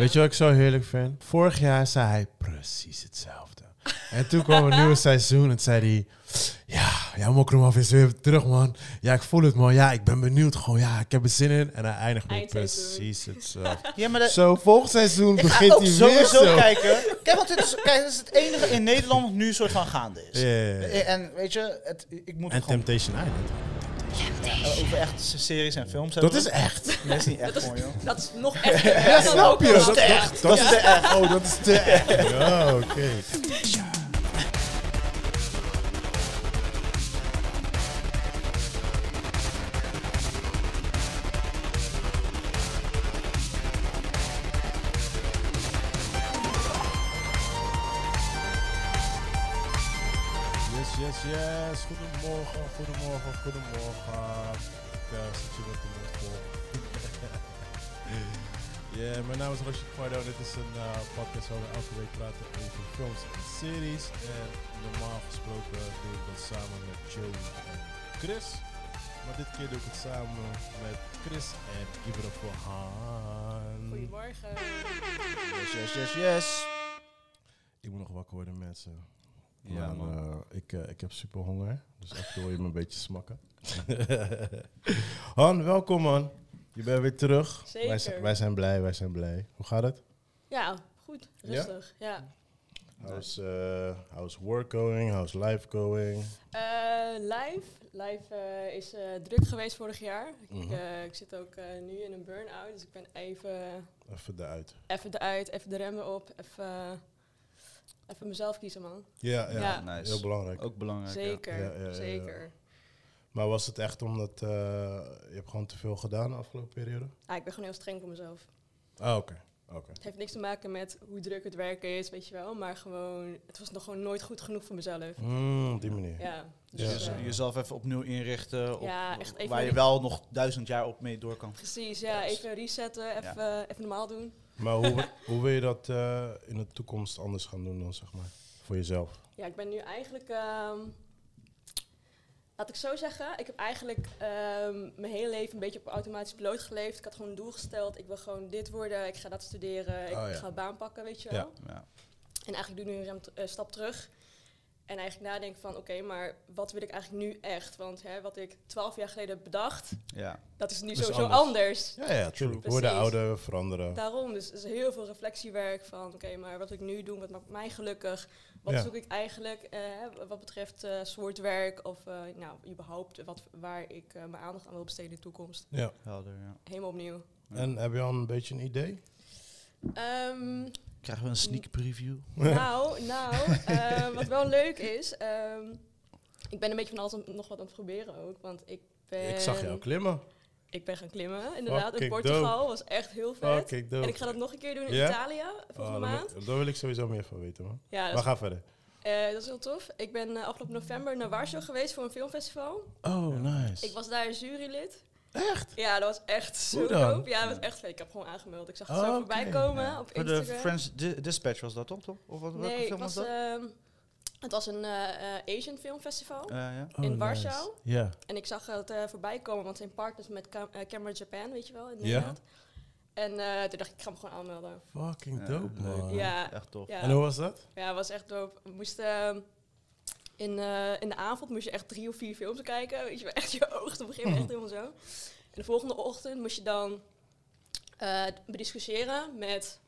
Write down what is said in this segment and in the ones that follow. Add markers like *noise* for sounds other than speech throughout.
Weet je wat ik zo heerlijk vind? Vorig jaar zei hij precies hetzelfde. En toen kwam een nieuwe *laughs* seizoen en zei hij... Ja, ja, Mokromaf is weer terug, man. Ja, ik voel het, man. Ja, ik ben benieuwd. Gewoon, ja, ik heb er zin in. En hij eindigt met precies hetzelfde. Ja, maar de, Zo, volgend seizoen ik begint hij weer sowieso zo. kijken. Kijk, want dit is, kijk, dit is het enige in Nederland wat nu soort van gaande is. Ja, ja, ja. En weet je, het, ik moet En gewoon Temptation Island. Over echt series en films Dat is echt. Dat is niet echt mooi, joh. Dat is nog echt. *laughs* Ja, snap je? Dat Dat, is dat, dat is te echt. Oh, dat is te echt. Ja, oké. Yes, yes, yes. Goedemorgen, goedemorgen, goedemorgen. Mijn naam is Rashid Pardo en dit is een eh, podcast waar we elke week praten over films en series. En normaal gesproken doe ik dat samen met Joe en Chris. Maar dit keer doe ik het samen met Chris en give it up voor Han. Goedemorgen. Yes, yes, yes, yes. Ik moet nog wakker worden mensen. Ja, Maar, man. eh, ik, eh, ik heb super honger, dus af en toe je me een beetje smakken. *laughs* Han, welkom man. Je bent weer terug. Zeker. Wij, zijn- wij zijn blij, wij zijn blij. Hoe gaat het? Ja, goed. Rustig. Ja. How's, uh, how's work going? How's life going? Eh, live. Live eh, is eh, druk geweest vorig jaar. Ik, Mhm. eh, ik zit ook eh, nu in een burn-out, dus ik ben even, Even eruit. even eruit, even de remmen op, even, even mezelf kiezen, man. Ja, ja, Ja. Nice. heel belangrijk. Ook belangrijk. ja. Zeker, Ja, ja, ja, ja. zeker. Maar was het echt omdat uh, je hebt gewoon te veel gedaan de afgelopen periode? Ah, ik ben gewoon heel streng voor mezelf. Ah, oké. oké. Het heeft niks te maken met hoe druk het werken is, weet je wel. Maar gewoon, het was nog gewoon nooit goed genoeg voor mezelf. Mm, op die manier. Ja. Dus Ja. jez- eh, jezelf even opnieuw inrichten. Op, Ja, echt even waar je wel nog duizend jaar op mee door kan. Precies, ja. Even resetten, even, even normaal doen. Maar hoe, *laughs* hoe wil je dat uh, in de toekomst anders gaan doen dan, zeg maar? Voor jezelf? Ja, ik ben nu eigenlijk... ehm, laat ik zo zeggen, ik heb eigenlijk ehm, mijn hele leven een beetje op automatisch piloot geleefd. Ik had gewoon een doel gesteld. Ik wil gewoon dit worden, ik ga dat studeren, ik Oh, ja. ga een baan pakken, weet je wel. Ja. En eigenlijk doe ik nu een stap terug. En eigenlijk nadenken van, oké, maar wat wil ik eigenlijk nu echt? Want hè, wat ik twaalf jaar geleden heb bedacht, Ja. dat is nu Dat is sowieso anders. anders. Ja, ja, Precies. worden ouder, veranderen. Daarom, dus er is heel veel reflectiewerk van, oké, maar wat ik nu doe, wat maakt mij gelukkig? Wat Ja. zoek ik eigenlijk eh, hè, wat betreft eh, soort werk of eh, nou, überhaupt wat, waar ik eh, mijn aandacht aan wil besteden in de toekomst? Ja. Helder, ja. Helemaal opnieuw. En heb je al een beetje een idee? Ehm, Krijgen we een sneak preview? nou, nou eh, wat wel leuk is, ehm, ik ben een beetje van alles nog wat aan het proberen ook, want ik ben... Ik zag jou klimmen. Ik ben gaan klimmen, inderdaad. in Portugal was echt heel vet. En ik ga dat nog een keer doen in? Italië Oh, volgende dan maand. wil- daar wil ik sowieso meer van weten, man. Ja, dat Maar is, ga verder. eh, dat is heel tof. Ik ben eh, afgelopen november naar Warschau geweest voor een filmfestival. Oh, nice. Ik was daar jurylid. Echt? Ja, dat was echt zo Hoe dan? dope. Ja, dat was echt. Ik heb gewoon aangemeld. Ik zag het Oh, zo oké. voorbij komen Ja. op Voor de Instagram. Friends Di- Dispatch was dat toch? toch? Of wat, welke nee, het film was was, dat? ehm, het was een eh, eh, Asian filmfestival. Ja. Oh, in nice. Warschau? Ja. En ik zag het eh, voorbij komen, want zijn partners met Cam Camera Japan, weet je wel, in Ja. Nederland. En eh, toen dacht ik, ik ga hem gewoon aanmelden. Fucking dope, man. Ja. Echt tof. Ja. En hoe was dat? Ja, het was echt dope. We moesten ehm, in, eh, in de avond moest je echt drie of vier films kijken. Weet je, *laughs* echt je ogen te beginnen echt helemaal zo. En de volgende ochtend moest je dan eh bediscussiëren met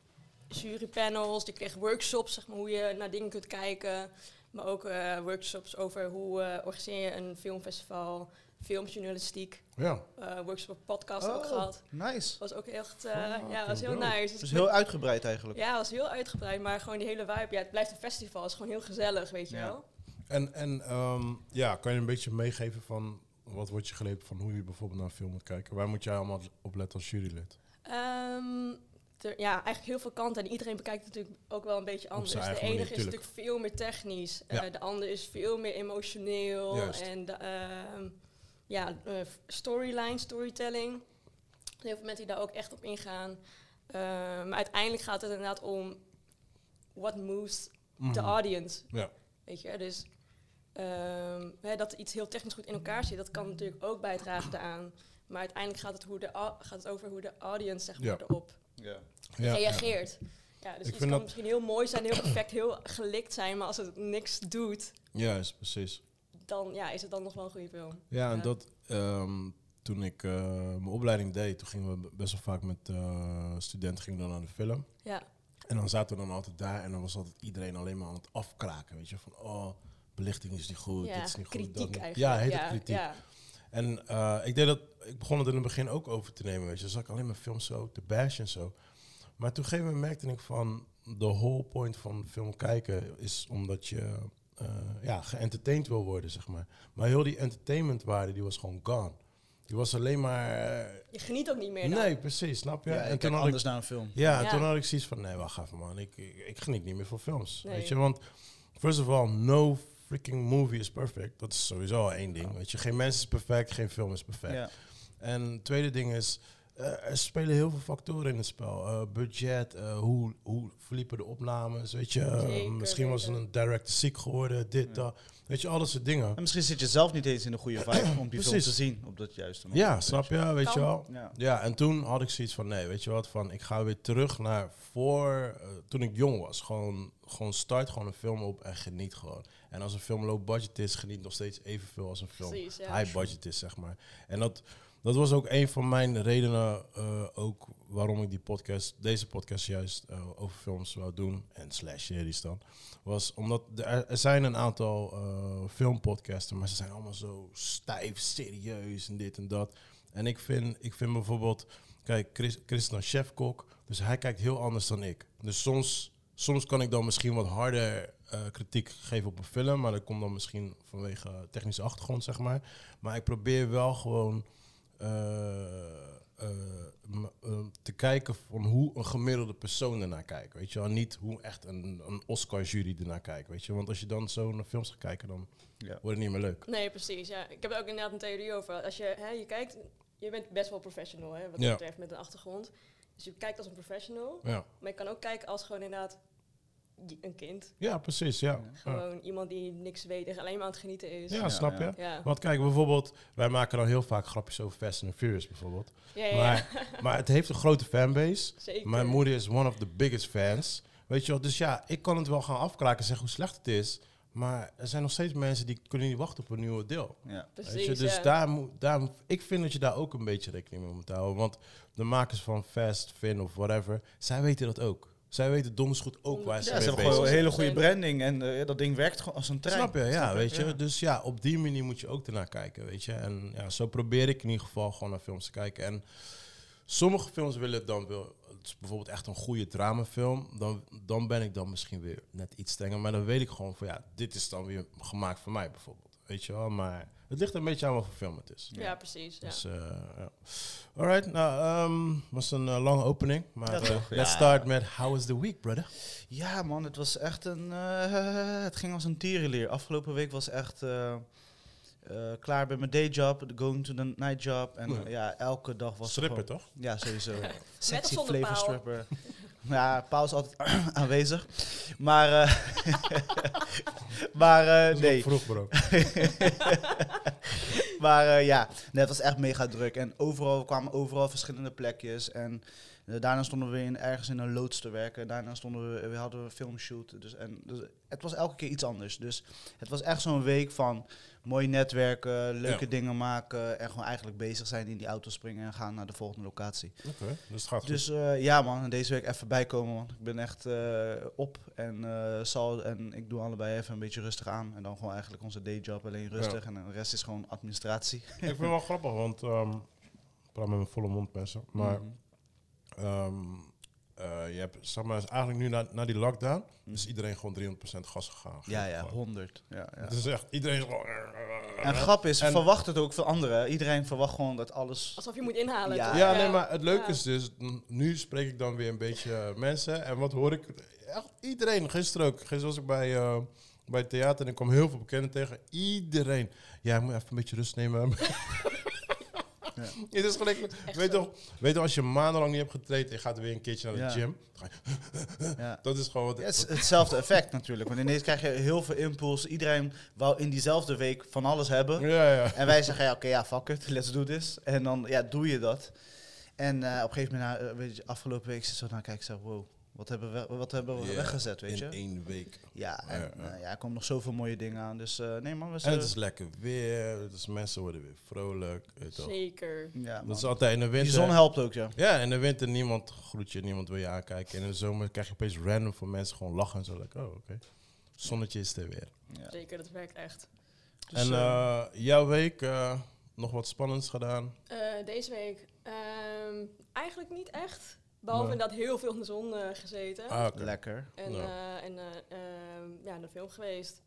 jurypanels. Je kreeg workshops, zeg maar, hoe je naar dingen kunt kijken. Maar ook eh, workshops over hoe organiseer je een filmfestival, filmjournalistiek. Ja. eh workshops op podcast ook Oh, gehad. Nice. was ook echt, Fucking ja, was heel nice. Dus Dus ik heel uitgebreid eigenlijk. ja, het was heel uitgebreid, maar gewoon die hele vibe. Ja, het blijft een festival, het is gewoon heel gezellig, weet je Ja. wel. En, en ehm, ja, kan je een beetje meegeven van wat wordt je geleerd van hoe je bijvoorbeeld naar een film moet kijken? Waar moet jij allemaal op letten als jurylid? Er- ja, eigenlijk heel veel kanten. En iedereen bekijkt het natuurlijk ook wel een beetje anders. De enige manier, is tuurlijk. natuurlijk veel meer technisch. Eh, de andere is veel meer emotioneel. Juist. En de, ehm, ja, eh, storyline, storytelling. Heel veel mensen die daar ook echt op ingaan. Maar uiteindelijk gaat het inderdaad om what moves the Mhm. audience. Ja. Weet je, dus ehm, hè, dat iets heel technisch goed in elkaar zit, dat kan natuurlijk ook bijdragen daaraan. Maar uiteindelijk gaat het, hoe de, gaat het over hoe de audience zeg maar, Ja. erop Ja. Ja, reageert. Ja, dus Ik iets kan misschien heel mooi zijn, heel perfect, heel gelikt zijn, maar als het niks doet, Ja, juist, precies. dan ja, is het dan nog wel een goede film. Ja, en dat ehm, toen ik eh, mijn opleiding deed, toen gingen we best wel vaak met eh, studenten gingen we dan naar de film. Ja, En dan zaten we dan altijd daar en dan was altijd iedereen alleen maar aan het afkraken. Weet je, van oh, belichting is niet goed, ja dit is niet goed. kritiek niet. eigenlijk. Ja, het kritiek. Ja, En eh, ik deed dat, ik begon het in het begin ook over te nemen, weet je. Dan zag ik alleen maar films zo te bashen en zo. Maar toen gegeven moment merkte ik van, de whole point van film kijken is omdat je eh ja, geëntertained wil worden, zeg maar. Maar heel die entertainmentwaarde, die was gewoon gone. Die was alleen maar... eh, je geniet ook niet meer dan. nee, precies, snap je? Ja, en ik toen had ik anders naar een film. ja, en Ja. toen had ik zoiets van, nee, wacht even man, ik, ik, ik geniet niet meer van films. Nee. Weet je, want first of all, no freaking movie is perfect. Dat is sowieso al één ding. Weet je, geen mens is perfect, geen film is perfect. Ja. En het tweede ding is, eh, er spelen heel veel factoren in het spel. Eh, budget, eh, hoe, hoe verliepen de opnames, weet je. Zeker misschien was het een director ziek geworden, dit, Ja. dat. Weet je, alles soort dingen. En misschien zit je zelf niet eens in de goede vibe om die film te zien op dat juiste moment. Ja, snap je, weet Kan. je wel. Ja. Ja, en toen had ik zoiets van, nee, weet je wat, van ik ga weer terug naar voor, toen ik jong was. Gewoon, gewoon start gewoon een film op en geniet gewoon. En als een film low budget is, geniet nog steeds evenveel als een film Precies, ja. high budget is, zeg maar. En dat, dat was ook een van mijn redenen eh, ook waarom ik die podcast, deze podcast juist eh, over films wou doen, en slash series dan, was omdat er, er zijn een aantal eh filmpodcasten, maar ze zijn allemaal zo stijf, serieus en dit en dat. En ik vind, ik vind bijvoorbeeld, kijk, Chris, Chris is dan chefkok, dus hij kijkt heel anders dan ik. Dus soms, soms kan ik dan misschien wat harder eh, kritiek geven op een film, maar dat komt dan misschien vanwege technische achtergrond, zeg maar. Maar ik probeer wel gewoon eh, eh, te kijken van hoe een gemiddelde persoon ernaar kijkt. Weet je wel, niet hoe echt een, een Oscar-jury ernaar kijkt. Weet je, want als je dan zo naar films gaat kijken, dan Ja. wordt het niet meer leuk. Nee, precies. Ja. Ik heb er ook inderdaad een theorie over. Als je, hè, je kijkt, je bent best wel professional, hè, wat Ja. dat betreft, met een achtergrond. Dus je kijkt als een professional, Ja, maar je kan ook kijken als gewoon inderdaad een kind. ja precies, ja. Ja, Gewoon iemand die niks weet en alleen maar aan het genieten is. ja Ja, snap je? ja. Want kijk, bijvoorbeeld, wij maken dan heel vaak grapjes over Fast and Furious bijvoorbeeld. Ja. Maar, maar het heeft een grote fanbase. Zeker. Mijn moeder is one of the biggest fans. Weet je wel, dus ja, ik kan het wel gaan afkraken en zeggen hoe slecht het is. Maar er zijn nog steeds mensen die kunnen niet wachten op een nieuwe deel. Ja. Precies, Weet je, dus ja. daar moet, daar, ik vind dat je daar ook een beetje rekening mee moet houden. Want de makers van Fast, Finn of whatever, zij weten dat ook. Zij weten donders goed ook waar ze Ja, mee ze hebben bezig gewoon een hele goede branding en eh, dat ding werkt gewoon als een trein. Snap je, ja, Snap weet je. Ja. Dus ja, op die manier moet je ook ernaar kijken, weet je. En ja, zo probeer ik in ieder geval gewoon naar films te kijken. En sommige films willen dan wel, het is bijvoorbeeld echt een goede dramafilm, dan, dan ben ik dan misschien weer net iets strenger. Maar dan weet ik gewoon van ja, dit is dan weer gemaakt voor mij bijvoorbeeld, weet je wel. Maar het ligt een beetje aan wat voor film het is. Ja, precies. Ja. Dus, eh ja. Alright, nou, ehm was een eh, lange opening. Maar eh, let's Ja. start met How was the week, brother? Ja, man, het was echt een. eh, het ging als een tierenleer. Afgelopen week was echt. eh, eh, klaar bij mijn dayjob, going to the night job. En Ja. ja, elke dag was er Stripper, toch? Ja, sowieso. *laughs* Sexy flavor stripper. *laughs* ja, paal is altijd *clears throat* aanwezig. Maar, eh, *laughs* maar eh, is nee. vroeg, bro. *laughs* maar eh, ja, nee, het was echt mega druk. En overal kwamen overal verschillende plekjes. En eh, daarna stonden we in, ergens in een loods te werken. Daarna stonden we, we hadden we filmshoot. Dus, en, dus het was elke keer iets anders. Dus het was echt zo'n week van mooi netwerken, leuke Ja. dingen maken. En gewoon eigenlijk bezig zijn in die auto springen en gaan naar de volgende locatie. Oké, dus gaat. Dus eh, ja man, deze week even bijkomen man. Ik ben echt eh, op en eh, zal en ik doe allebei even een beetje rustig aan. En dan gewoon eigenlijk onze dayjob alleen rustig. En de rest is gewoon administratie. Ik vind het wel grappig, want ehm, ik praat met mijn volle mond mensen. Maar Mhm. Ehm, eh, je hebt, zeg maar, eigenlijk nu na, na die lockdown, Mhm. is iedereen gewoon 300% gas gegaan. Ja, ja, Gewoon. 100. Ja, ja. Het is echt, iedereen is gewoon... En grap is, En- verwacht het ook van anderen. Iedereen verwacht gewoon dat alles... Alsof je moet inhalen. Ja. nee, maar het leuke Ja. is dus, nu spreek ik dan weer een beetje eh, mensen. En wat hoor ik? Echt iedereen, gisteren ook. Gisteren was ik bij, eh, bij het theater en ik kwam heel veel bekenden tegen. Iedereen. Ja, ik moet even een beetje rust nemen. *laughs* Ja. Het is gelijk, weet, toch, weet toch, als je maandenlang niet hebt getraind en je gaat weer een keertje naar de Ja. gym. dan ga je- *laughs* Ja. Dat is gewoon wat... Ja, het is hetzelfde effect natuurlijk. Want ineens krijg je heel veel impuls. Iedereen wou in diezelfde week van alles hebben. ja, ja. En wij zeggen, ja, oké, ja, fuck it, let's do this. En dan ja, doe je dat. En eh, op een gegeven moment, na, eh, weet je, afgelopen week, zit zo naar kijken, zo, wow, wat hebben we, wat hebben we weggezet, weet je? In één week. Ja, en, Ja, ja. eh, ja, er komen nog zoveel mooie dingen aan. Dus eh, nee man, we En het is lekker weer, dus mensen worden weer vrolijk. Zeker. ja, Dat is altijd in de Die winter. zon helpt ook, ja. Ja, in de winter niemand groet je, niemand wil je aankijken. En in de zomer krijg je opeens random voor mensen gewoon lachen en zo. Like, oh, oké. Zonnetje is er weer. ja. Zeker, dat werkt echt. Dus, en eh, eh, jouw week, eh, nog wat spannends gedaan? Eh, deze week ehm, eigenlijk niet echt. Behalve Nee. inderdaad heel veel in de zon eh, gezeten. Ah, lekker. En, Ja. eh, en eh, ehm, ja, naar de film geweest.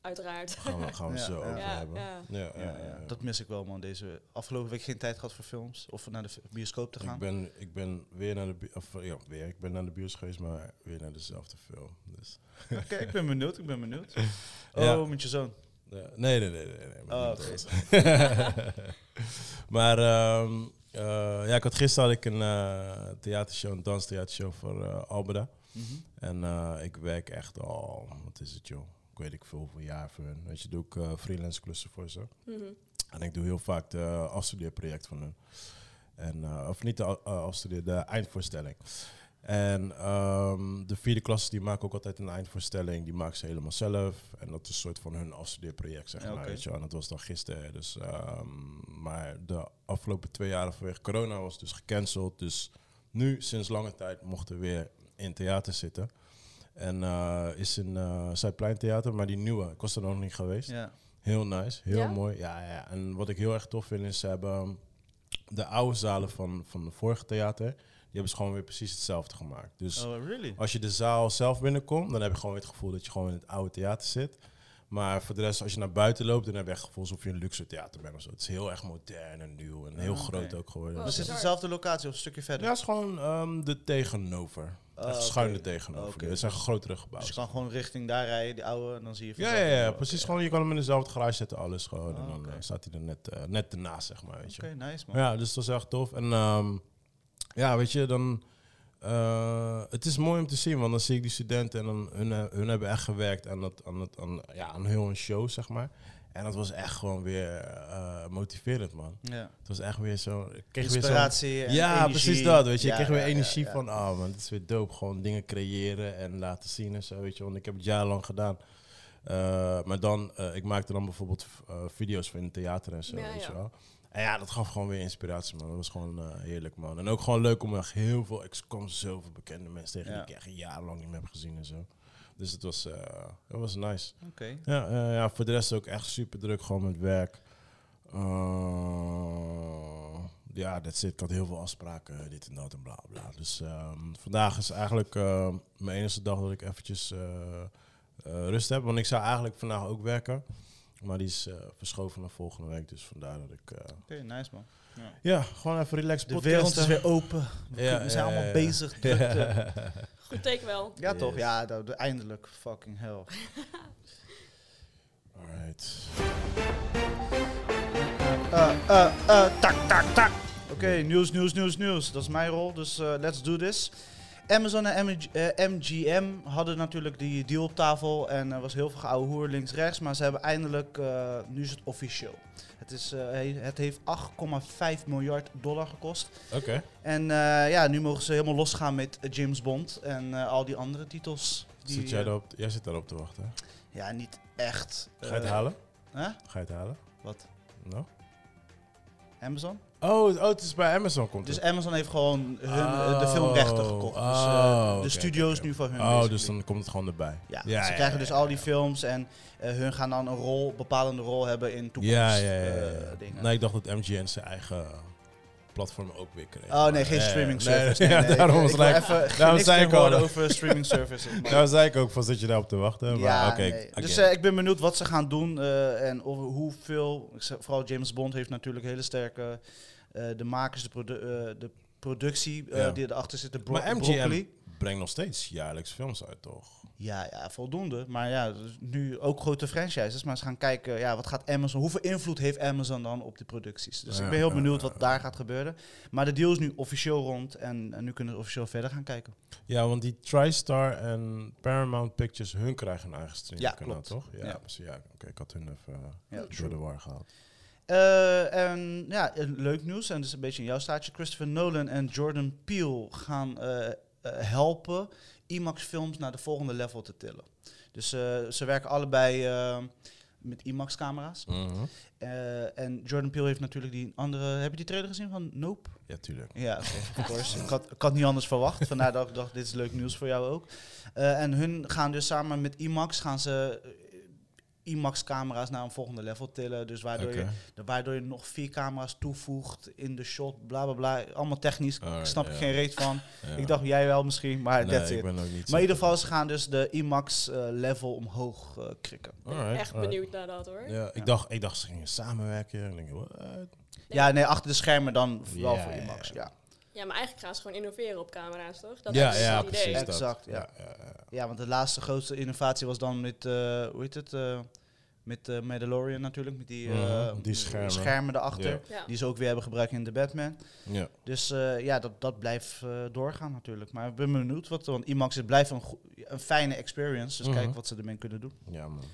Uiteraard. Gaan we, gaan we Ja, zo ja. over Ja, hebben. ja. Ja, ja, Ja, ja, Dat mis ik wel man, deze afgelopen week geen tijd gehad voor films of naar de bioscoop te gaan. Ik ben, ik ben weer naar de of, ja, weer, ik ben naar de bios geweest, maar weer naar dezelfde film. Dus. Oké, ik ben benieuwd, ik ben benieuwd. *laughs* Oh, Ja. met je zoon. Ja, nee, nee, nee, nee. nee, maar Oh, *laughs* maar ehm, eh, ja, ik had gisteren had ik een eh, theatershow, een danstheatershow voor Albeda. Mhm. En ik werk echt al, wat is het joh? Ik weet ik veel hoeveel jaar voor hun. Weet je, doe ik freelance klussen voor ze. Mhm. En ik doe heel vaak de afstudeerproject van hun. En, of niet de afstudeer, de eindvoorstelling. En ehm, de vierde klassen die maken ook altijd een eindvoorstelling. Die maken ze helemaal zelf. En dat is een soort van hun afstudeerproject, zeg maar. oké. Weet je. En dat was dan gisteren. Dus, ehm, maar de afgelopen twee jaren vanwege corona was dus gecanceld. Dus nu, sinds lange tijd, mochten we weer in theater zitten. En eh, is een uh, Zuidplein Theater, maar die nieuwe. Ik was er nog niet geweest. Ja. Heel nice, heel mooi. Ja, ja. En wat ik heel erg tof vind is, ze hebben de oude zalen van, van de vorige theater, hebben ze gewoon weer precies hetzelfde gemaakt. Dus Oh, really? als je de zaal zelf binnenkomt, dan heb je gewoon weer het gevoel dat je gewoon in het oude theater zit. Maar voor de rest, als je naar buiten loopt, dan heb je echt het gevoel alsof je in een luxe theater bent of zo. Het is heel erg modern en nieuw en heel Ah, groot ook geworden. Oh, Dus Dus het is bizar. dezelfde locatie of een stukje verder? ja, het is gewoon ehm, de tegenover. Oh, echt schuin er tegenover. Oké. Het zijn grotere gebouwen. Dus je kan gewoon richting daar rijden, die oude, en dan zie je Ja, vanzelf- ja, ja, precies. Gewoon, je kan hem in dezelfde garage zetten, alles gewoon. en Ah, dan eh, staat hij er net, eh, net ernaast, zeg maar, weet je. Oké, nice man. Ja, dus dat is echt tof. En ehm, ja, weet je, dan... eh, het is mooi om te zien, want dan zie ik die studenten en dan, hun, hun hebben echt gewerkt aan, dat, aan, het, aan, ja, aan heel een show, zeg maar. En dat was echt gewoon weer eh, motiverend, man. Ja. Het was echt weer zo... ik kreeg weer Inspiratie en ja, energie. precies dat. Weet je, Ja, ik kreeg weer ja, energie ja. van, ah man, het is weer dope. Gewoon dingen creëren en laten zien en zo, weet je. Want ik heb het jarenlang gedaan. Eh, maar dan, eh, ik maakte dan bijvoorbeeld eh, video's voor in het theater en zo, Ja, weet ja. je wel. En ja, dat gaf gewoon weer inspiratie, man. Dat was gewoon eh, heerlijk, man. En ook gewoon leuk om echt heel veel... Ik kwam zoveel bekende mensen tegen Ja. die ik echt jarenlang niet meer heb gezien en zo. Dus het was, eh, het was nice. Oké. Ja, eh, ja, voor de rest ook echt super druk, gewoon met werk. Eh, ja, dat zit. Ik had heel veel afspraken, dit en dat en bla bla. Dus ehm, vandaag is eigenlijk eh, mijn enige dag dat ik eventjes eh, eh, rust heb. Want ik zou eigenlijk vandaag ook werken. Maar die is eh, verschoven naar volgende week. Dus vandaar dat ik... eh, Oké, nice man. ja, gewoon even relaxed De wereld is weer open. We, Ja, we zijn ja, allemaal ja. bezig. *laughs* drukte. Goed teken wel. Ja, toch? Ja, dat, eindelijk. Fucking hell. *laughs* Alright. Eh, eh, eh, tak, tak, tak. Oké, nieuws, nieuws, nieuws, nieuws. Dat is mijn rol, dus eh, let's do this. Amazon en MG, eh, MGM hadden natuurlijk die deal op tafel en er was heel veel geouwe hoer links-rechts, maar ze hebben eindelijk, eh, nu is het officieel. Het, is, eh, he- het heeft 8,5 miljard dollar gekost. Oké. En ja, nu mogen ze helemaal losgaan met James Bond en al die andere titels. Die, Zit jij, erop, jij zit daarop te wachten. Ja, niet echt. Ga je het halen? Hè? Ga je het halen? Wat? No? Amazon? Oh, het- oh, het is bij Amazon komt Dus het. Amazon heeft gewoon hun, Oh, de filmrechten gekocht. Dus eh, oh, de oké, studio oké. nu van hun. Oh, basically. dus dan komt het gewoon erbij. Ja, Ja, ze ja, krijgen ja, dus al die films en eh, hun gaan dan een rol, bepalende rol hebben in toekomst. Ja, ja, ja. ja, eh, ja. dingen. Nee, ik dacht dat MGN zijn eigen platform ook weer kreeg. Oh nee, geen eh, streaming service. nee, Nee, *laughs* ja, nee, daarom was ik even daarom zei ik al. over streaming services. *laughs* man. Daar zei ik ook van, zit je daarop te wachten? Maar ja, nee. Dus eh, ik ben benieuwd wat ze gaan doen eh, en over hoeveel. Vooral James Bond heeft natuurlijk hele sterke. Eh, de makers, de, produ- eh, de productie eh, Ja. die erachter zit. De bro- maar broccoli. MGM brengt nog steeds jaarlijks films uit, toch? Ja, ja, voldoende. Maar ja, dus nu ook grote franchises. Maar ze gaan kijken, ja, wat gaat Amazon, hoeveel invloed heeft Amazon dan op die producties? Dus Ja, ik ben heel benieuwd wat daar gaat gebeuren. Maar de deal is nu officieel rond en, en nu kunnen we officieel verder gaan kijken. Ja, want die TriStar en Paramount Pictures, hun krijgen een eigen streaming Ja, kanaal, toch? Ja, Ja. precies. Ja, oké, ik had hun even Ja, door de war gehaald. Eh, en ja, leuk nieuws, en dat is een beetje in jouw staatje. Christopher Nolan en Jordan Peele gaan eh, helpen IMAX-films naar de volgende level te tillen. Dus ze werken allebei met IMAX-camera's. Mhm. En Jordan Peele heeft natuurlijk die andere... Heb je die trailer gezien van Nope? Ja, tuurlijk. Ja, of course. ik, had, ik had niet anders verwacht. Vandaar dat ik dacht, dit is leuk nieuws voor jou ook. En hun gaan dus samen met IMAX gaan ze IMAX-camera's naar een volgende level tillen. Dus waardoor, je, de- waardoor je nog vier camera's toevoegt in de shot, bla bla bla. Allemaal technisch. ik Alright, snap ja. geen reet van. *laughs* Ja. Ik dacht, jij wel misschien, maar nee, that's ik it. ben ook niet Maar in ieder geval, ze gaan dus de IMAX-level omhoog eh, krikken. Alright, Echt alright. benieuwd naar dat hoor. Ja, ik, Dacht, ik dacht ze gingen samenwerken. En ik denk, what? Ja, nee, achter de schermen dan wel Ja, voor IMAX. Ja. Ja, maar eigenlijk gaan ze gewoon innoveren op camera's, toch? Dat ja, is ja, het idee. precies. dat. Exact, ja. ja, ja. ja, want de laatste grootste innovatie was dan met, eh, hoe heet het? eh, met eh Mandalorian natuurlijk, met die, eh, Mhm, die schermen. erachter. Die ze ook weer hebben gebruikt in de Batman. Ja. Dus eh, ja, dat, dat blijft eh, doorgaan natuurlijk. Maar ik ben benieuwd, wat, want IMAX het blijft een, een fijne experience. Dus Mhm. kijk wat ze ermee kunnen doen. ja, man.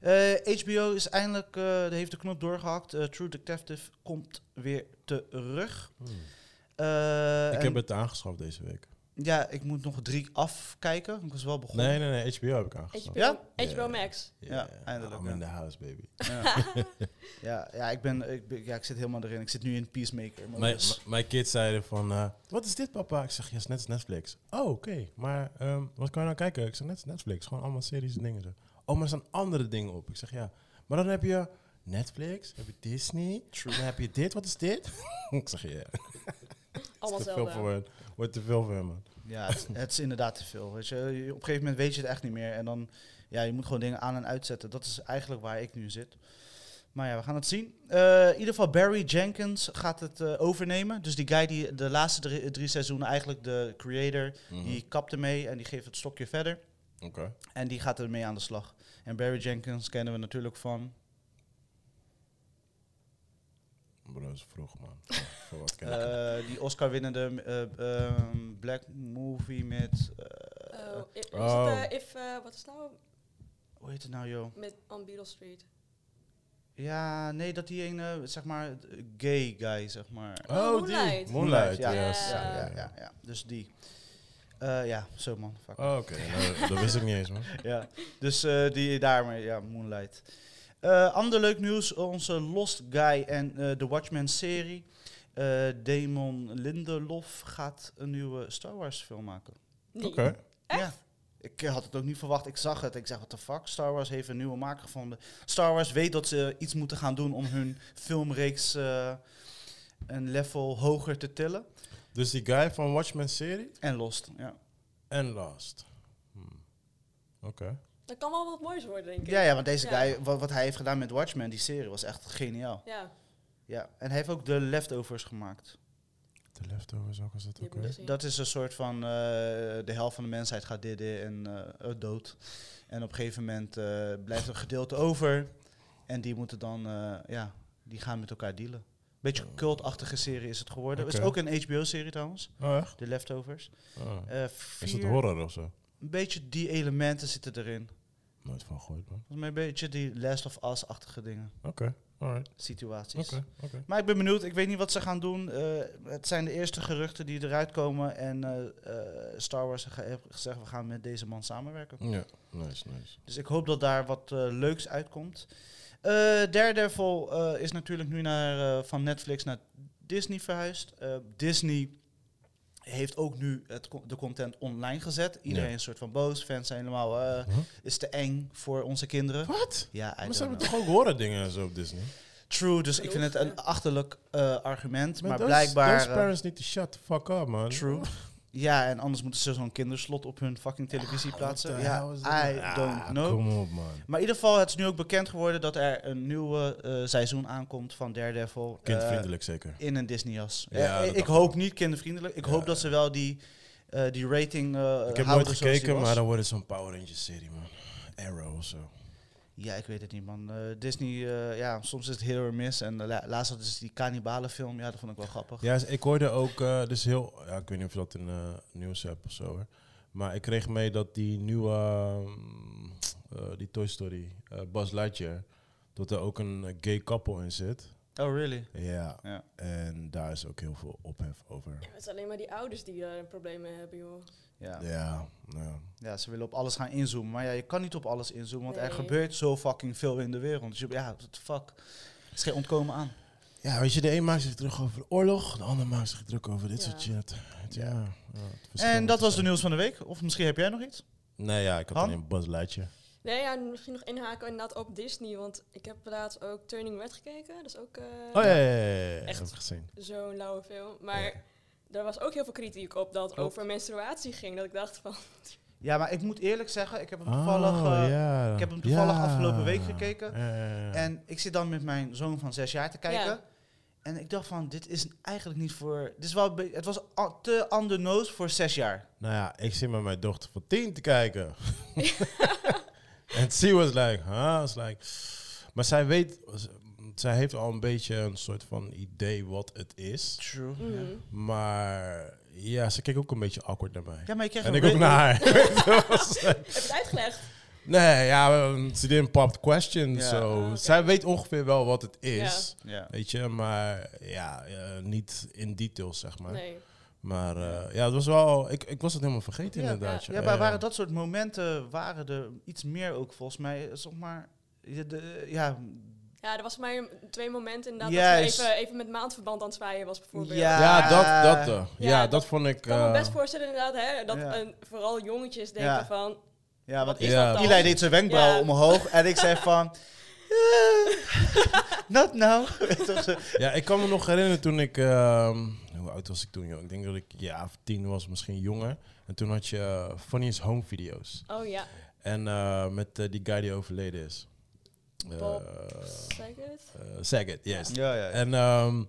Eh, HBO is eindelijk, eh, heeft de knop doorgehakt. Eh, True Detective komt weer terug. Hmm. Eh, Ik en- heb het aangeschaft deze week. Ja, ik moet nog drie afkijken. Ik was wel begonnen. Nee, nee, nee. HBO heb ik aangeschaft. HBO, Ja? HBO. Max. Ja, eindelijk, I'm ja. in the house, baby. *laughs* Ja. ja, ja, ik ben, ik ben, ja, ik zit helemaal erin. Ik zit nu in Peacemaker. Mijn, mijn kids zeiden van, eh, wat is dit papa? Ik zeg, ja, is net als Netflix. Oh, oké. Maar ehm, wat kan je nou kijken? Ik zeg, net als Netflix. Gewoon allemaal series en dingen zo. Oh, maar er staan andere dingen op. Ik zeg, ja. Maar dan heb je Netflix, heb je Disney. Dan heb je dit. Wat is dit? *laughs* ik zeg, ja. Allemaal te veel voor hen. Wordt te veel voor hem, man. Ja, het, *laughs* het is inderdaad te veel. Weet je. Je- Op een gegeven moment weet je het echt niet meer. En dan, ja, je moet gewoon dingen aan en uitzetten. Dat is eigenlijk waar ik nu zit. Maar ja, we gaan het zien. Eh, in ieder geval, Barry Jenkins gaat het eh, overnemen. Dus die guy die de laatste drie, drie seizoenen, eigenlijk de creator, Mhm. die kapte mee en die geeft het stokje verder. Oké. En die gaat ermee aan de slag. En Barry Jenkins kennen we natuurlijk van... Bro, dat is vroeg, man. Voor- wat *laughs* ken ik? eh, die Oscar-winnende eh, ehm, black movie met... eh, Oh, is Oh. het, eh, if, eh, wat is nou hoe heet het nou, joh? met On Beale Street? Ja, nee, dat die een, eh, zeg maar, gay guy, zeg maar. Oh, die. Moonlight. Moonlight, ja. yes. Ja, ja, ja, ja. Dus die. Eh, ja, zo man. Fuck. Oh, Oké, nou, dat wist ik niet eens, man. *laughs* Ja. Dus eh, die daarmee, ja, Moonlight. Eh, ander leuk nieuws, onze Lost Guy en eh, de Watchmen-serie. Eh Damon Lindelof gaat een nieuwe Star Wars film maken. Oké. Ja. Ik had het ook niet verwacht. Ik zag het. Ik zeg, wat de fuck? Star Wars heeft een nieuwe maker gevonden. Star Wars weet dat ze iets moeten gaan doen om hun *laughs* filmreeks eh, een level hoger te tillen. Dus die guy van Watchmen serie En Lost, ja. en Lost. Hmm. Oké. Dat kan wel wat moois worden, denk ik. Ja, ja, want deze Ja. guy, wat, wat hij heeft gedaan met Watchmen, die serie, was echt geniaal. Ja, Ja, en hij heeft ook de Leftovers gemaakt. De leftovers ook, was dat ook weer? Dat is een soort van, eh, de helft van de mensheid gaat dit en eh, dood. En op een gegeven moment eh, blijft er een gedeelte over. En die moeten dan, eh, ja, die gaan met elkaar dealen. Beetje een cultachtige serie is het geworden. Het is ook een HBO-serie trouwens, Oh, echt? de Leftovers. Oh. Eh, Is het horror of zo? Een beetje die elementen zitten erin. Nooit van gehoord, man. Volgens mij een beetje die Last of Us-achtige dingen, Oké, alright. situaties. Oké. Maar ik ben benieuwd. Ik weet niet wat ze gaan doen. Eh, het zijn de eerste geruchten die eruit komen. En eh, eh, Star Wars heeft gezegd, we gaan met deze man samenwerken. Ja, nice, nice. Dus ik hoop dat daar wat leuks uitkomt. Daredevil is natuurlijk nu naar, van Netflix naar Disney verhuisd. Disney heeft ook nu het, de content online gezet. Iedereen Ja. is een soort van boos. Fans zijn helemaal, eh, Huh? is te eng voor onze kinderen. Wat? Ja, Maar ze hebben toch ook horror dingen en zo op Disney? True, dus ik vind het een achterlijk eh, argument. Maar, those- blijkbaar... Those eh, parents need to shut the fuck up, man. True. *laughs* Ja, en anders moeten ze zo'n kinderslot op hun fucking televisie What plaatsen. Ja? I Ah, don't know. Kom op, man. Maar in ieder geval, het is nu ook bekend geworden dat er een nieuwe eh, seizoen aankomt van Daredevil. eh, Kindvriendelijk zeker. in een Disney-jas. Ja, Eh, ik hoop niet kindervriendelijk. Ik Ja, hoop dat ze wel die, eh, die rating eh Ik heb nooit gekeken, maar dan wordt het zo'n Power Rangers serie, man. Arrow of zo. Ja, ik weet het niet, man. Eh, Disney, eh, ja, soms is het heel erg mis. En la- laatst hadden ze die cannibalenfilm. Ja, dat vond ik wel grappig. Ja, ik hoorde ook, eh, dus heel, ja, ik weet niet of je dat in nieuws hebt of zo, hoor. Maar ik kreeg mee dat die nieuwe, mm, eh, die Toy Story, eh Buzz Lightyear, dat er ook een eh, gay couple in zit. Oh, really? Ja. Ja. En daar is ook heel veel ophef over. Ja, het is alleen maar die ouders die er problemen hebben, joh. Ja. Ja, ja. ja, ze willen op alles gaan inzoomen. Maar ja, je kan niet op alles inzoomen, want er gebeurt zo fucking veel in de wereld. Dus je, ja, what the fuck. Er is geen ontkomen aan. Ja, weet je, de een maakt zich druk over de oorlog, de ander maakt zich druk over dit Ja. soort shit. Het- Ja. Het En dat was de nieuws van de week. Of misschien heb jij nog iets? Nee, ja, ik had een Lightje. Nee, ja, misschien nog inhaken inderdaad op Disney, want ik heb laatst ook Turning Red gekeken. Dat is ook eh, Oh ja, ja, ja, Echt. gezien. zo'n lauwe film. Maar Ja. er was ook heel veel kritiek op dat Klopt. over menstruatie ging. Dat ik dacht van, Ja, maar ik moet eerlijk zeggen, ik heb hem toevallig, Oh, eh, ja. ik heb hem toevallig afgelopen week gekeken. En ik zit dan met mijn zoon van zes jaar te kijken. En ik dacht van, dit is eigenlijk niet voor... Dit is wel, het was te on the nose voor zes jaar. Nou ja, ik zit met mijn dochter van tien te kijken. *laughs* *laughs* En she was like, huh? Was like, maar zij weet, zij heeft al een beetje een soort van idee wat het is. True. mhm. Maar ja, ze keek ook een beetje awkward naar mij. Ja, maar je krijgt en ik ook naar haar. *laughs* *laughs* heb je het uitgelegd? nee, ja, ze didn't pop the question. Ja. so. Ah. Zij weet ongeveer wel wat het is. Ja. Weet je, maar ja, eh, niet in details, zeg maar. Nee. Maar eh, ja, het was wel... Ik, ik was het helemaal vergeten Ja, inderdaad. Ja, maar waren dat soort momenten waren er iets meer ook volgens mij. Zeg maar, ja, de, ja, Ja, er was maar twee momenten inderdaad dat ze even, even met maandverband aan het zwaaien was bijvoorbeeld. Ja. Ja, dat, dat, eh, ja, Ja, dat, dat- vond ik... Ik kan me eh, best voorstellen inderdaad, hè, dat Ja. een, vooral jongetjes denken Ja. van, ja, want wat is Ja. dat? Eli deed zijn wenkbrauw Ja. omhoog en ik zei van... *laughs* eh, *laughs* not now. *laughs* Ja, ik kan me nog herinneren toen ik... ehm, hoe oud was ik toen, joh? Ik denk dat ik ja, of tien was, misschien jonger. En toen had je eh, Funniest Home Video's. Oh ja, En eh, met eh, die guy die overleden is. Eh, Bob Saget? Saget, yes. Ja, ja. En ehm,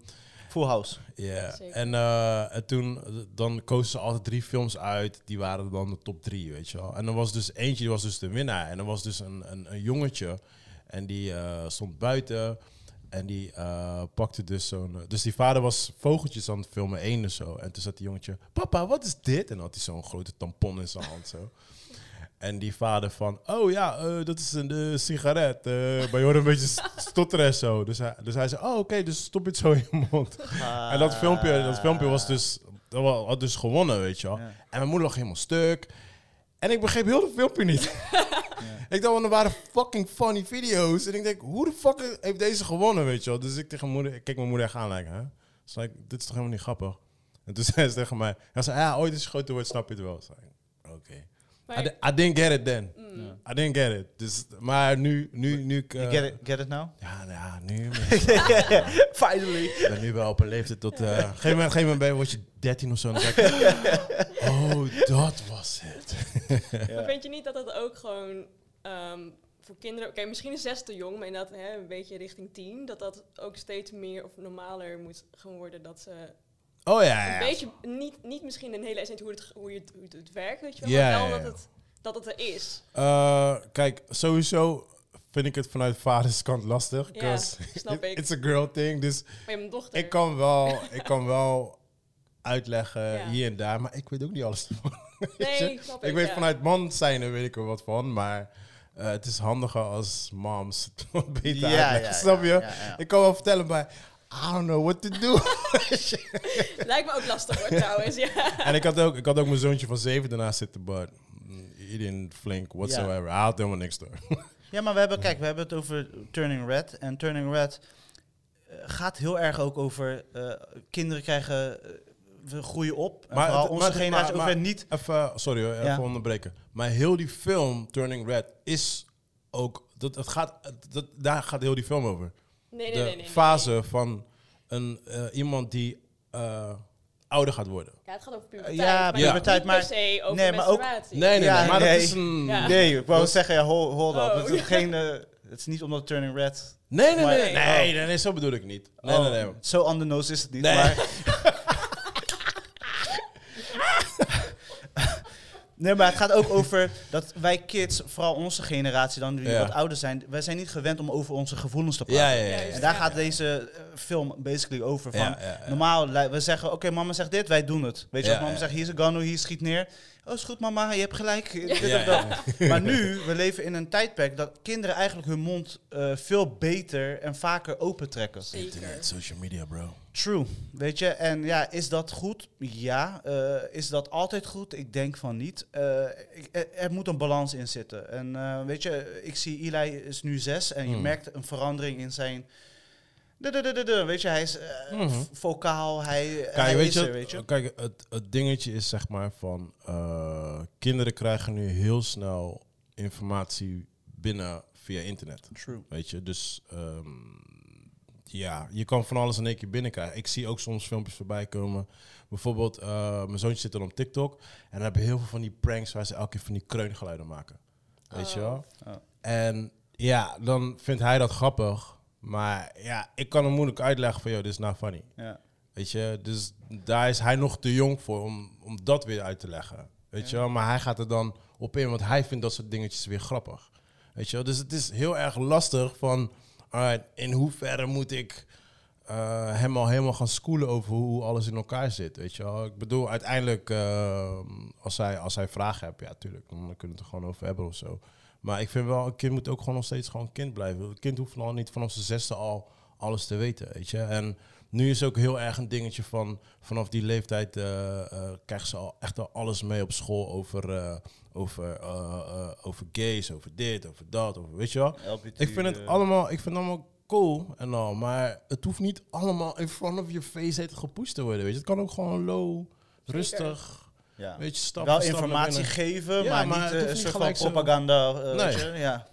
Full House. ja, en, eh, en toen dan kozen ze altijd drie films uit. Die waren dan de top drie, weet je wel. En er was dus eentje, die was dus de winnaar. En er was dus een, een, een jongetje. En die eh, stond buiten. En die eh, pakte dus zo'n... eh, dus die vader was vogeltjes aan het filmen, één of zo. En toen zat die jongetje... Papa, wat is dit? En dan had hij zo'n grote tampon in zijn hand, zo. En die vader van... Oh ja, eh, dat is een eh, sigaret. maar je hoort een beetje st- *laughs* stotteren en zo. Dus hij, dus hij zei... Oh, oké, dus stop het zo in je mond. En dat filmpje, dat filmpje was dus, dat had dus gewonnen, weet je wel. Ja. En mijn moeder lag helemaal stuk. En ik begreep heel het filmpje niet. *laughs* Ik dacht, want er waren fucking funny video's. En ik denk, hoe de fuck heeft deze gewonnen, weet je wel. Dus ik tegen moeder, ik keek mijn moeder echt aan, like, hè? It's like, dit is toch helemaal niet grappig? En toen *laughs* zei ze tegen mij, hij zei, ja, ooit is grote woord, snap je het wel. Zei, Oké. I, I didn't get it then. mm, I didn't get it. Dus, maar nu, nu, nu ik... You eh, get it, get it now? Ja, nou ja, nu... *laughs* Finally. Ik ben nu wel op een leeftijd tot... eh geen moment, geen moment ben je, word je 13 of zo. Dan *laughs* oh, dat was het. Maar vind je niet dat dat ook gewoon ehm, voor kinderen... Oké, misschien is zes te jong, maar inderdaad hè, een beetje richting tien... dat dat ook steeds meer of normaler moet gaan worden. Dat ze Oh ja, een ja. beetje... Niet, niet misschien een hele essentie hoe het, hoe, je het, hoe het, werkt, weet je wel. Ja, maar wel ja, ja. dat, het, dat het er is. Eh, kijk, sowieso vind ik het vanuit vaders kant lastig. Ja, 'cause snap ik. *laughs* It's a girl thing. Dus Maar je hebt een dochter. ik kan wel, ik kan wel uitleggen Ja. hier en daar, maar ik weet ook niet alles ervan. *laughs* nee, snap ik. Ik weet ja. vanuit man zijn er weet ik er wat van, maar eh, het is handiger als moms *laughs* beter uitleggen, snap je? ja, ja. Ik kan wel vertellen, maar I don't know what to do. *laughs* Lijkt me ook lastig hoor, trouwens. Ja. en ik had, ook, ik had ook mijn zoontje van zeven daarnaast zitten, but he didn't flink whatsoever. Hij had helemaal niks door. *laughs* Ja, maar we hebben, kijk, we hebben het over Turning Red. En Turning Red eh, gaat heel erg ook over eh, kinderen krijgen, eh, we groeien op. En Maar vooral onze maar- generatie maar- niet. Even, sorry hoor, even Ja. onderbreken. Maar heel die film, Turning Red, is ook... Dat, het gaat, dat, daar gaat heel die film over. Nee, nee, de nee, nee, nee. fase van een, eh, iemand die eh, ouder gaat worden. Ja, het gaat over puberteit. Ja, maar puberteit, niet maar- per se over nee, maar ook-. Nee, nee, Ja, nee. Maar nee. dat is een... Ja. Nee, ik wou Dat- zeggen, ja, hold, hold up. Oh, Het is, geen, eh, het is niet omdat Turning Red... Nee, nee, nee, nee, nee, nee, zo bedoel ik niet. Nee, Oh, nee, nee. Zo on the nose is het niet. Nee. Maar *laughs* nee, maar het gaat ook *laughs* over dat wij kids, vooral onze generatie dan, die Ja. wat ouder zijn, wij zijn niet gewend om over onze gevoelens te praten. Ja, ja. En daar gaat deze eh, film basically over. Van. Normaal, we zeggen, oké, mama zegt dit, wij doen het. Weet je, als mama zegt, hier is een gun, hier schiet neer. Oh, is goed mama, je hebt gelijk. *laughs* Ja, dat. Maar nu, we leven in een tijdperk dat kinderen eigenlijk hun mond eh, veel beter en vaker opentrekken. Zeker. Internet, social media, bro. True, weet je. En ja, is dat goed? Ja. Eh, is dat altijd goed? Ik denk van niet. Eh, ik- er, er moet een balans in zitten. En eh, weet je, ik zie Eli is nu zes en je Hmm. merkt een verandering in zijn... Weet je, hij is eh, Mhm. vocaal, hij, hij Kijk, weet is je, er, weet je. Kijk, het, het dingetje is zeg maar van... eh, kinderen krijgen nu heel snel informatie binnen via internet. True. Weet je, dus ehm, ja, je kan van alles in één keer binnenkrijgen. Ik zie ook soms filmpjes voorbij komen. Bijvoorbeeld, eh, mijn zoontje zit dan op TikTok. En dan hebben heel veel van die pranks waar ze elke keer van die kreungeluiden maken. Weet je Oh. wel? Oh. En ja, dan vindt hij dat grappig. Maar ja, ik kan hem moeilijk uitleggen van, joh, dit is nou funny. Ja. Weet je, dus daar is hij nog te jong voor om, om dat weer uit te leggen. Weet je wel, maar hij gaat er dan op in, want hij vindt dat soort dingetjes weer grappig. Weet je wel, dus het is heel erg lastig van, alright, in hoeverre moet ik eh, hem al helemaal gaan schoolen over hoe alles in elkaar zit, weet je wel. Ik bedoel, uiteindelijk, eh, als, hij, als hij vragen hebt, ja, natuurlijk, dan kunnen we het er gewoon over hebben of zo. Maar ik vind wel, een kind moet ook gewoon nog steeds gewoon een kind blijven. Een kind hoeft nog niet vanaf zijn zesde al alles te weten, weet je. En nu is ook heel erg een dingetje van, vanaf die leeftijd eh eh, krijgen ze al echt al alles mee op school over, eh, over, eh, eh, over gays, over dit, over dat, over, weet je wel. Ik vind het allemaal, ik vind het allemaal cool en al, maar het hoeft niet allemaal in front of your face gepusht te worden, weet je. Het kan ook gewoon low, rustig, ja. weet je, stap Wel informatie binnen. geven, Ja, maar, niet eh, hoeft een niet soort van propaganda. eh, Nee. weet je? Ja.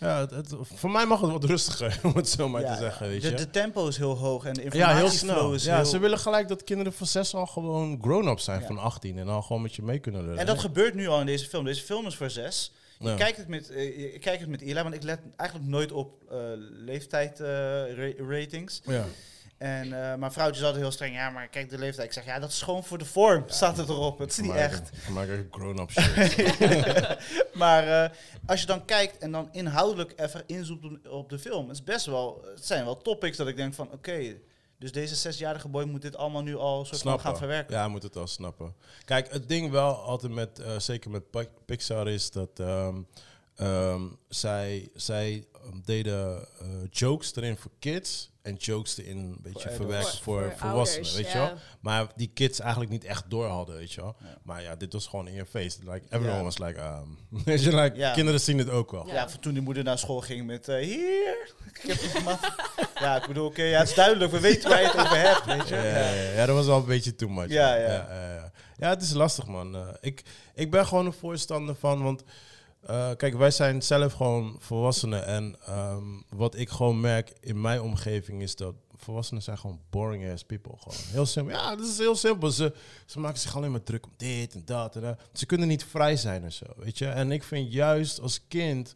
Ja, het, het- voor mij mag het wat rustiger, *laughs* om het zo maar Ja, te zeggen, weet de, je. de tempo is heel hoog en de Ja, heel snel. is Ja, heel... ze willen gelijk dat kinderen van zes al gewoon grown-up zijn Ja. van 18 en al gewoon met je mee kunnen lullen. En dat gebeurt nu al in deze film. Deze film is voor zes. Ja. Ik, kijk het met, eh, ik kijk het met Eli, want ik let eigenlijk nooit op eh leeftijd eh, ra- ratings. Ja. En eh, mijn vrouwtje is altijd heel streng. Ja, maar kijk de leeftijd. Ik zeg, ja, dat is gewoon voor de vorm. Staat het erop. Het is niet echt. Voor mij echt grown-up shit. *laughs* maar eh, als je dan kijkt en dan inhoudelijk even inzoomt op, op de film, het is best wel, het zijn wel topics dat ik denk van, oké, dus deze zesjarige boy moet dit allemaal nu al soort van gaan verwerken. Ja, hij moet het al snappen. Kijk, het ding wel altijd met, eh, zeker met Pi- Pixar is dat ehm, ehm, zij, zij deden eh, jokes erin voor kids en jokes erin een beetje verwerken voor, voor volwassenen, ouders, weet je wel. Maar die kids eigenlijk niet echt door hadden, weet je wel. Maar ja, dit was gewoon in je face. Like, everyone was like, um, *laughs* weet je, like, kinderen zien het ook wel. Ja, toen die moeder naar school ging met eh, hier. Ik heb het gemaakt. *laughs* ja, ik bedoel, oké, ja, het is duidelijk. We weten waar je het over hebt, weet je. Ja, ja, Ja. ja, ja, dat was al een beetje too much. Ja, ja. Ja, ja, ja. Ja, het is lastig, man. Eh, ik, ik ben gewoon een voorstander van, want eh, kijk, wij zijn zelf gewoon volwassenen. En ehm, wat ik gewoon merk in mijn omgeving is dat volwassenen zijn gewoon boring ass people. Gewoon heel simpel. Ja, dat is heel simpel. Ze, ze maken zich alleen maar druk om dit en dat en dat. Ze kunnen niet vrij zijn en zo, weet je. En ik vind juist als kind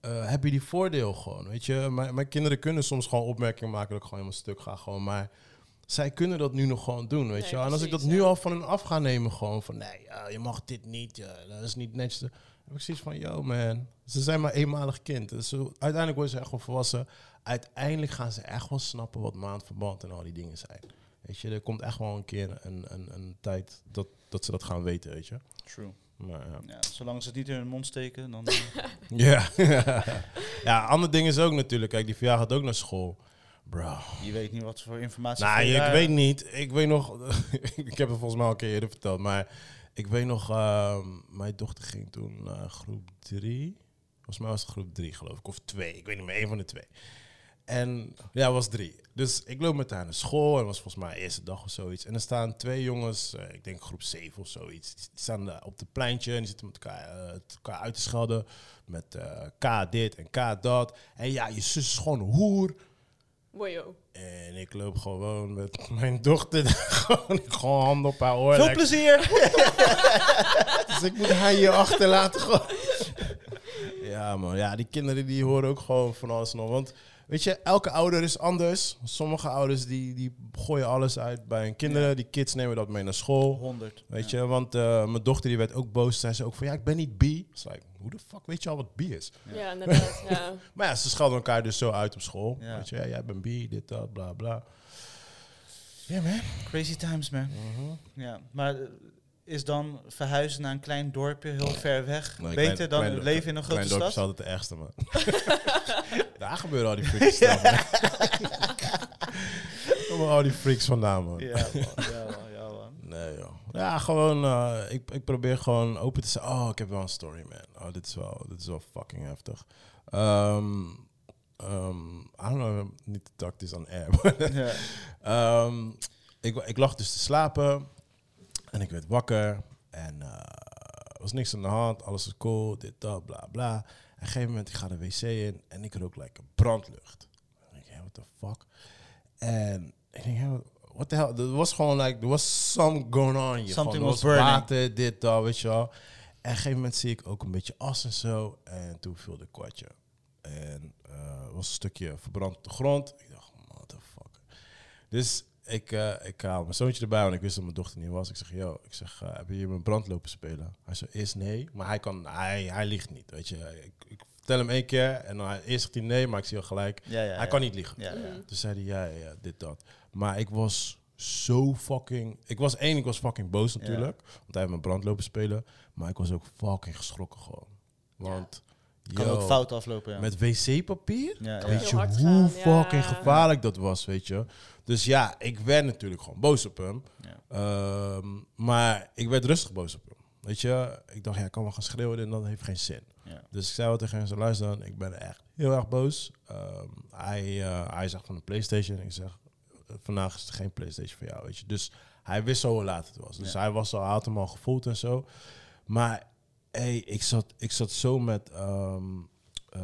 eh, heb je die voordeel gewoon, weet je. Mijn, mijn kinderen kunnen soms gewoon opmerkingen maken dat ik gewoon helemaal stuk ga, gewoon. Maar zij kunnen dat nu nog gewoon doen, weet Nee, je. En als ik dat nu ja. al van hen af ga nemen, gewoon van... Nee, je mag dit niet, dat is niet netjes. Heb ik zoiets van, yo man, ze zijn maar eenmalig kind. Dus uiteindelijk worden ze echt wel volwassen. Uiteindelijk gaan ze echt wel snappen wat maandverband en al die dingen zijn. Weet je, er komt echt wel een keer een, een, een tijd dat, dat ze dat gaan weten, weet je. True. Maar, ja. Ja, zolang ze het niet in hun mond steken, dan... eh, *laughs* Ja. *laughs* ja, ander ding is ook natuurlijk, kijk, die verjaar gaat ook naar school. Bro. je weet niet wat voor informatie... Nou, je ik weet niet. Ik weet nog, *laughs* ik heb het volgens mij al een keer eerder verteld, maar ik weet nog, ehm, mijn dochter ging toen groep drie. Volgens mij was het groep drie, geloof ik, of twee. Ik weet niet meer, één van de twee. En ja, was drie. Dus ik loop met haar naar school en was volgens mij de eerste dag of zoiets. En er staan twee jongens, eh, ik denk groep zeven of zoiets, die staan op het pleintje en die zitten met elkaar, eh, elkaar uit te schelden. Met eh, K dit en K dat. En ja, je zus is gewoon een hoer. Wojo. En ik loop gewoon met *laughs* mijn dochter *laughs* gewoon, gewoon handen op haar oor. Veel plezier! *laughs* dus ik moet haar hier achterlaten. Gewoon. Ja man, ja, die kinderen die horen ook gewoon van alles nog. Want weet je, elke ouder is anders. Sommige ouders die, die gooien alles uit bij hun kinderen. Die kids nemen dat mee naar school. 100. Weet je, want eh, mijn dochter die werd ook boos. Zei ze ook van, ja, ik ben niet bi. It's like, hoe de fuck weet je al wat bi is? Ja, inderdaad. *laughs* ja. Maar ja, ze schelden elkaar dus zo uit op school. Ja. Weet je, ja, jij bent bi, dit, dat, bla, bla. Ja, man. Crazy times, man. Mhm. Ja, maar eh, is dan verhuizen naar een klein dorpje heel ver weg Nee, beter klein- dan klein leven in een grote Klein dorp is stad? altijd de ergste, man. *laughs* Daar gebeuren al die stuff. *laughs* Kom al die freaks vandaan, man. Ja, man. Ja, man. Ja, man. Nee, joh. Ja, gewoon, eh, ik, ik probeer gewoon open te zijn. Oh, ik heb wel een story, man. Oh, dit is wel, dit is wel fucking heftig. Ehm ehm, I don't know, niet de tactisch aan air. *laughs* Ehm, ik, ik lag dus te slapen en ik werd wakker en eh, er was niks aan de hand, alles is cool, dit, dat, bla, bla. Op een gegeven moment, ik ga de wc in en ik rook lekker brandlucht. En ik denk, hey, what the fuck? En ik denk, hey, what the hell? Er was gewoon, like, there was some going on hier. Something was burning. water, dit, dat, weet je wel. En op een gegeven moment zie ik ook een beetje as en zo. En toen viel de kwartje. En er was een stukje verbrand op de grond. Ik dacht, motherfucker. Dus ik, eh, ik haal mijn zoontje erbij, want ik wist dat mijn dochter niet was. Ik zeg, yo, ik zeg, eh, heb je hier met brand lopen spelen? Hij zei, eerst nee, maar hij, kan, hij, hij liegt niet, weet je. Ik, ik vertel hem één keer en dan eerst zegt hij nee, maar ik zie al gelijk. Ja, ja, hij ja. kan niet liegen. Ja, ja. Mhm. Toen zei hij, ja, ja, ja, dit, dat. Maar ik was zo fucking... Ik was één, ik was fucking boos Ja. natuurlijk. Want hij heeft mijn brand lopen spelen. Maar ik was ook fucking geschrokken gewoon. Want... Kan yo, ook fout aflopen, ja. Met wc-papier? ja, ja. Weet je hoe gaan, fucking ja. gevaarlijk dat was, weet je? Dus ja, ik werd natuurlijk gewoon boos op hem. Ja. Ehm, maar ik werd rustig boos op hem. Weet je, ik dacht, ja, ik kan wel gaan schreeuwen en dat heeft geen zin. Ja. Dus ik zei wat tegen hem, zo, luister dan, ik ben echt heel erg boos. Ehm, hij, eh, hij zegt van de Playstation. Ik zeg, vandaag is het geen Playstation voor jou, weet je. Dus hij wist zo hoe laat het was. Dus Ja. hij, was al, hij had hem al gevoeld en zo. Maar hey, ik, zat, ik zat zo met... ehm, eh,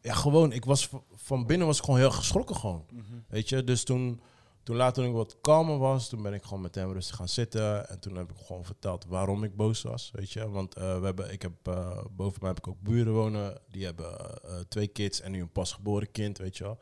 ja, gewoon, ik was van binnen was ik gewoon heel geschrokken gewoon. Mhm. Weet je, dus toen, toen later toen ik wat kalmer was, toen ben ik gewoon met hem rustig gaan zitten. En toen heb ik gewoon verteld waarom ik boos was, weet je. Want eh, we hebben, ik heb, eh, boven mij heb ik ook buren wonen. Die hebben twee kids en nu een pasgeboren kind, weet je wel.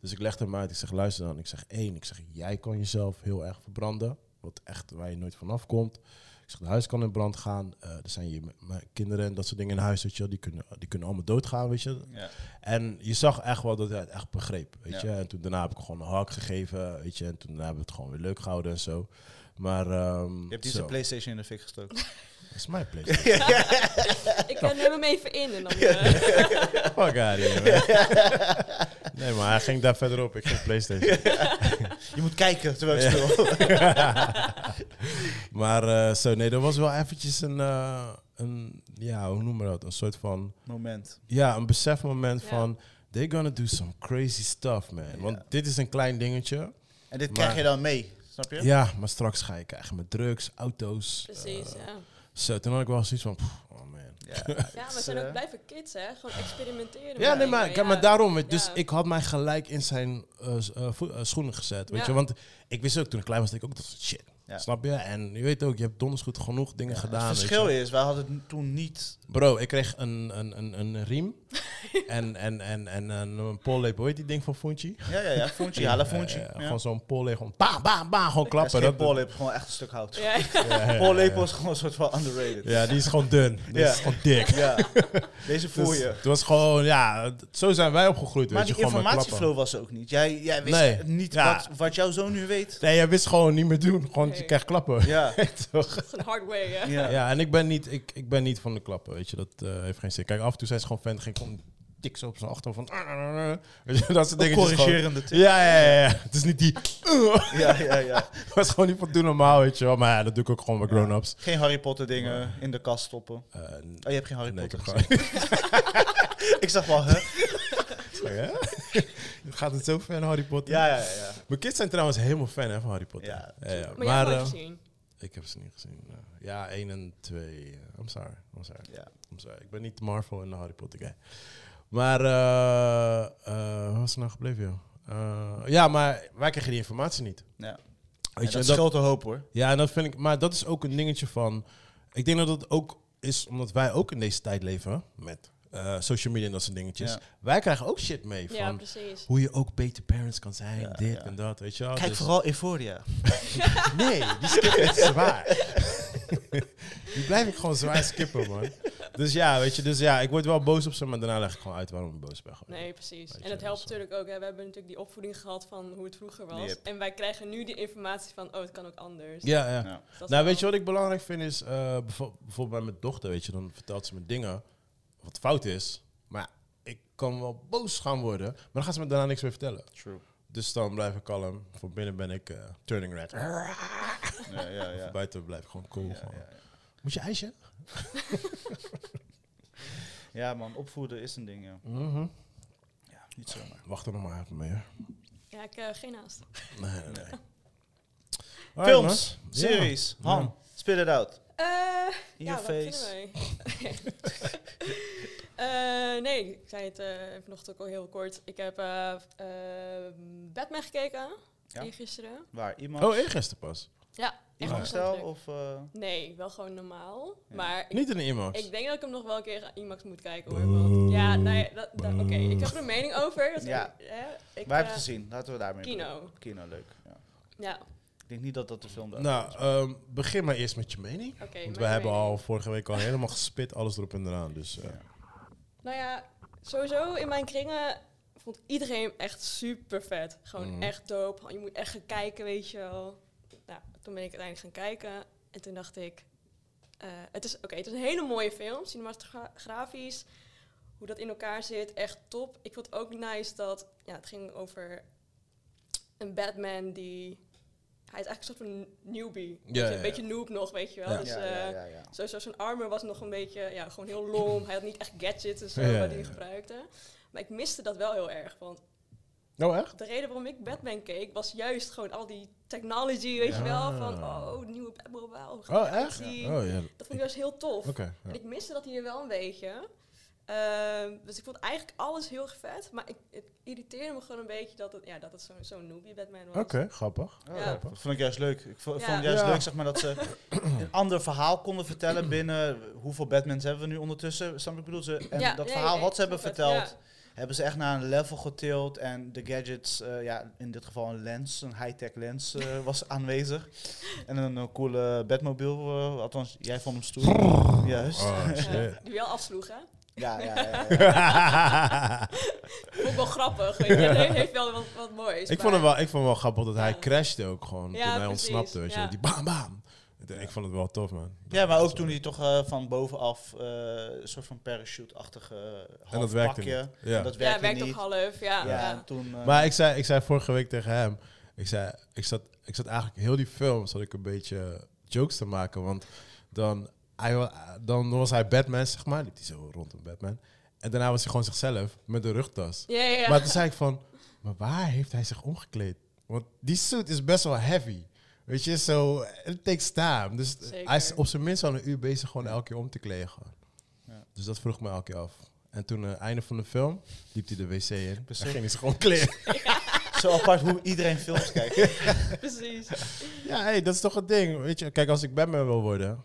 Dus ik legde hem uit, ik zeg luister dan. Ik zeg één, ik zeg jij kan jezelf heel erg verbranden. Wat echt waar je nooit vanaf komt. Ik zeg, de huis kan in brand gaan. Eh, er zijn m- kinderen en dat soort dingen in huis, weet je. Die kunnen, die kunnen allemaal doodgaan, weet je. Ja. En je zag echt wel dat hij het echt begreep, weet Ja. je. En toen daarna heb ik gewoon een hak gegeven, weet je. En toen hebben we het gewoon weer leuk gehouden en zo. Maar, ehm Je hebt die zijn Playstation in de fik gestoken. *laughs* Dat is mijn PlayStation. *laughs* Ik neem hem even in en dan... eh, *laughs* Fuck out of here, man. Nee, maar hij ging daar verderop. Ik ging PlayStation. *laughs* Je moet kijken terwijl ik speel. maar eh, zo, nee, dat was wel eventjes een, eh, een, ja, hoe noemen we dat? Een soort van, Moment. ja, een besefmoment Ja. van, they're gonna do some crazy stuff, man. Want dit is een klein dingetje. En dit Maar- krijg je dan mee, snap je? Ja, maar straks ga je krijgen met drugs, auto's. Precies, ja. Zo, toen had ik wel zoiets van, pff, oh man. Ja, *laughs* Ja, we zijn eh, ook blijven kids, hè. Gewoon experimenteren. Ja, nee, maar, kijk, ja. maar daarom. weet- Dus Ja. ik had mij gelijk in zijn eh, s- eh, vo- eh, schoenen gezet, weet Ja. je. Want ik wist ook, toen ik klein was, dat ik ook dat soort shit. Ja. Snap je? En je weet ook, je hebt donders goed genoeg dingen ja. gedaan. Het weet verschil is, wij hadden het toen niet... Bro, ik kreeg een, een, een, een riem *laughs* en, en, en, en een, een pollepel. Hoe heet die ding van Funchi? Ja, ja, ja. Funchi, halen Funchi. Eh, Ja. Gewoon zo'n pollepel, gewoon bam, bam, bam, gewoon Dat is klappen. geen Dat- pollepel, gewoon echt een stuk hout. Ja, *laughs* Ja, ja, ja, Pollepel is gewoon een soort van underrated. Ja, die is gewoon dun. Die Ja. is gewoon dik. Ja, deze voel Dus je. het was gewoon, ja, zo zijn wij opgegroeid. Maar weet je, die gewoon met klappen. informatieflow was er ook niet. Jij, jij wist Nee. niet Ja. wat, wat jouw zoon nu weet. Nee, jij wist gewoon niet meer doen. Gewoon, je krijgt klappen. Ja, *laughs* Toch? dat is een hard way, hè. ja. Ja, en ik ben niet, ik, ik ben niet van de klappen, weet je. Dat eh, heeft geen zin. Kijk, af en toe zijn ze gewoon fan. Ging gewoon tik zo op zijn achterhoofd van... Weet je, dat soort dingen. corrigerende tip. Ja, ja, ja, ja. Het is niet die... *laughs* Ja, ja, ja. Het was gewoon niet van doen normaal, weet je wel. Maar ja, dat doe ik ook gewoon bij grown-ups. Geen Harry Potter dingen in de kast stoppen. Eh, Oh, je hebt geen Harry nee, Potter gewoon... *laughs* Ik zag wel, hè? *laughs* Ja? Gaat het zo ver, Harry Potter? Ja, ja, ja. Mijn kids zijn trouwens helemaal fan hè, van Harry Potter. Ja, ja, ja. Maar, eh, gezien. ik heb ze niet gezien. eh. ja, 1 en 2. I'm sorry. I'm sorry. ja. I'm sorry. Ik ben niet Marvel en de Harry Potter guy. Maar, eh eh waar was het nou gebleven, joh? Eh, ja, maar wij krijgen die informatie niet. ja. Weet je, dat dat- hoop, hoor. ja, en dat vind ik, maar dat is ook een dingetje van. Ik denk dat het ook is omdat wij ook in deze tijd leven met eh, social media en dat soort dingetjes. Ja. Wij krijgen ook shit mee Ja, van precies. hoe je ook beter parents kan zijn, Ja, dit ja. en dat, weet je wel. Kijk Dus- vooral Euphoria. *laughs* Nee, die skip ik zwaar. *laughs* die blijf ik gewoon zwaar skippen, man. Dus ja, weet je, dus ja, ik word wel boos op ze, maar daarna leg ik gewoon uit waarom ik boos ben. gewoon. Nee, precies. Weet En het helpt natuurlijk ook. Hè. We hebben natuurlijk die opvoeding gehad van hoe het vroeger was. Yep. En wij krijgen nu die informatie van, oh, het kan ook anders. Ja, ja. Dat Nou, wel- weet je wat ik belangrijk vind is, eh, bijvo- bijvoorbeeld bij mijn dochter, weet je, dan vertelt ze me dingen wat fout is. Maar ik kan wel boos gaan worden, maar dan gaat ze me daarna niks meer vertellen. True. Dus dan blijf ik kalm. Voor binnen ben ik eh, turning red. Ja, ja, ja. Voor buiten blijf ik gewoon cool. Ja, gewoon. ja, ja. Moet je ijsje? *laughs* Ja, man, opvoeden is een ding, ja. Mhm. ja niet zomaar. Wacht er nog maar even mee, hè. Ja, ik uh, geen haast. Nee, nee, nee. *laughs* Films, series, Ja. Han, spit it out. Uh, In ja, your waar face. wij? *laughs* Eh, nee, ik zei het eh even nog ook al heel kort. Ik heb eh, eh, Batman gekeken. Ja. Gisteren. Waar? Iemand? Oh, eergisteren pas. Ja, Iemand leuk. of... eh, Nee, wel gewoon normaal. Ja. Maar ik, Niet in de IMAX. ik denk dat ik hem nog wel een keer aan IMAX moet kijken hoor. Want, ja, nou ja, dat, dat- oké. Ik heb er een mening over. Dat Ja. ik, hè, ik, waar heb je eh, het gezien? Laten we daarmee Kino. Kino, leuk. Ja. Ja, Ik denk niet dat dat de film daar nou, ehm, begin maar eerst met je mening. oké. Want wij hebben mening. al vorige week al helemaal gespit, alles erop en eraan. Dus eh, Ja. Nou ja, sowieso in mijn kringen vond iedereen hem echt super vet. Gewoon Mhm. echt dope. Je moet echt gaan kijken, weet je wel. Nou, toen ben ik uiteindelijk gaan kijken. En toen dacht ik... eh, het is oké, het is een hele mooie film. Cinematografisch. Hoe dat in elkaar zit, echt top. Ik vond ook nice dat... Ja, het ging over een Batman die... Hij is eigenlijk een soort van newbie. Ja, Beetje- ja, Een beetje noob nog, weet je wel. Ja. Dus, ja, eh, ja, ja, ja. Sowieso zijn armor was nog een beetje, ja, gewoon heel lom. Hij had niet echt gadgets en zo Ja, ja, wat hij gebruikte. Maar ik miste dat wel heel erg. Want Oh, echt? de reden waarom ik Batman keek, was juist gewoon al die technology, weet Ja. je wel. Van, oh, nieuwe Batmobile. Oh, echt? Oh, ja. Dat vond ik juist heel tof. En ik miste dat hier wel een beetje. Ehm, dus ik vond eigenlijk alles heel erg vet. Maar ik, het irriteerde me gewoon een beetje dat het, ja, dat het zo'n zo'n noobie Batman was. Oké, grappig. Oh, Ja. Dat vond ik juist leuk. Ik vo- Ja. vond het juist Ja. leuk zeg maar, dat ze *clears throat* een ander verhaal konden vertellen binnen hoeveel Batmans hebben we nu ondertussen. Snap ik bedoel? Ze, en Ja, dat nee, verhaal nee, wat ze hebben het, verteld, hebben ze echt naar een level getild. En de gadgets, eh, ja, in dit geval een lens, een high-tech lens eh, *laughs* was aanwezig. En een, coole Batmobile, eh, althans jij vond hem stoer. Juist. Oh, Ja. shit. die wel afsloeg, hè? Ja, ja, ja. ja. *laughs* Vond ik wel grappig. Weet je. Het heeft- wel wat, wat moois. ik, vond het wel, ik vond het wel grappig dat hij Ja. crashte ook gewoon Ja, toen hij precies, ontsnapte. Weet je, ja. die bam bam. Ik vond het wel tof, man. Ja, maar ook toen hij toch eh, van bovenaf eh, een soort van parachute-achtige En dat werkte pakje. niet. Ja. En dat Ja, werkte werkt niet. ook half. Ja, Ja, ja. toen... eh, Maar ik zei, ik zei vorige week tegen hem, ik zei, ik zat, ik zat eigenlijk heel die film, zat ik een beetje jokes te maken, want dan, hij, dan was hij Batman, zeg maar, liep hij zo rond een Batman, en daarna was hij gewoon zichzelf met een rugtas. Ja, ja, ja. Maar toen zei ik van, maar waar heeft hij zich omgekleed? Want die suit is best wel heavy. Weet je, zo, it takes time. Dus Zeker. hij is op zijn minst al een uur bezig gewoon elke keer om te kleden. gewoon. Ja. Dus dat vroeg me elke keer af. En toen, uh, einde van de film, liep hij de wc in. Precies. En ging hij zich gewoon kleden. *laughs* Zo apart hoe iedereen films kijkt. Precies. Ja, hey, dat is toch het ding. Weet je, kijk, als ik Batman wil worden,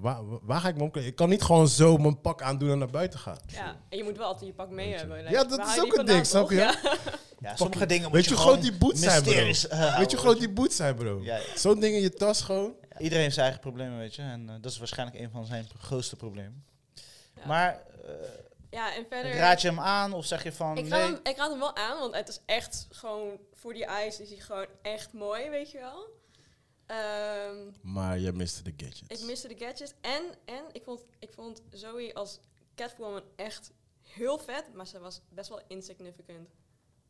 waar, waar ga ik me omkleden? Ik kan niet gewoon zo mijn pak aandoen en naar buiten gaan. Ja, en je moet wel altijd je pak mee Weet je. hebben. Ja, dat is ook een ding, snap je? *laughs* Ja. Ja, sommige dingen moet Weet je hoe gewoon groot die boots zijn, bro? eh. Weet je hoe groot die boots zijn, bro? Ja, ja. Zo'n ding in je tas gewoon. Iedereen heeft zijn eigen problemen, weet je. En eh, dat is waarschijnlijk een van zijn grootste problemen. Ja. Maar eh, Ja, en verder... raad je hem aan of zeg je van ik, raad nee? hem, ik raad hem wel aan, want het is echt gewoon... Voor die eyes is hij gewoon echt mooi, weet je wel. Ehm, Maar je miste de gadgets. ik miste de gadgets. En, en ik, vond, ik vond Zoe als Catwoman echt heel vet. Maar ze was best wel insignificant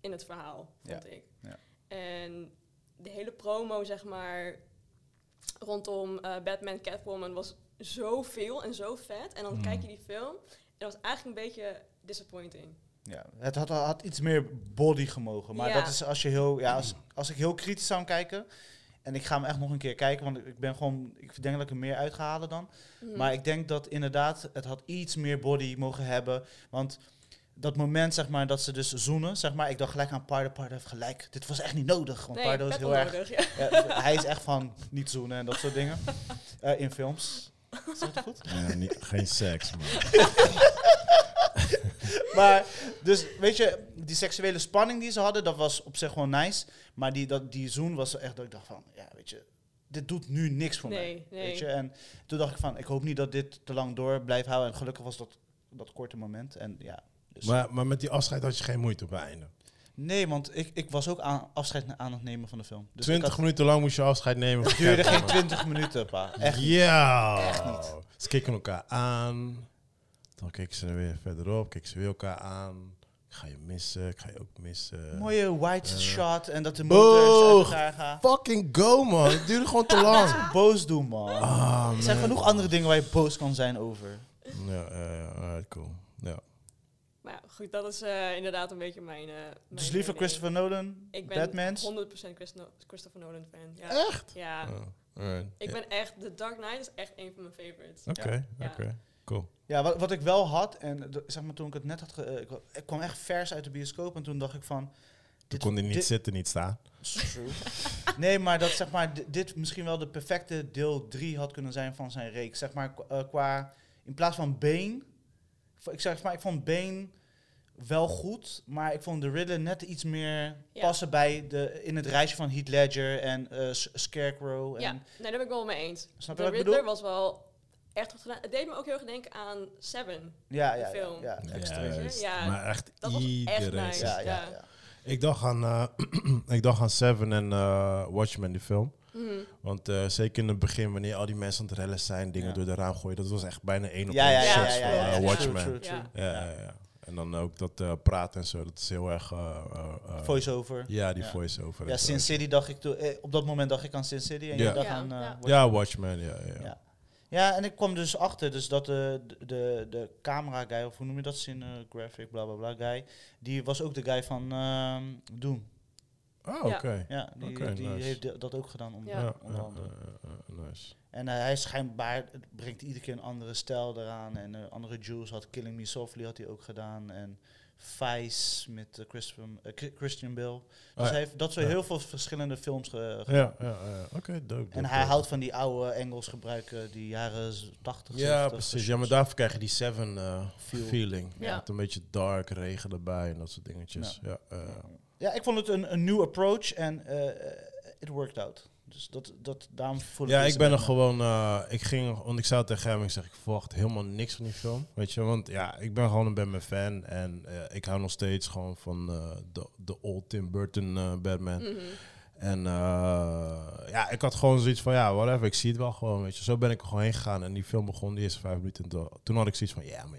in het verhaal, vond ik. ja. En de hele promo, zeg maar, rondom eh, Batman Catwoman was zoveel en zo vet. En dan Hmm. kijk je die film en dat was eigenlijk een beetje disappointing. Ja, het had, had iets meer body gemogen. Maar Ja. dat is als je heel, ja, als, als ik heel kritisch zou kijken. En ik ga hem echt nog een keer kijken, want ik ben gewoon, ik denk dat ik er meer uit ga halen dan. Mhm. Maar ik denk dat inderdaad, het had iets meer body mogen hebben. Want dat moment, zeg maar, dat ze dus zoenen, zeg maar, ik dacht gelijk aan Pardo. Pardo heeft gelijk. Dit was echt niet nodig. Want nee, Pardo is heel erg. Ja, hij is echt van niet zoenen en dat soort dingen. *laughs* Eh, in films. Is dat goed? Ja, niet, geen seks, man. *laughs* Maar, dus weet je, die seksuele spanning die ze hadden, dat was op zich gewoon nice. Maar die, dat, die zoen was echt dat ik dacht van, ja, weet je, dit doet nu niks voor Nee, mij. nee. Weet je? En toen dacht ik van, ik hoop niet dat dit te lang door blijft houden. En gelukkig was dat dat korte moment. En ja, dus Maar, maar met die afscheid had je geen moeite op het einde. Nee, want ik, ik was ook aan, afscheid aan het nemen van de film. Dus 20 ik had, minuten lang moest je afscheid nemen. het duurde geen 20 minuten, pa. Echt niet. Ja. Echt niet. Ze keken elkaar aan. Dan keken ze er weer verderop. Keken ze weer elkaar aan. Ik ga je missen. Ik ga je ook missen. Mooie white Eh. shot en dat de motor uit elkaar gaat. Fucking go, man. Het duurde gewoon te lang. Boos doen, man. Ah, er zijn genoeg andere dingen waar je boos kan zijn over. Ja, ja, ja. Alright, cool. Ja. Maar ja, goed, dat is eh, inderdaad een beetje mijn... eh, mijn Dus liever mening. Christopher Nolan, Ik ben Batmans. 100% Christ- Christopher Nolan fan. Ja. Echt? Ja. Alright. Ik ben echt... The Dark Knight is echt een van mijn favorites. Oké, Ja. oké. Cool. Ja, wat, wat ik wel had, en zeg maar toen ik het net had, ge- eh, ik, wa- ik kwam echt vers uit de bioscoop en toen dacht ik van... Toen kon hij niet dit- zitten, niet staan. True. *laughs* nee, maar dat zeg maar, di- dit misschien wel de perfecte deel 3 had kunnen zijn van zijn reeks. Zeg maar, qua- qua, in plaats van Bane, v- ik zeg maar, ik vond Bane wel goed, maar ik vond de Riddler net iets meer Ja. passen bij de, in het reisje van Heath Ledger en eh, Scarecrow. En, Ja, nee, daar ben ik wel mee eens. Snap je wat ik Riddler bedoel? was wel echt goed gedaan. Het deed me ook heel erg denken aan Seven. Ja, de ja, ja, film. ja, Ja, extreem. Juist. Ja, maar echt dat was echt iedereen. nice. Ja, ja, Ja. ja. Ik dacht aan, eh, *clears throat* ik dacht aan Seven en eh, Watchmen, die film. Mhm. Want eh, zeker in het begin, wanneer al die mensen aan het rellen zijn, dingen Ja. door de raam gooien, dat was echt bijna één op één ja, ja, shots ja, van ja, ja, Watchmen. True, true, Ja. En dan ook dat eh, praten en zo, dat is heel erg... eh, eh, Voice-over. Ja, die Ja. voice-over. Ja. Sin City dacht ik toen, eh, op dat moment dacht ik aan Sin City en Ja. dacht Ja, aan... eh, ja. Watchmen. Ja, Watchmen, ja. ja. Ja. Ja, en ik kwam dus achter dus dat de, de, de, de camera guy, of hoe noem je dat, cinegraphic, bla bla bla guy, die was ook de guy van ehm Doom. Oh, Ja. oké. Ja, die, die nice. heeft dat ook gedaan. Om, Ja. Ja, onder andere. nice. En eh, hij is schijnbaar, het brengt iedere keer een andere stijl eraan. En eh, andere Jules had Killing Me Softly had hij ook gedaan. En Vice met eh, Christopher, eh, Chri- Christian Bale. Dus Oh, ja. hij heeft dat soort Ja. heel veel verschillende films ge- Ja, ja, ja. oké, dope. En dope, hij dope. houdt van die oude Engels gebruiken, die jaren 80, Ja, 70. precies. Ja, maar daarvoor krijg je die Seven eh, Feel. feeling. Ja. Met een beetje dark, regen erbij en dat soort dingetjes. Ja. Ja, ik vond het een, een nieuw approach en eh, it worked out. Dus dat, dat, daarom voel Ja, ik ben er gewoon. eh, ik ging, want ik zei het tegen hem, ik zeg, ik verwacht helemaal niks van die film. Weet je, want ja, ik ben gewoon een Batman fan en eh, ik hou nog steeds gewoon van eh, de, de old Tim Burton Batman. Mhm. En eh, ja, ik had gewoon zoiets van, ja, whatever, ik zie het wel gewoon, weet je. Zo ben ik er gewoon heen gegaan en die film begon de eerste vijf minuten. En toen- toen had ik zoiets van, ja, man,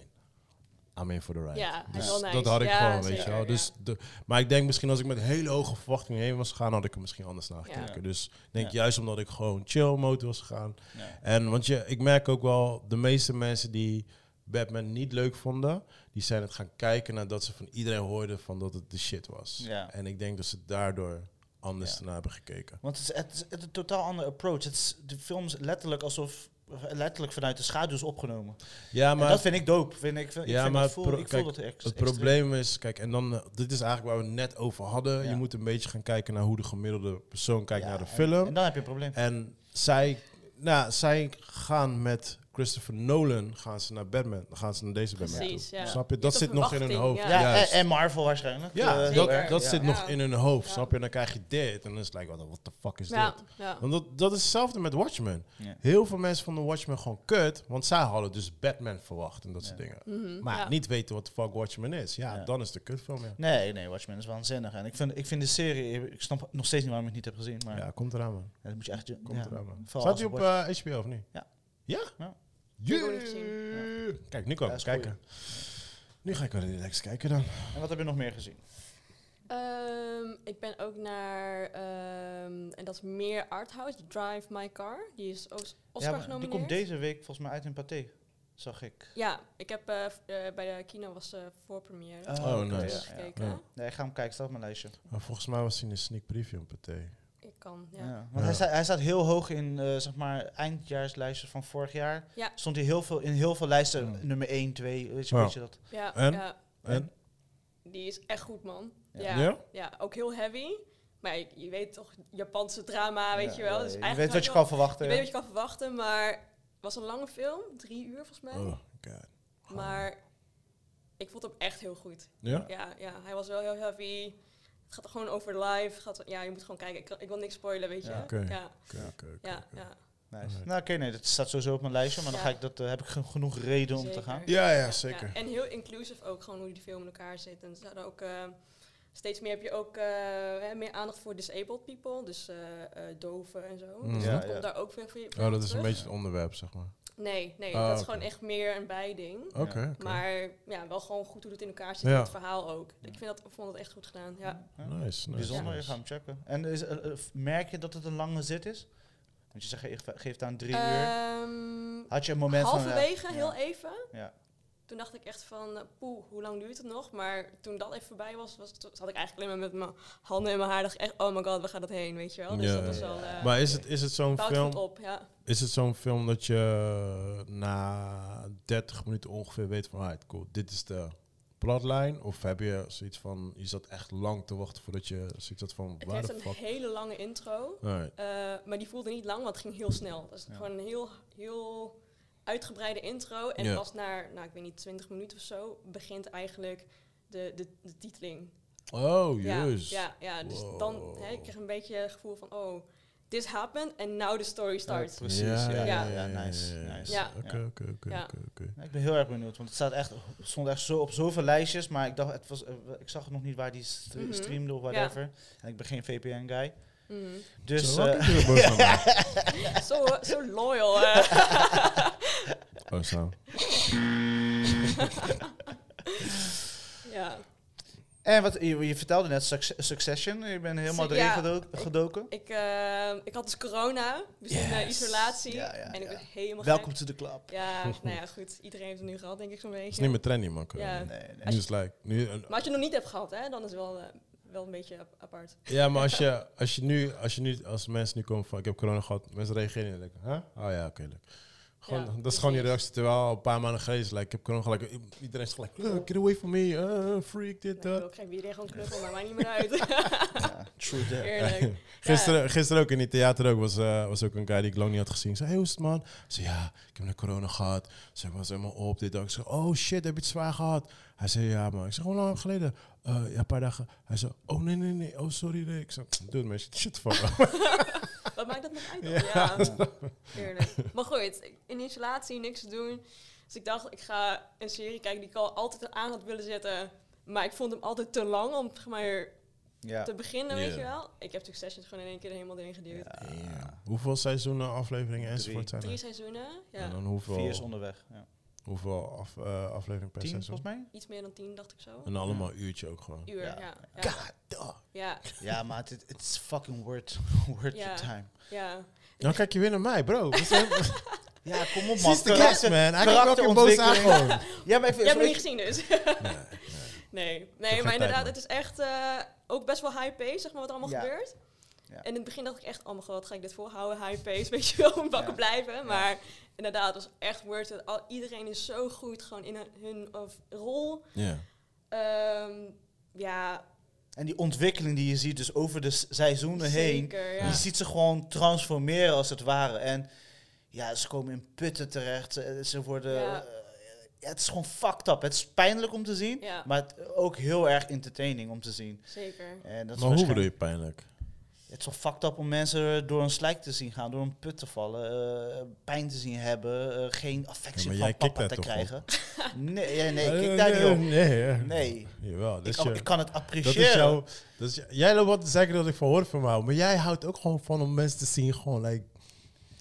I'm in for the ride. Ja, Dus nice. dat had ik Ja, gewoon, weet je wel. ja. Dus de, maar ik denk misschien als ik met hele hoge verwachtingen heen was gegaan, had ik er misschien anders naar gekeken. Ja. Dus ik denk Ja. juist omdat ik gewoon chill mode was gegaan. Ja. En want je, ik merk ook wel, de meeste mensen die Batman niet leuk vonden, die zijn het gaan kijken nadat ze van iedereen hoorden van dat het de shit was. Ja. En ik denk dat ze daardoor anders Ja. ernaar hebben gekeken. Want het is, het is het is een totaal andere approach. Het is, de film is letterlijk alsof letterlijk vanuit de schaduws opgenomen. Ja, en maar dat vind ik dope. Vind ik, vind, ik Ja, vind maar voel, pro- ik voel dat ex- het probleem is, kijk, en dan, eh, dit is eigenlijk waar we net over hadden. Ja. Je moet een beetje gaan kijken naar hoe de gemiddelde persoon kijkt Ja, naar de en- film. En, dan heb je een probleem. En zij, nou, zij gaan met Christopher Nolan gaan ze naar Batman. Dan gaan ze naar deze Batman Precies, toe. ja. Snap je? Dat zit nog in hun hoofd. ja. ja, en, Marvel waarschijnlijk. Ja, dat, dat ja. zit Ja. nog in hun hoofd, Ja. snap je? En dan krijg je dit. En dan is het like, wat what the fuck is Ja, dit? ja. Want dat, dat is hetzelfde met Watchmen. Ja. Heel veel mensen vonden Watchmen gewoon kut, want zij hadden dus Batman verwacht en dat soort Ja. dingen. Mhm, Maar ja. niet weten wat de fuck Watchmen is. Ja, Ja. dan is een kutfilm, ja. Nee, nee, Watchmen is waanzinnig. En ik vind, ik vind de serie, ik snap nog steeds niet waarom ik het niet heb gezien. Maar Ja, komt eraan, man. dat moet je echt... Komt ja. eraan, man. Staat hij op Watch- eh, HBO of niet? Ja. Ja? Ja. Yeah. Kijk, nu kan ik is kijken. Nu ga ik wel relaxed kijken dan. En wat heb je nog meer gezien? Ehm, ik ben ook naar, ehm, en dat is meer arthouse, Drive My Car. Die is Os- Oscar ja, maar die genomineerd. komt deze week volgens mij uit in Pathé. Zag ik. Ja, ik heb eh, eh, bij de kino was de voorpremière. Oh, Oh, oké, nice. ja, ja. gekeken. Ja. Nee, ik ga hem kijken, staat op mijn lijstje. Maar volgens mij was hij in een sneak preview op Pathé. Kan, Ja. ja. Want Ja. Hij, staat, hij staat heel hoog in eh, zeg maar eindjaarslijsten van vorig jaar. Ja. Stond hij heel veel, in heel veel lijsten, nummer 1, 2, weet je, Ja. weet je dat? Ja, En? ja, En? die is echt goed, man. Ja. Ja, Ja? ja? ook heel heavy. Maar je, je weet toch, Japanse drama, weet Ja, je wel. ja, Dus je weet wat je kan verwachten. Je ja. weet wat je kan verwachten, maar het was een lange film. Drie uur volgens mij. Oh, god. Maar ik vond hem echt heel goed. Ja? Ja, ja, hij was wel heel heavy. Het gaat gewoon over live. Gaat, ja, je moet gewoon kijken. Ik, ik wil niks spoilen, weet je. Ja. Oké. ja, Oké, oké, oké, ja. Nice. Nou, oké, nee, dat staat sowieso op mijn lijstje, maar dan ga ik dat, eh, heb ik gen- genoeg reden om te gaan. Ja, ja, zeker. Ja, En heel inclusief ook gewoon hoe die film in elkaar zit. En ze hadden ook eh, steeds meer heb je ook eh, hè, meer aandacht voor disabled people, dus eh eh doven en zo. Mm. Dus Ja, dat ja. komt daar ook veel voor. Oh, dat is een beetje het onderwerp, zeg maar. Nee, nee, Oh, dat is gewoon echt meer een bijding. Oké. Maar ja, wel gewoon goed hoe het in elkaar zit. Ja. en Het verhaal ook. Ik vind dat, ik vond het echt goed gedaan. Ja. Nice, nice. Bijzonder, je gaat hem checken. En is, eh, eh, merk je dat het een lange zit is? Want je zegt, geef, geeft aan drie uur. Ehm, Had je een moment van... halverwege, heel even. Ja. Toen dacht ik echt van, eh, poeh, hoe lang duurt het nog? Maar toen dat even voorbij was, was het, zat ik eigenlijk alleen maar met mijn handen in mijn haar. Dacht ik echt, oh my god, waar gaat het heen, weet je wel? Dus Ja, dat was ja, wel... eh, Maar is het, is het zo'n film... op, ja. Is het zo'n film dat je na 30 minuten ongeveer weet van, ah, cool, dit is de plotlijn? Of heb je zoiets van, je zat echt lang te wachten voordat je zoiets had van, Het waar heeft een fuck? hele lange intro. Eh, maar die voelde niet lang, want het ging heel snel. Dat Ja. gewoon een heel, heel uitgebreide intro. En Ja. pas na, nou, ik weet niet, 20 minuten of zo, begint eigenlijk de, de, de titeling. Oh, juist. ja, ja, dus dan hè, ik kreeg een beetje het gevoel van, oh, this happened and now the story starts. precies, ja, ja, Ja. ja, nice, nice. Ja. Oké, oké, oké, Ik ben heel erg benieuwd, want het staat echt, het stond echt zo op zoveel lijstjes, maar ik dacht, het was, eh, ik zag nog niet waar die Mhm. streamde of whatever. En ik ben geen VPN-guy. Mhm. Dus, Zo, *laughs* mij? Zo, zo loyal. eh. *laughs* Oh, zo. *laughs* ja. en wat, je, je vertelde net Suc- Succession, je bent helemaal Su- erin ja, gedoken. Ik, eh, ik had dus corona, dus in eh, Yes. isolatie. Ja, ja, en ik ja. ben helemaal Welkom to the club. Ja, nou ja, goed. Iedereen heeft het nu gehad, denk ik zo'n beetje. Het is niet meer trendy, man. Ja. Nee, nee. Nu is het like, nu, Maar als je het nog niet hebt gehad, hè, dan is het wel, wel een beetje ap- apart. ja, maar als je, *laughs* als je nu, als je nu, als mensen nu komen van, ik heb corona gehad, mensen reageren niet. Like, huh? Oh ja, oké, leuk. Gewoon, Ja, dat is gewoon precies. reactie. Terwijl al een paar maanden geleden, is, like, ik heb corona gelijk, iedereen is gelijk, "Uh, get away from me, uh, freak, dit, dat. ik iedereen gewoon knuffel, maar mij niet meer uit. *laughs* Ja, true that. Eerlijk. Gisteren, gisteren ook in die theater ook, was, eh, was ook een guy die ik lang niet had gezien. Ik zei, hey, hoe is het man? Ik zei, ja, ik heb net corona gehad. Ze was helemaal op, dit, dat. Ik zei, oh shit, heb je het zwaar gehad? Hij zei, ja man. Ik zei, hoe lang geleden? "Eh, ja, een paar dagen. Hij zei, oh nee, nee, nee, oh sorry, nee. Ik zei, dude man, shit the fuck up. *laughs* Wat maakt dat nog uit? dan? Ja. Ja, Eerlijk. Maar goed, in isolatie niks te doen. Dus ik dacht, ik ga een serie kijken die ik al altijd aan had willen zetten. Maar ik vond hem altijd te lang om zeg maar, Ja. te beginnen, weet je wel. Ik heb Succession gewoon in één keer er helemaal erin geduwd. Ja. Hoeveel seizoenen, afleveringen enzovoort zijn Drie er? seizoenen, En ja. dan hoeveel, Vier is onderweg. Ja. Hoeveel af, eh, afleveringen per Tien, seizoen? volgens mij? Iets meer dan tien, dacht ik zo. En allemaal een uurtje ook gewoon. Uur, Ja. ja. Ja, God, ja. Ja, maar het het is fucking worth, *laughs* worth Ja. your time. ja. Dan kijk je weer naar mij, bro. Ja, kom op man. Precies de guest, man. Hij een keer boos aan karakterontwikkeling. gewoon. Ja, maar vind... hebt me niet ik- gezien dus. Nee, nee. *laughs* Nee, maar inderdaad, man. het is echt eh, ook best wel high pace, zeg maar, wat er allemaal Ja. gebeurt. Ja. En in het begin dacht ik echt, oh mijn god, ga ik dit volhouden, high pace, weet je wel, *laughs* bakken Ja. blijven. Maar inderdaad, het was echt worth it. Al, iedereen is zo goed gewoon in hun, of, rol. Ja. Ehm, ja, En die ontwikkeling die je ziet dus over de seizoenen heen. ja. Je ziet ze gewoon transformeren als het ware. En ja, ze komen in putten terecht. Ze, ze worden... Ja. eh, ja, het is gewoon fucked up. Het is pijnlijk om te zien. Ja. Maar het, ook heel erg entertaining om te zien. Zeker. En dat is Maar hoe bedoel je pijnlijk? Het is wel fucked up om mensen door een slijk te zien gaan, door een put te vallen, eh, pijn te zien hebben, eh, geen affectie Ja, van papa te krijgen. nee, ja, nee, ik kijk daar niet nee, op. Nee, ja. Nee, Jawel, ik, dus kan- je- ik kan het dat appreciëren. is jouw... Dat is, jij loopt wat te zeggen dat ik van hoor van me, maar jij houdt ook gewoon van om mensen te zien gewoon like,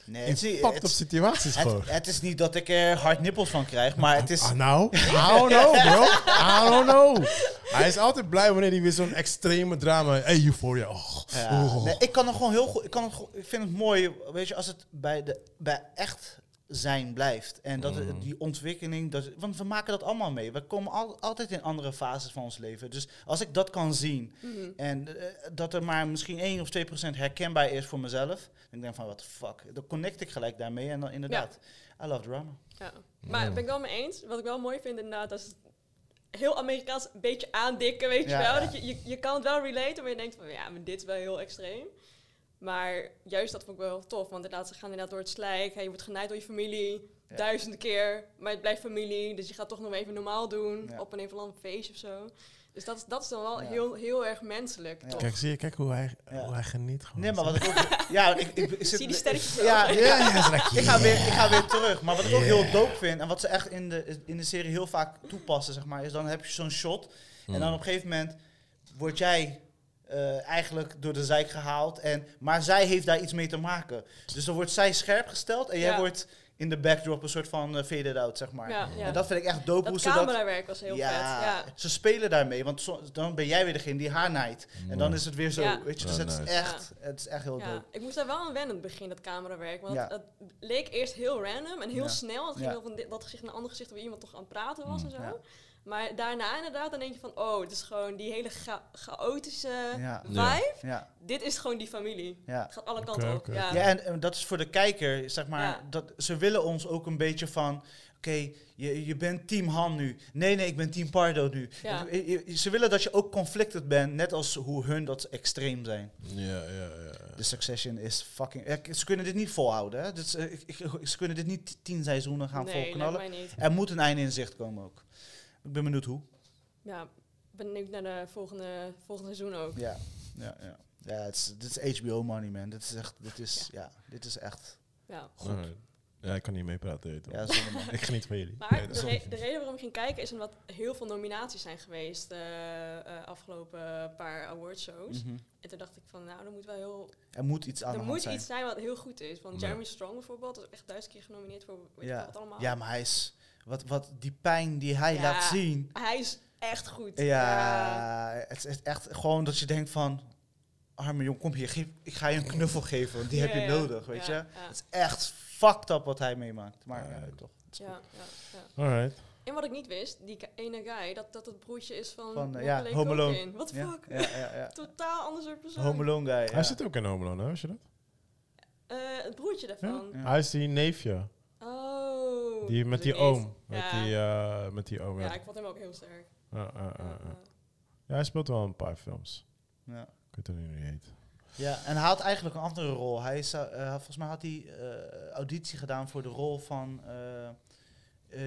nee, het, up situaties gewoon. het, het is niet dat ik er hard nippels van krijg, maar het is... Ah, nou, I don't know, bro. I don't know. Hij is altijd blij wanneer hij weer zo'n extreme drama... Hey, Euphoria. Oh, Ja, oh. nee, ik kan het gewoon heel goed. Ik, kan het, ik vind het mooi, weet je, als het bij, de, bij echt zijn blijft. En dat Mhm. die ontwikkeling, dat, want we maken dat allemaal mee. We komen al, altijd in andere fases van ons leven. Dus als ik dat kan zien Mhm. en eh, dat er maar misschien 1 of 2 procent herkenbaar is voor mezelf, dan denk ik van wat fuck. Dan connect ik gelijk daarmee en dan inderdaad, I love drama. Ja. Maar ben ik wel mee eens. Wat ik wel mooi vind inderdaad, dat is heel Amerikaans een beetje aandikken, weet Ja, je wel. ja. Dat je, je, je kan het wel relaten, maar je denkt van ja, maar dit is wel heel extreem. Maar juist dat vond ik wel tof, want inderdaad, ze gaan inderdaad door het slijk. Hey, je wordt genaaid door je familie. Ja. duizend keer, maar het blijft familie, dus je gaat toch nog even normaal doen Ja. op een even een feestje of zo. Dus dat is, dat is dan wel Ja. heel, heel erg menselijk, Ja. toch? Kijk, zie je, kijk hoe hij, Ja. hoe hij geniet gewoon. Nee, maar wat ik ook... Ja, ik, ik, ik *laughs* zit, Zie die sterretjes Ja, *laughs* ik, ga weer, ik ga weer terug. Maar wat ik ook heel dope vind, en wat ze echt in de, in de serie heel vaak toepassen, zeg maar, is dan heb je zo'n shot. En dan op een gegeven moment word jij eh, eigenlijk door de zijk gehaald. En, maar zij heeft daar iets mee te maken. Dus dan wordt zij scherp gesteld en jij Ja. wordt in de backdrop een soort van uh, faded out, zeg maar. Ja, ja. En dat vind ik echt dope hoe dat ze dat... camerawerk was heel ja, vet. Ja. ze spelen daarmee, want zo- dan ben jij weer degene die haar naait. En dan is het weer zo, Ja. weet je, dus het, is echt, het is echt heel Ja, dope. ik moest daar wel aan wennen in het begin, dat camerawerk. Want Ja. het, het leek eerst heel random en heel Ja. snel. Het ging Ja. heel van dit, dat gezicht naar een ander gezicht waar iemand toch aan het praten was Mm. en zo. Maar daarna inderdaad, dan denk je van, oh, het is gewoon die hele cha- chaotische Ja. vibe. Ja. Ja, Dit is gewoon die familie. ja. Het gaat alle kanten op. Ja. Ja, en, en dat is voor de kijker, zeg maar, Ja. dat, ze willen ons ook een beetje van, oké, je, je bent team Han nu. Nee, nee, ik ben team Pardo nu. Ja. Je- je- ze willen dat je ook conflicted bent, net als hoe hun dat extreem zijn. Ja, ja, ja. De Succession is fucking... ze kunnen dit niet volhouden, hè. Dus, eh, ik, ik- ze kunnen dit niet tien seizoenen gaan nee, volknallen. mij niet. Er moet een einde in zicht komen ook. Ik ben benieuwd hoe. Ja, benieuwd naar de volgende, volgende seizoen ook. Ja, ja, ja. Ja, het is, dit is HBO money, man. Dit is echt, dit is, ja, dit is echt Ja. Alright. Ja, ik kan niet meepraten. Ja, *laughs* ik geniet van jullie. Maar Nee, de, re- de reden waarom ik ging kijken is omdat heel veel nominaties zijn geweest eh eh, afgelopen paar awardshows. Mhm. En toen dacht ik van, nou, er moet wel heel... Er moet iets aan Er de moet zijn. iets zijn wat heel goed is. Want. Jeremy Strong bijvoorbeeld is echt duizend keer genomineerd voor weet ik Ja. wat allemaal. ja, maar hij is... Wat, wat die pijn die hij Ja. laat zien... Hij is echt goed. Ja, het is echt gewoon dat je denkt van... Arme jong, kom hier, geef, ik ga je een knuffel geven, want die heb je ja. nodig, weet Ja, je. ja. Het is echt fucked up wat hij meemaakt. Maar Ja, ja, ja. toch. Ja, ja, ja. Alright. En wat ik niet wist, die ene guy, dat dat het broertje is van, Van, ja, Home Alone. Ja, fuck? ja, ja, ja. *laughs* Totaal anders soort persoon. Home Alone guy, ja. Hij zit ook in Home Alone, hè? Weet je dat? Eh, het broertje daarvan. Ja. Hij is die neefje. Die met die niet. oom. Met Ja. die, eh, met die oom, Ja, ja. ik vond hem ook heel sterk. Ja, hij speelt wel een paar films. Ja. Ik weet niet hoe die heet. Ja, en hij had eigenlijk een andere rol. Hij is, eh, volgens mij had hij eh, auditie gedaan voor de rol van eh, eh,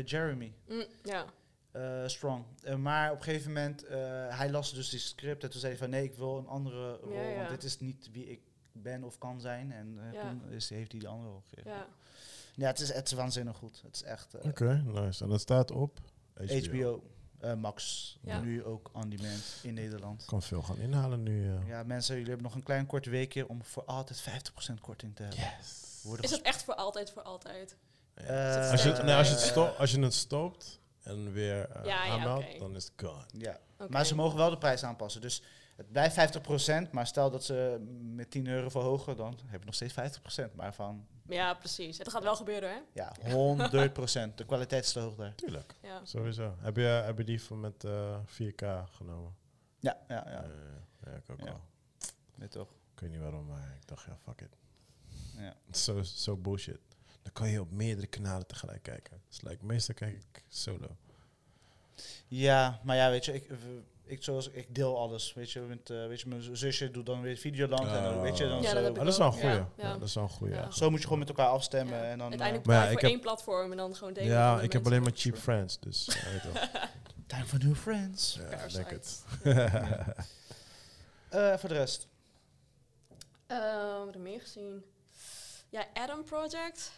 Jeremy Mm, ja. eh, Strong. Eh, maar op een gegeven moment, eh, hij las dus die script en toen zei hij van nee, ik wil een andere rol, Ja, ja. want dit is niet wie ik ben of kan zijn. En eh, Ja. toen is, heeft hij die andere rol gegeven. Ja, ja. het, is, het is waanzinnig goed. Het is echt eh, Oké, nice. En dat staat op HBO. HBO, eh, Max, Ja. nu ook on demand in Nederland. Kan veel gaan inhalen nu. Ja, mensen, jullie hebben nog een klein kort weekje om voor altijd 50% korting te hebben. Yes. Worden Is het echt voor altijd, voor altijd? Eh, Als je, het- nee, als je het, sto als je het stopt en weer Ja, ja, aanmeldt, dan is het gone. Ja, maar ze mogen wel de prijs aanpassen. Dus het blijft 50%, maar stel dat ze met 10 euro verhogen, dan heb je nog steeds 50%. Maar van, Ja, precies. Het gaat wel gebeuren, hè? ja, 100%. De kwaliteit is te hoog daar. Tuurlijk, Ja. sowieso. Heb je, heb je die van met eh 4K genomen? Ja, ja, ja. Ja, ik ook Ja. wel. Nee, toch? Ik weet niet waarom, maar ik dacht, ja, fuck it. Ja. Zo zo bullshit. Dan kan je op meerdere kanalen tegelijk kijken. Dus like, meestal kijk ik solo. Ja, maar ja, weet je, ik, ik, zoals, ik deel alles. Weet je, met, eh, weet je, mijn zusje doet dan weer Videoland en dan, weet je, dan Ja, zo. dat is wel een goeie. ja, Ja, ja. dat is wel een goeie. Ja. Zo moet je gewoon met elkaar afstemmen. Ja. En dan, Uiteindelijk eh, Maar voor heb- één platform en dan gewoon delen. Ja, ik heb alleen maar cheap friends, dus *laughs* time for new friends. Ja, denk het. *laughs* Eh, voor de rest. Eh, wat heb ik meer gezien? Ja, Adam Project.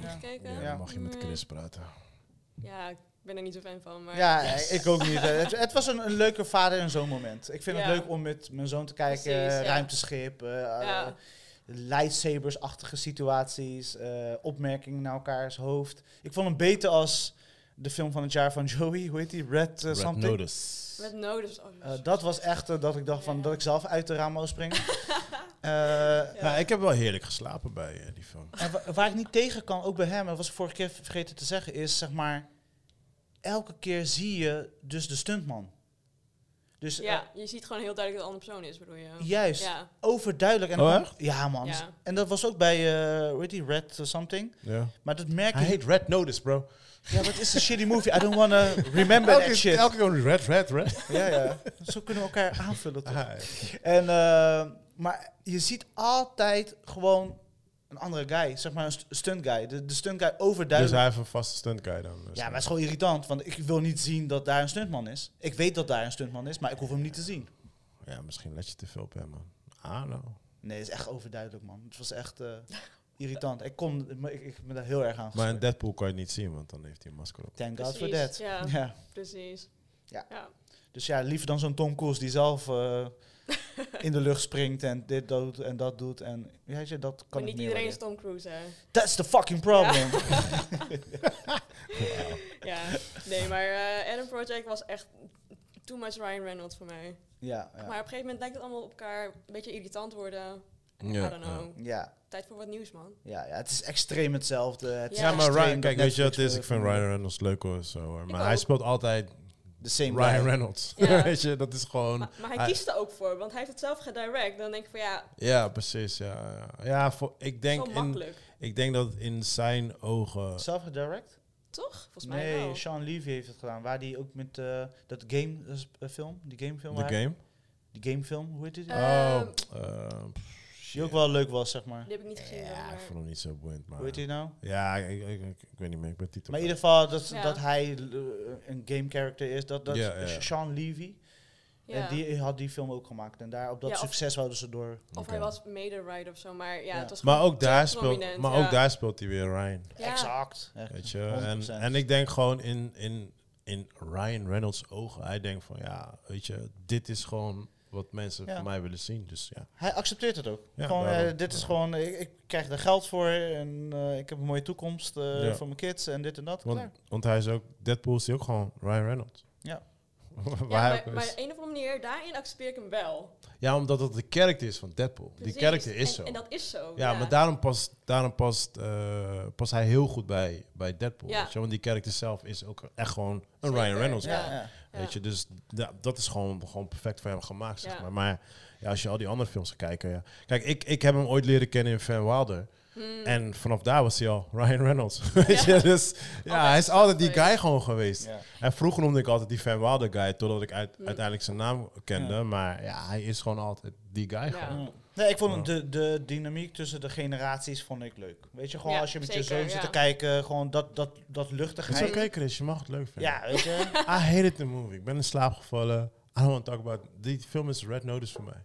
Ja. Gekeken? Ja, Ja. dan mag je met Nee. Chris praten. Ja, ik ben er niet zo fan van. Maar Ja, *laughs* ik ook niet. Het, het was een, een leuke vader- en zoon moment. Ik vind Ja. het leuk om met mijn zoon te kijken. Precies. Ruimteschip, eh, Ja. eh, lightsabers-achtige situaties, eh, opmerkingen naar elkaars hoofd. Ik vond hem beter als de film van het jaar van Joey. Hoe heet die? Red, eh, Red something. Notice. Met nodig. Oh, Eh, dat was echt dat ik dacht van Ja. dat ik zelf uit de raam wou springen. *laughs* Eh, Ja. Nou, ik heb wel heerlijk geslapen bij die film. En wa- waar ik niet tegen kan, ook bij hem, en dat was ik vorige keer vergeten te zeggen, is zeg maar, elke keer zie je dus de stuntman. Dus eh, ja, je ziet gewoon heel duidelijk dat het een andere persoon is, bedoel je? juist, Ja, overduidelijk. En Oh, echt? Ja, man. Ja. En dat was ook bij, eh hoe heet die, Red something. Ja. Maar dat merk Hij je. heet Red Notice, bro. Ja, maar het is een shitty movie. I don't wanna *laughs* remember that shit. elke keer Red, Red, Red. Ja, ja. Zo kunnen we elkaar aanvullen toch? Ah, En, eh, maar je ziet altijd gewoon een andere guy, zeg maar een st- stunt guy. De, de stunt guy Dus overduidelijk. hij heeft een vaste stunt guy dan. dus. ja, maar het is gewoon irritant, want ik wil niet zien dat daar een stuntman is. Ik weet dat daar een stuntman is, maar ik hoef hem niet te zien. Ja, misschien let je te veel op hem, man. Don't know. Nee, het is echt overduidelijk, man. Het was echt eh, irritant. Ik, kon, ik, ik ben daar heel erg aan Maar in. Deadpool kan je het niet zien, want dan heeft hij een masker op. Thank God for that. ja. *laughs* Ja. Precies. Ja. ja. Dus ja, liever dan zo'n Tom Cruise die zelf eh, *laughs* in de lucht springt en dit doet en dat doet. En weet je, dat kan Maar niet meer iedereen is. Tom Cruise, hè. That's the fucking problem. *laughs* *laughs* Ja, nee, maar eh Adam Project was echt too much Ryan Reynolds voor mij. Ja, ja. Maar op een gegeven moment lijkt het allemaal op elkaar een beetje irritant worden. Ja, I don't know. ja, Tijd voor wat nieuws, man. ja, ja, het is extreem hetzelfde. Het is Ja. Ja, maar Ryan, kijk, weet je wat het is? Ik vind Ryan Reynolds leuk hoor, zo, hoor. maar hij speelt altijd The same Ryan guy. Reynolds. Ja. *laughs* weet je, dat is gewoon... Maar, maar hij, hij- kiest er ook voor, want hij heeft het zelf gedirect. Dan denk ik van ja, Ja, precies. Ja, ja. ja voor, ik, denk zo in, makkelijk. ik denk dat in zijn ogen... Zelf gedirect? Toch? Volgens mij Nee, wel. Sean Levy heeft het gedaan. Waar die ook met eh, dat game eh, eh, film, die gamefilm. De game? Die gamefilm, hoe heet oh, Ehm, eh, die ook wel leuk was, zeg maar. Die heb ik niet gezien. ja, maar- ik vond hem niet zo boeiend. Maar, Hoe heet die nou? Ja, ik, ik, ik, ik weet niet meer. Ik ben titel. Maar in ieder geval dat, Ja. dat hij eh, een game character is. Dat, dat Ja, ja. Sean Levy. ja. En die had die film ook gemaakt. En daar op dat succes wouden ze door. Of Oké. hij was mede-rider of zo, maar ja, Ja. het was Maar gewoon ook daar speelt, prominent, maar ja. ook daar speelt hij weer Ryan. Ja. Exact. Echt, Weet je? En, 100%. en ik denk gewoon in, in, in Ryan Reynolds ogen. Hij denkt van ja, weet je, dit is gewoon wat mensen Ja. van mij willen zien. Dus ja. Hij accepteert het ook. Ja, gewoon, eh, dit is gewoon, ik, ik krijg er geld voor en eh, ik heb een mooie toekomst eh, Ja. voor mijn kids en dit en dat. Want, want hij is ook, Deadpool is hij ook gewoon Ryan Reynolds. Ja. *laughs* Ja, maar, maar op een of andere manier, daarin accepteer ik hem wel. ja, omdat het de karakter is van Deadpool. Precies. Die karakter is en, zo. En dat is zo. ja, maar daarom past, daarom past, eh, past hij heel goed bij, bij Deadpool. Ja. Weet je? Want die karakter zelf is ook echt gewoon een Zeker. Ryan Reynolds. Ja. Ja, ja. Ja. Weet je, dus da- dat is gewoon, gewoon perfect voor hem gemaakt, zeg Ja. maar. Maar ja, als je al die andere films gaat kijken, ja. Kijk, ik, ik heb hem ooit leren kennen in Van Wilder. Hmm. En vanaf daar was hij al Ryan Reynolds. *laughs* Weet je, dus ja, hij is altijd die guy gewoon geweest. En vroeger noemde ik altijd die Van Wilder guy, totdat ik uit, Hmm. uiteindelijk zijn naam kende. Ja. Maar ja, hij is gewoon altijd die guy Ja. gewoon. Ja. Nee, ik vond de, de dynamiek tussen de generaties vond ik leuk. Weet je, gewoon Ja, als je met je zoon zit ja. te kijken, gewoon dat, dat, dat Het luchtigheid. is oké, Chris, je mag het leuk vinden. Ja, weet je. *laughs* I hated the movie. Ik ben in slaap gevallen. I don't want to talk about... Die film is Red Notice voor mij.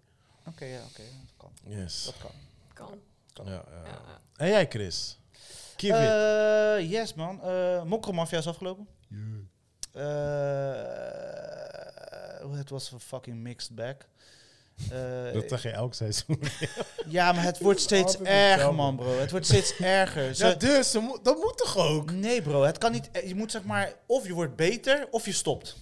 Oké, ja, oké. dat kan. Yes. Dat kan. kan. Ja, ja. Ja, ja. En jij, Chris? Keep it. Eh, yes, man. Uh, Mokromafia is afgelopen. Eh, het was een fucking mixed bag. Eh, Dat zeg je elk seizoen. *laughs* ja, maar het wordt steeds erger, man, bro. Het wordt steeds erger. Ze- Ja, dus, dat moet toch ook? nee, bro. Het kan niet. Je moet zeg maar, of je wordt beter, of je stopt.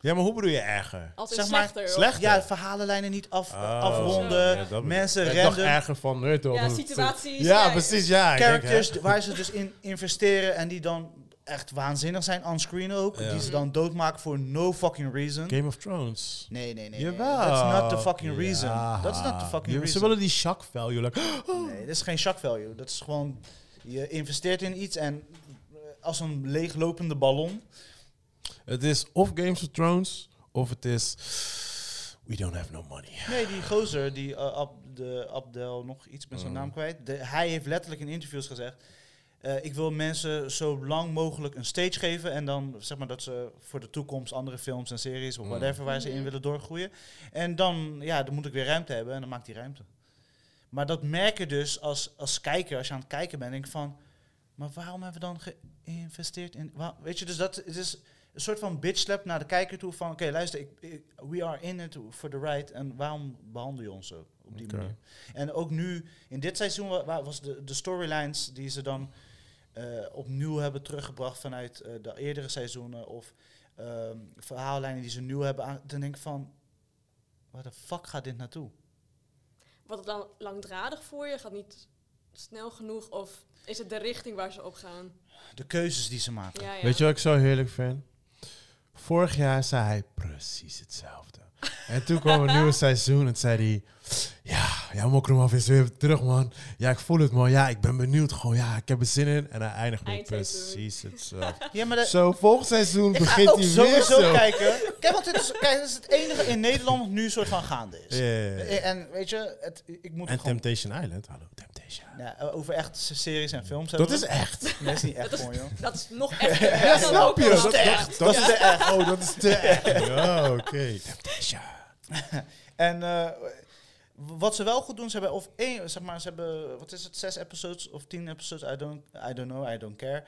Ja, maar hoe bedoel je erger? Als Zeg maar, slechter. of- slecht. Ja, verhalenlijnen niet af, Oh, afronden. ja, dat mensen dacht random. erger van... Ja, situaties. Ja, ja, precies, ja. denk, characters waar ze dus in investeren en die dan echt waanzinnig zijn, onscreen ook. Ja. Die ze dan doodmaken voor no fucking reason. Game of Thrones. Nee, nee, nee. nee. Jawel. That's not the fucking Ja. reason. That's not the fucking Ja, reason. Ze willen die shock value. Like, *gasps* Nee, dat is geen shock value. Dat is gewoon, je investeert in iets en eh, als een leeglopende ballon. Het is of Games of Thrones, of het is... We don't have no money. Nee, die gozer, die eh, Ab, de Abdel, nog iets met zijn Mm. naam kwijt. De, hij heeft letterlijk in interviews gezegd... eh, ik wil mensen zo lang mogelijk een stage geven. En dan zeg maar dat ze voor de toekomst andere films en series of Mm. whatever waar ze in Mhm. willen doorgroeien. En dan, ja, dan moet ik weer ruimte hebben en dan maakt hij ruimte. Maar dat merk je dus als, als kijker, als je aan het kijken bent, denk ik van, maar waarom hebben we dan geïnvesteerd in, waar- weet je, dus dat het is een soort van bitch slap naar de kijker toe van, oké, luister, ik, ik- we are in it for the ride en waarom behandel je ons zo op die manier? En ook nu, in dit seizoen, wa- wa- was de, de storylines die ze dan eh, opnieuw hebben teruggebracht vanuit eh, de eerdere seizoenen of ehm, verhaallijnen die ze nieuw hebben, aan, dan denk ik van, waar de fuck gaat dit naartoe? Wordt het dan langdradig voor je? Gaat niet snel genoeg? Of is het de richting waar ze op gaan? De keuzes die ze maken. Ja, ja. Weet je wat ik zo heerlijk vind? Vorig jaar zei hij precies hetzelfde. En toen kwam een nieuwe seizoen en zei hij... Ja, ja Mokromaf is weer terug, man. Ja, ik voel het, man. Ja, ik ben benieuwd. Gewoon, ja, ik heb er zin in. En hij eindigt met precies hetzelfde. Ja, maar de- zo, volgend seizoen ik begint hij weer sowieso zo. kijken. Kijk, want dit is, kijk, dit is het enige in Nederland wat nu een soort van gaande is. Ja, ja, ja. Eh, En weet je, het, ik moet En gewoon... Temptation Island. Hallo, Temptation. Ja, over echt series en films Dat is echt. Nee, dat is niet echt Dat is- gewoon, joh. Dat is nog echt. Snap je? Dat, ja. dat, Dat is de echt. Oh, dat is te echt. Ja, oké. Temptation. *laughs* En eh, wat ze wel goed doen, ze hebben of één, zeg maar, ze hebben, wat is het, zes episodes of tien episodes, I don't, I don't know, I don't care.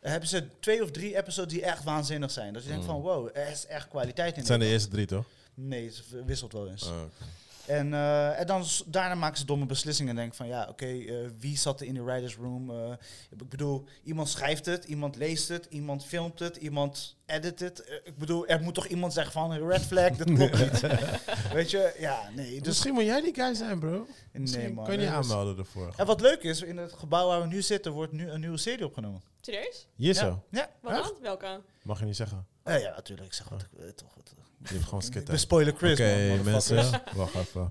Hebben ze twee of drie episodes die echt waanzinnig zijn. Dat je denkt Mm. van, wow, er is echt kwaliteit in. Het zijn de eerste drie, toch? Nee, het wisselt wel eens. Oh, En, eh, en dan daarna maken ze domme beslissingen en denken van, ja, oké, eh, wie zat er in de writers room? Eh, ik bedoel, iemand schrijft het, iemand leest het, iemand filmt het, iemand edit het. Ik bedoel, er moet toch iemand zeggen van, red flag, dat klopt *laughs* niet. Weet je, ja, nee. Dus Dus Misschien moet jij die guy zijn, bro. Nee, Misschien man. kan je niet dat is- aanmelden ervoor. En wat leuk is, in het gebouw waar we nu zitten, wordt nu een nieuwe serie opgenomen. Serieus? Hier zo. Ja, Wat? Welke? Mag je niet zeggen. Ja, ja natuurlijk. Ik zeg wat, ik- eh, toch wat. Je hebt gewoon Ik skitten. ben spoiler Oké, Chris, man, motherfuckers. mensen. *laughs* Wacht even.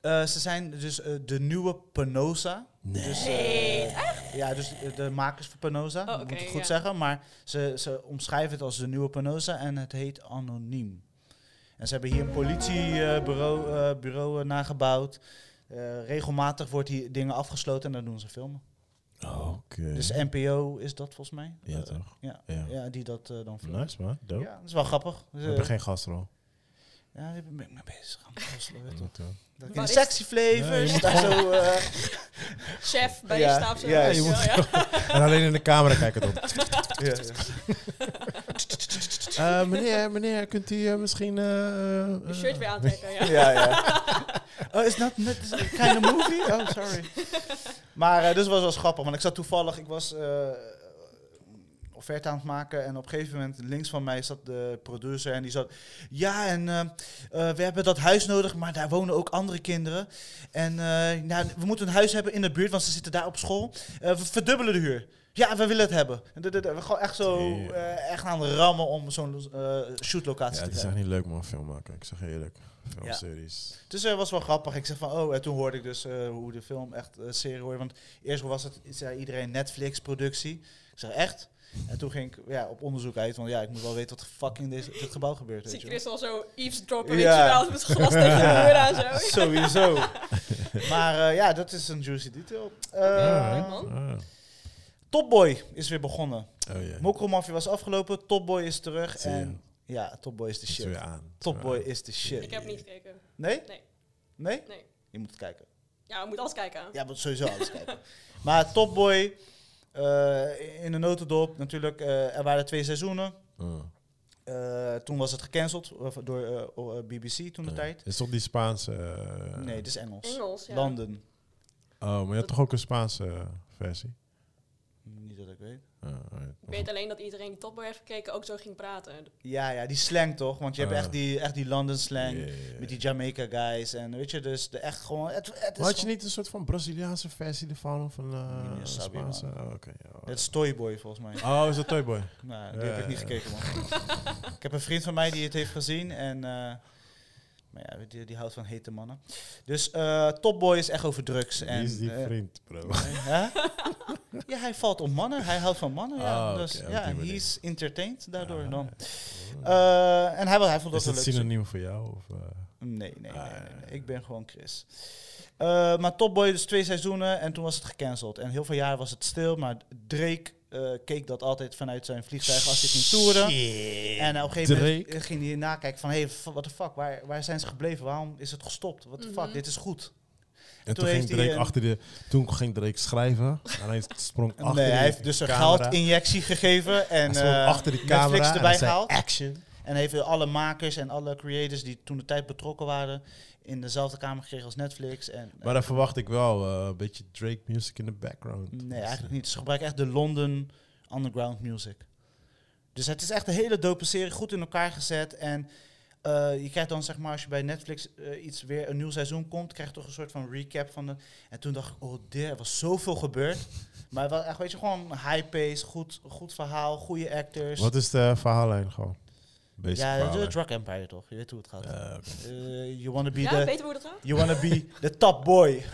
Eh, ze zijn dus eh, de nieuwe Penosa. Nee. Dus, eh, Nee, ja, dus eh, de makers van Penosa, Oh, ik oké, moet het goed ja. zeggen. Maar ze, ze omschrijven het als de nieuwe Penosa en het heet Anoniem. En ze hebben hier een politiebureau eh, bureau, eh, nagebouwd. Eh, regelmatig wordt hier dingen afgesloten en dan doen ze filmen. Oké. Dus NPO is dat volgens mij. Ja, Eh, toch? Ja, Ja. ja. die dat eh, dan filmen. Nice, man. Dope. Ja, dat is wel grappig. Dus, We eh, hebben geen gastrol. Ja, daar ben ik mee bezig. Aan je. Eh, sexy flavors, Ja, je daar zo... eh, chef bij Ja, de staf. zo. ja, je je moet- ja. *laughs* En alleen in de camera kijken dan. *laughs* *laughs* Eh, meneer, meneer, kunt u eh, misschien... eh, Je eh, shirt weer aantrekken, ja. *laughs* ja, ja. *laughs* Oh, is dat net een kind of movie? Oh, sorry. Maar eh dus was wel grappig, want ik zat toevallig, ik was eh offerte aan het maken en op een gegeven moment links van mij zat de producer en die zat, ja en we hebben dat huis nodig, maar daar wonen ook andere kinderen. En eh, nou, we moeten een huis hebben in de buurt, want ze zitten daar op school. Eh, we verdubbelen de huur. Ja, we willen het hebben. We gewoon echt zo eh, echt aan de rammen om zo'n eh shootlocatie Ja, te het is krijgen. echt niet leuk man, film maken. Ik zeg eerlijk. Filmseries. Dus dat was wel grappig. Ik zeg van, oh, en toen hoorde ik dus eh, hoe de film echt eh, serie hoorde. Want eerst was het, zei iedereen Netflix-productie. Ik zeg, echt? En toen ging ik ja, op onderzoek uit, want ja, ik moet wel weten wat fucking deze, dit gebouw gebeurt. Zie Weet je. Chris al zo eavesdroppen, Ja. weet je wel, met glas tegen de deur aan zo. Sowieso. maar eh, ja, dat is een juicy detail. Eh, Ja, man. Ah. Top Boy is weer begonnen. Oh ja. Mokro Mafia was afgelopen, Top Boy is terug. Zie je. En ja, Top Boy is de shit. is Top weer Boy aan. is de shit. Ik heb niet gekeken. Nee? Nee. Nee? Nee. Je moet het kijken. Ja, we moeten alles kijken. Ja, maar sowieso alles *laughs* kijken. Maar Top Boy, eh, in de notendop natuurlijk, eh, er waren twee seizoenen. Ah. Eh, toen was het gecanceld door oh, BBC toen de tijd. Is toch die Spaanse... Nee, het is Engels. Engels, ja. London. Oh, maar je hebt toch ook een Spaanse versie? Ik weet. Alleen dat iedereen die Top Boy heeft gekeken ook zo ging praten. Ja, ja, die slang toch? Want je hebt Ah. echt die, echt die London slang. Ja, ja, ja. Met die Jamaica guys. En weet je, dus de echt gewoon... Het, het is had je niet een soort van Braziliaanse versie ervan? Of een eh, Nee, Spaanse? man. Oh, oké. ja. Het is Toyboy volgens mij. Oh, is dat Toyboy? *laughs* Nou, die Ja, heb ik niet ja. gekeken, man. *laughs* ik heb een vriend van mij die het heeft gezien. En, eh, maar ja, die, die houdt van hete mannen. Dus eh Top Boy is echt over drugs. En, Wie is die vriend, bro? *laughs* Hè? Ja, hij valt op mannen. Hij houdt van mannen. Ja. Ah, dus ja, manier. he's entertained daardoor Ah, dan. Eh, en hij, wil- hij vond dat is leuk. synoniem voor jou? Of, eh? Nee, nee, nee, Ah, nee. Ik ben gewoon Chris. Eh, maar Top Boy dus twee seizoenen en toen was het gecanceld. En heel veel jaren was het stil, maar Drake eh, keek dat altijd vanuit zijn vliegtuig als hij ging toeren. En op een gegeven moment Drake? ging hij nakijken van, hé, hey, what the fuck, waar, waar zijn ze gebleven? Waarom is het gestopt? What the fuck, Mhm. dit is goed. En toen toen, ging Drake een- achter de... Toen ging Drake schrijven. En hij sprong achter nee, hij heeft dus een geldinjectie gegeven en Hij eh, achter die camera Netflix erbij gehaald. action. En heeft alle makers en alle creators die toen de tijd betrokken waren in dezelfde kamer gekregen als Netflix. En, Maar dan verwacht ik wel eh, een beetje Drake music in de background. Nee, eigenlijk niet. Ze gebruiken echt de London underground music. Dus het is echt een hele dope serie, goed in elkaar gezet. En eh, je krijgt dan, zeg maar, als je bij Netflix eh, iets weer een nieuw seizoen komt, krijg je toch een soort van recap van de. En toen dacht ik, oh, dear, er was zoveel gebeurd. *laughs* maar wel echt, weet je, gewoon high pace, goed, goed verhaal, goede actors. Wat is de verhaallijn gewoon? Basic ja, de. Drug Empire toch? Je weet hoe het gaat. Oké. Eh, you wanna be Ja, the, weet je hoe dat gaat? you wanna be the top boy. *laughs*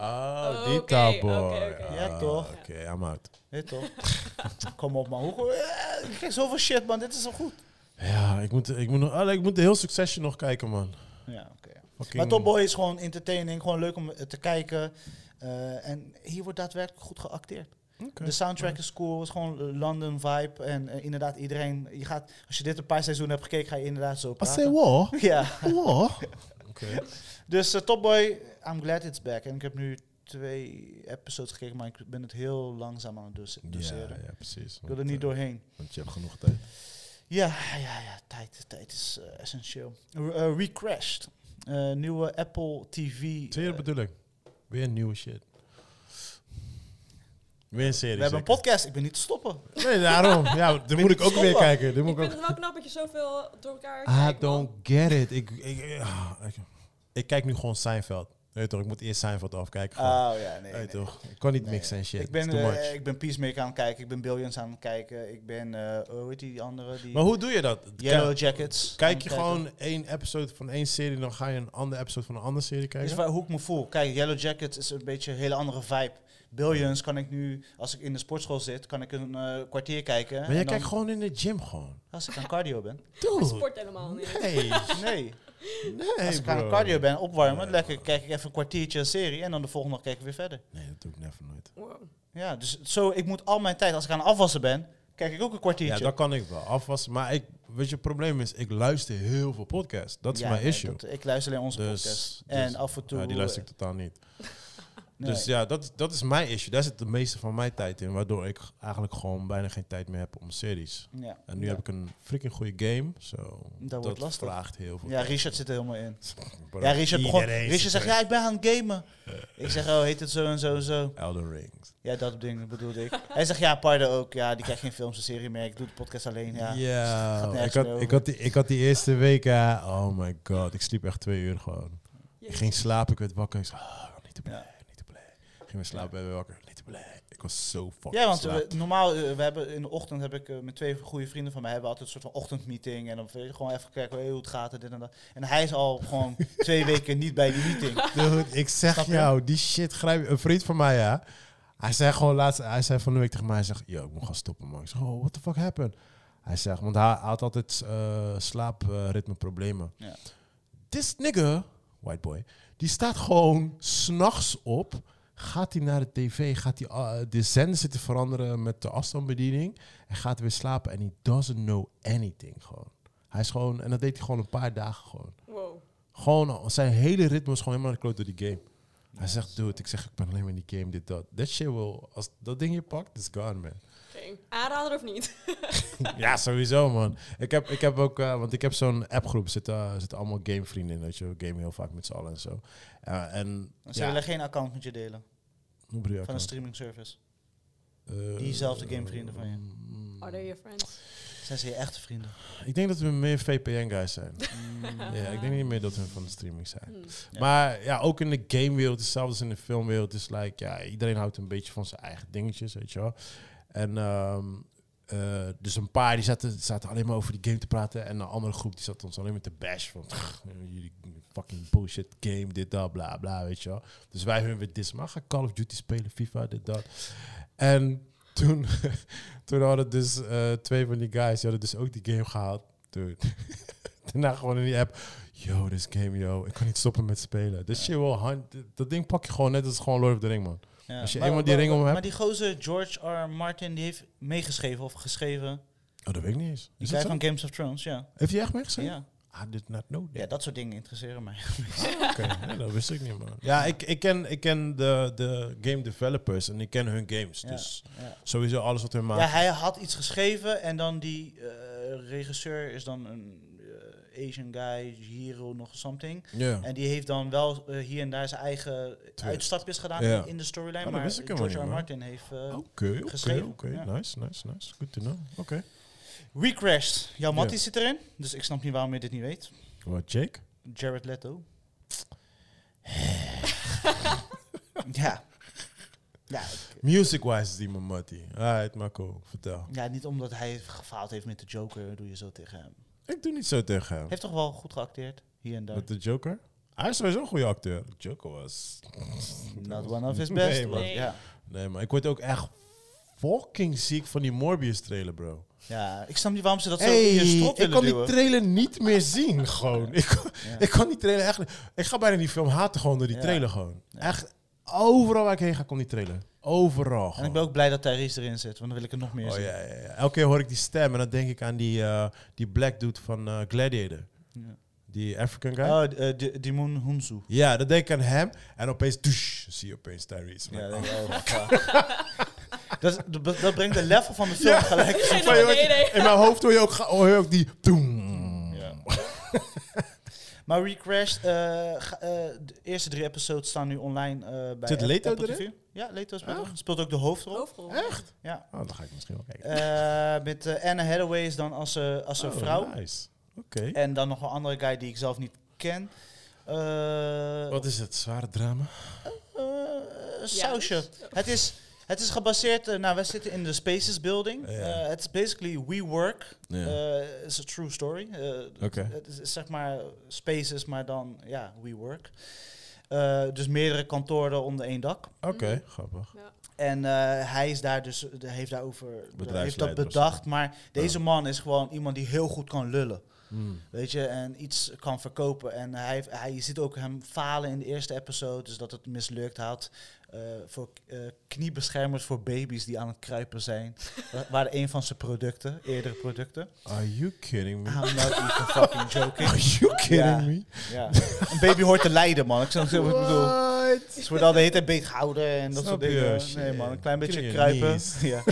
Oh, Oh, die oké, top boy. oké, oké. Ja, toch? Oké, I'm out. Weet je toch? *laughs* Kom op man, hoe, ik krijg zoveel shit man, dit is zo goed. Ja, ik moet, ik moet, nog, allee, ik moet de heel Succession nog kijken, man. Ja, oké. Fucking- Maar Top Boy is gewoon entertaining, gewoon leuk om eh, te kijken. Eh, en hier wordt daadwerkelijk goed geacteerd. Oké. De soundtrack is cool, het is gewoon London vibe. En eh, inderdaad, iedereen, je gaat, als je dit een paar seizoenen hebt gekeken, ga je inderdaad zo I praten. say what? *laughs* Ja, What? Oké. dus uh, Top Boy, I'm glad it's back. En ik heb nu twee episodes gekeken, maar ik ben het heel langzaam aan het dus- Ja, doseren. ja, precies. Ik wil er niet doorheen. Want je hebt genoeg tijd. Ja, ja, ja, tijd, tijd is eh, essentieel. Eh, Recrashed, Eh, nieuwe Apple TV. Zie je eh, dat bedoel ik? Weer nieuwe shit. Weer een serie. we hebben een podcast, ik ben niet te stoppen. Nee, daarom. Ja, *laughs* dit moet ik ook weer kijken. Dit moet Ik ik vind ook... het wel knap dat je zoveel door elkaar I kijkt, man. don't get it. Ik, ik, ah, ik, ik kijk nu gewoon Seinfeld. Je toch, ik moet eerst Seinfeld afkijken. gewoon. Oh ja, nee. Nee. toch? Ik kan niet Nee. mixen en shit. Ik ben, eh, much. ik ben Peacemaker aan het kijken, ik ben Billions aan het kijken, ik ben, eh hoe heet die andere? Die Maar hoe doe je dat? Yellow Jackets. Kijk je kijken. gewoon één episode van één serie, dan ga je een andere episode van een andere serie kijken? is waar, hoe ik me voel. Kijk, Yellow Jackets is een beetje een hele andere vibe. Billions kan ik nu, als ik in de sportschool zit, kan ik een eh, kwartier kijken. maar jij kijkt gewoon in de gym gewoon. Als ik aan cardio ben. Dude. sport helemaal niet. Nee, Nee, nee als ik bro. aan cardio ben, opwarmen, Nee, lekker kijk ik even een kwartiertje een serie en dan de volgende dag kijk ik weer verder. Nee, dat doe ik never nooit. Wow. Ja, dus zo, ik moet al mijn tijd, als ik aan het afwassen ben, kijk ik ook een kwartiertje. Ja, dat kan ik wel. Afwassen. Maar ik, weet je, het probleem is, ik luister heel veel podcasts. Dat is Ja, mijn nee, issue. dat- ik luister alleen onze Dus- podcast. dus- en af en toe... Ja, die luister ik totaal niet. Nee. Dus ja, dat, dat is mijn issue. Daar zit de meeste van mijn tijd in. Waardoor ik eigenlijk gewoon bijna geen tijd meer heb om series. ja. En nu ja. heb ik een freaking goede game. Zo, dat, wordt lastig. vraagt heel veel Ja. Richard zit er helemaal in. *laughs* Ja, Richard, begon, Richard zegt, ja, ik ben aan het gamen. *laughs* Ik zeg, oh, heet het zo en zo en zo. Elden Rings. Ja, dat ding bedoelde ik. Hij zegt, ja, Pardo ook. Ja, die krijgt geen films en serie meer. Ik doe de podcast alleen, ja. Ik, had, ik, had die, ik had die eerste week, oh my god, ik sliep echt twee uur gewoon. Ik ging slapen, ik werd wakker, ik zei, ah, niet te blij, niet te blij. Ik ging weer slapen, ben weer wakker, niet te blij. Ik was zo fucking Ja, want we- normaal, eh, we hebben in de ochtend heb ik eh, met twee goede vrienden van mij hebben we altijd een soort van ochtendmeeting. En dan weet je, gewoon even kijken hoe het gaat en dit en dat. En hij is al gewoon *laughs* twee weken niet bij die meeting. Dude, ik zeg Snap je? jou, die shit grijp Een vriend van mij, ja. Hij zei gewoon laatst, hij zei van de week tegen mij, hij zegt, yo, ik moet gaan stoppen, man. Ik zeg, oh, what the fuck happened? Hij zegt, want hij had altijd uh, slaapritmeproblemen. Ja. This nigga, white boy, die staat gewoon s'nachts op. Gaat hij naar de tv, gaat hij uh, de zender zitten veranderen met de afstandsbediening. En gaat weer slapen en he doesn't know anything gewoon. Hij is gewoon, en dat deed hij gewoon een paar dagen gewoon. Wow. Gewoon, zijn hele ritme is gewoon helemaal naar de kloot door die game. Hij zegt, dude, ik zeg, ik ben alleen maar in die game, dit, dat. That shit will, als dat ding je pakt, is gone, man. Oké. Aanrader of niet? *laughs* ja, sowieso, man. Ik heb, ik heb ook, uh, want ik heb zo'n appgroep, zitten, uh, zitten allemaal gamevrienden in, weet je. We gamen heel vaak met z'n allen en zo. Uh, en, Ze willen geen account met je delen. Hoe bedoel je Van een streaming service. Uh, Diezelfde gamevrienden van je. mm, Are they your friends? Zijn ze je echte vrienden? Ik denk dat we meer VPN-guys zijn. *laughs* Mm, ja, ik denk niet meer dat we van de streaming zijn. Hmm. Ja. Maar ja, ook in de gamewereld, hetzelfde als in de filmwereld, is like, ja, iedereen houdt een beetje van zijn eigen dingetjes, weet je wel. En ehm, uh, dus een paar die zaten, zaten alleen maar over die game te praten en een andere groep die zat ons alleen maar te bash van jullie fucking bullshit game, dit, dat, bla, bla, weet je wel. Dus wij hun weer dis, maar ga Call of Duty spelen, FIFA, dit, dat. En toen, *laughs* toen hadden dus uh, twee van die guys, die hadden dus ook die game gehaald. Dude. *laughs* Daarna gewoon in die app, yo, this game, yo, ik kan niet stoppen met spelen. Dus shit wel, hand- dat ding pak je gewoon net als gewoon Lord of the Ring, man. Ja. Als je Maar- eenmaal die maar- ring om Maar hebt- die gozer George R. Martin, die heeft meegeschreven of geschreven. Oh, dat weet ik niet eens. Die Is zo? van Games of Thrones, ja. Heeft hij echt meegeschreven? Ja. I did not know that. ja, dat soort dingen interesseren mij. Oké, *laughs* ja, dat wist ik niet, man. Ja, ik, ik ken, ik ken de, de game developers en ik ken hun games. Ja, Dus ja. sowieso alles wat hun ja, maken. hij had iets geschreven en dan die eh, regisseur is dan een Asian guy, hero nog something. Ja. En die heeft dan wel eh, hier en daar zijn eigen uitstapjes gedaan in de storyline. Oh, maar wist ik helemaal George R. Martin heeft... Oké, oké, geschreven, oké. ja. Nice, nice, nice. Good to know. Oké. Recrashed. Jouw Mattie Ja. zit erin, dus ik snap niet waarom je dit niet weet. Wat, Jake? Jared Leto. *laughs* ja. Ja, Music-wise is die mijn mattie. Alright, Marco, vertel. ja, niet omdat hij gefaald heeft met de Joker, doe je zo tegen hem. Ik doe niet zo tegen hem. Heeft toch wel goed geacteerd, hier en daar. Met de Joker? Hij is sowieso een goede acteur. Joker was... Not one of his Nee, best. man. maar ja. Nee, maar ik word ook echt fucking ziek van die Morbius trailer, bro. Ja, ik snap niet waarom ze dat zo in je strot ik kon die trailer niet meer zien, gewoon. Ik, kon- Ja. ik kon die trailer echt... Ik ga bijna die film haten gewoon door die Ja. trailer gewoon. Echt, overal waar ik heen ga, komt die trailer. Overal En ik ben ook blij dat Tyrese erin zit, want dan wil ik er nog meer Oh zien. ja, ja, ja. Elke keer hoor ik die stem en dan denk ik aan die, eh, die black dude van eh, Gladiator. Ja. Die African guy. Oh, eh, Di- Dimon Hunsu. Ja, dan denk ik aan hem. En opeens, douche, zie je opeens Tyrese. Ja, oh, fuck. *laughs* dat, is- dat, dat brengt de level van de film gelijk. Nee. In mijn hoofd hoor je ook, ga- hoor je ook die... Doem. Ja. *laughs* maar Recrashed, eh, ga- eh, de eerste drie episodes staan nu online eh bij Zit App- Leto Apple erin? TV. Ja, Leto speelt, Echt? er. speelt ook de hoofdrol. Hoofdrol. Echt? Ja. Oh, dan ga ik misschien wel kijken. Eh, met eh, Anna Hathaway is dan als, eh, als een Oh, vrouw. Nice. Oké. En dan nog een andere guy die ik zelf niet ken. Eh, Wat is het? Zware drama? eh, sausje. dus- Het is, het is gebaseerd, eh, nou wij zitten in de Spaces building. Eh, Het is basically WeWork. Ja. Eh, Het is a true story. Eh, Oké. Het is zeg maar Spaces, maar dan ja, WeWork. Eh dus meerdere kantoren onder één dak. Oké, grappig. Ja. En eh, hij is daar dus, de- heeft daarover heeft dat bedacht. Maar deze man is gewoon iemand die heel goed kan lullen. Hmm. Weet je, en iets kan verkopen. En hij, heeft- hij, je ziet ook hem falen in de eerste episode, dus dat het mislukt had. Eh, voor eh, kniebeschermers voor baby's die aan het kruipen zijn. *laughs* Wa- waren een van zijn producten, eerdere producten. Are you kidding me? I'm not even fucking joking. Are you kidding Ja. me? Ja. Een baby hoort te lijden, man. Ik zou zo wat ik bedoel. Ze worden al de hele tijd beet gehouden en dat Snap soort dingen. Shit. Nee, man. Een klein beetje kruipen. *laughs* Ja.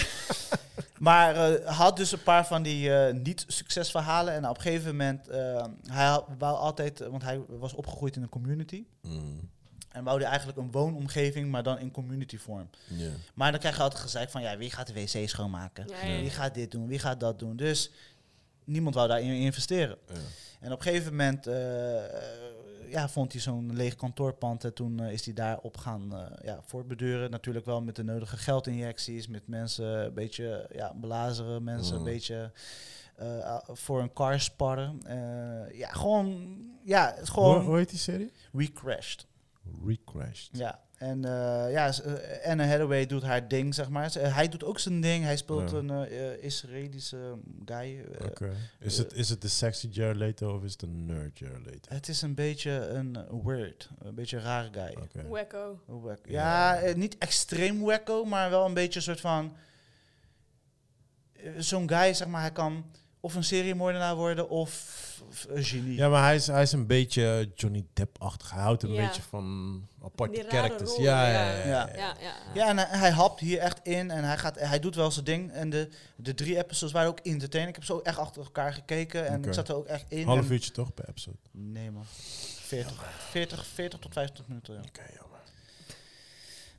Maar eh, hij had dus een paar van die eh, niet-succesverhalen. En op een gegeven moment, eh, hij had, wou altijd, want hij was opgegroeid in een community. Hmm. En wou eigenlijk een woonomgeving, maar dan in community vorm. Ja. Maar dan krijg je altijd gezegd van, ja, wie gaat de wc schoonmaken? Ja, ja, Wie gaat dit doen? Wie gaat dat doen? Dus niemand wou daarin investeren. Ja. En op een gegeven moment eh, ja, vond hij zo'n leeg kantoorpand. En toen eh, is hij daarop gaan eh, ja, voortbeduren. Natuurlijk wel met de nodige geldinjecties. Met mensen een beetje ja, belazeren. Mensen Mm. een beetje eh, voor een car sparren. Eh, ja, gewoon... Ja, het is Hoe, gewoon... hoe heet die serie? We crashed. Recrashed. Ja. En eh, ja, eh, Anne Hathaway doet haar ding, zeg maar. Ze- hij doet ook zijn ding. Hij speelt Ja. een eh, Israëlische guy. Oké. Is, het, is het de sexy Jared Leto of is het een nerd Jared Leto? Het is een beetje een weird, een beetje een rare guy. Oké. Wacko. Wack. Ja. Ja, niet extreem wacko, maar wel een beetje een soort van... Zo'n guy, zeg maar, hij kan of een seriemoordenaar worden of een genie. Ja, maar hij is, hij is een beetje Johnny Depp-achtig. Hij houdt een Ja. beetje van aparte characters. ja, ja. ja, ja. Ja. ja. Ja, ja. Ja, en hij, hij hapt hier echt in en hij, gaat, hij doet wel zijn ding. En de, de drie episodes waren ook entertaining. Ik heb zo echt achter elkaar gekeken en ik zat er ook echt in. Half uurtje toch per episode? Nee man, 40, 40, 40 tot 50 minuten. Ja. Oké.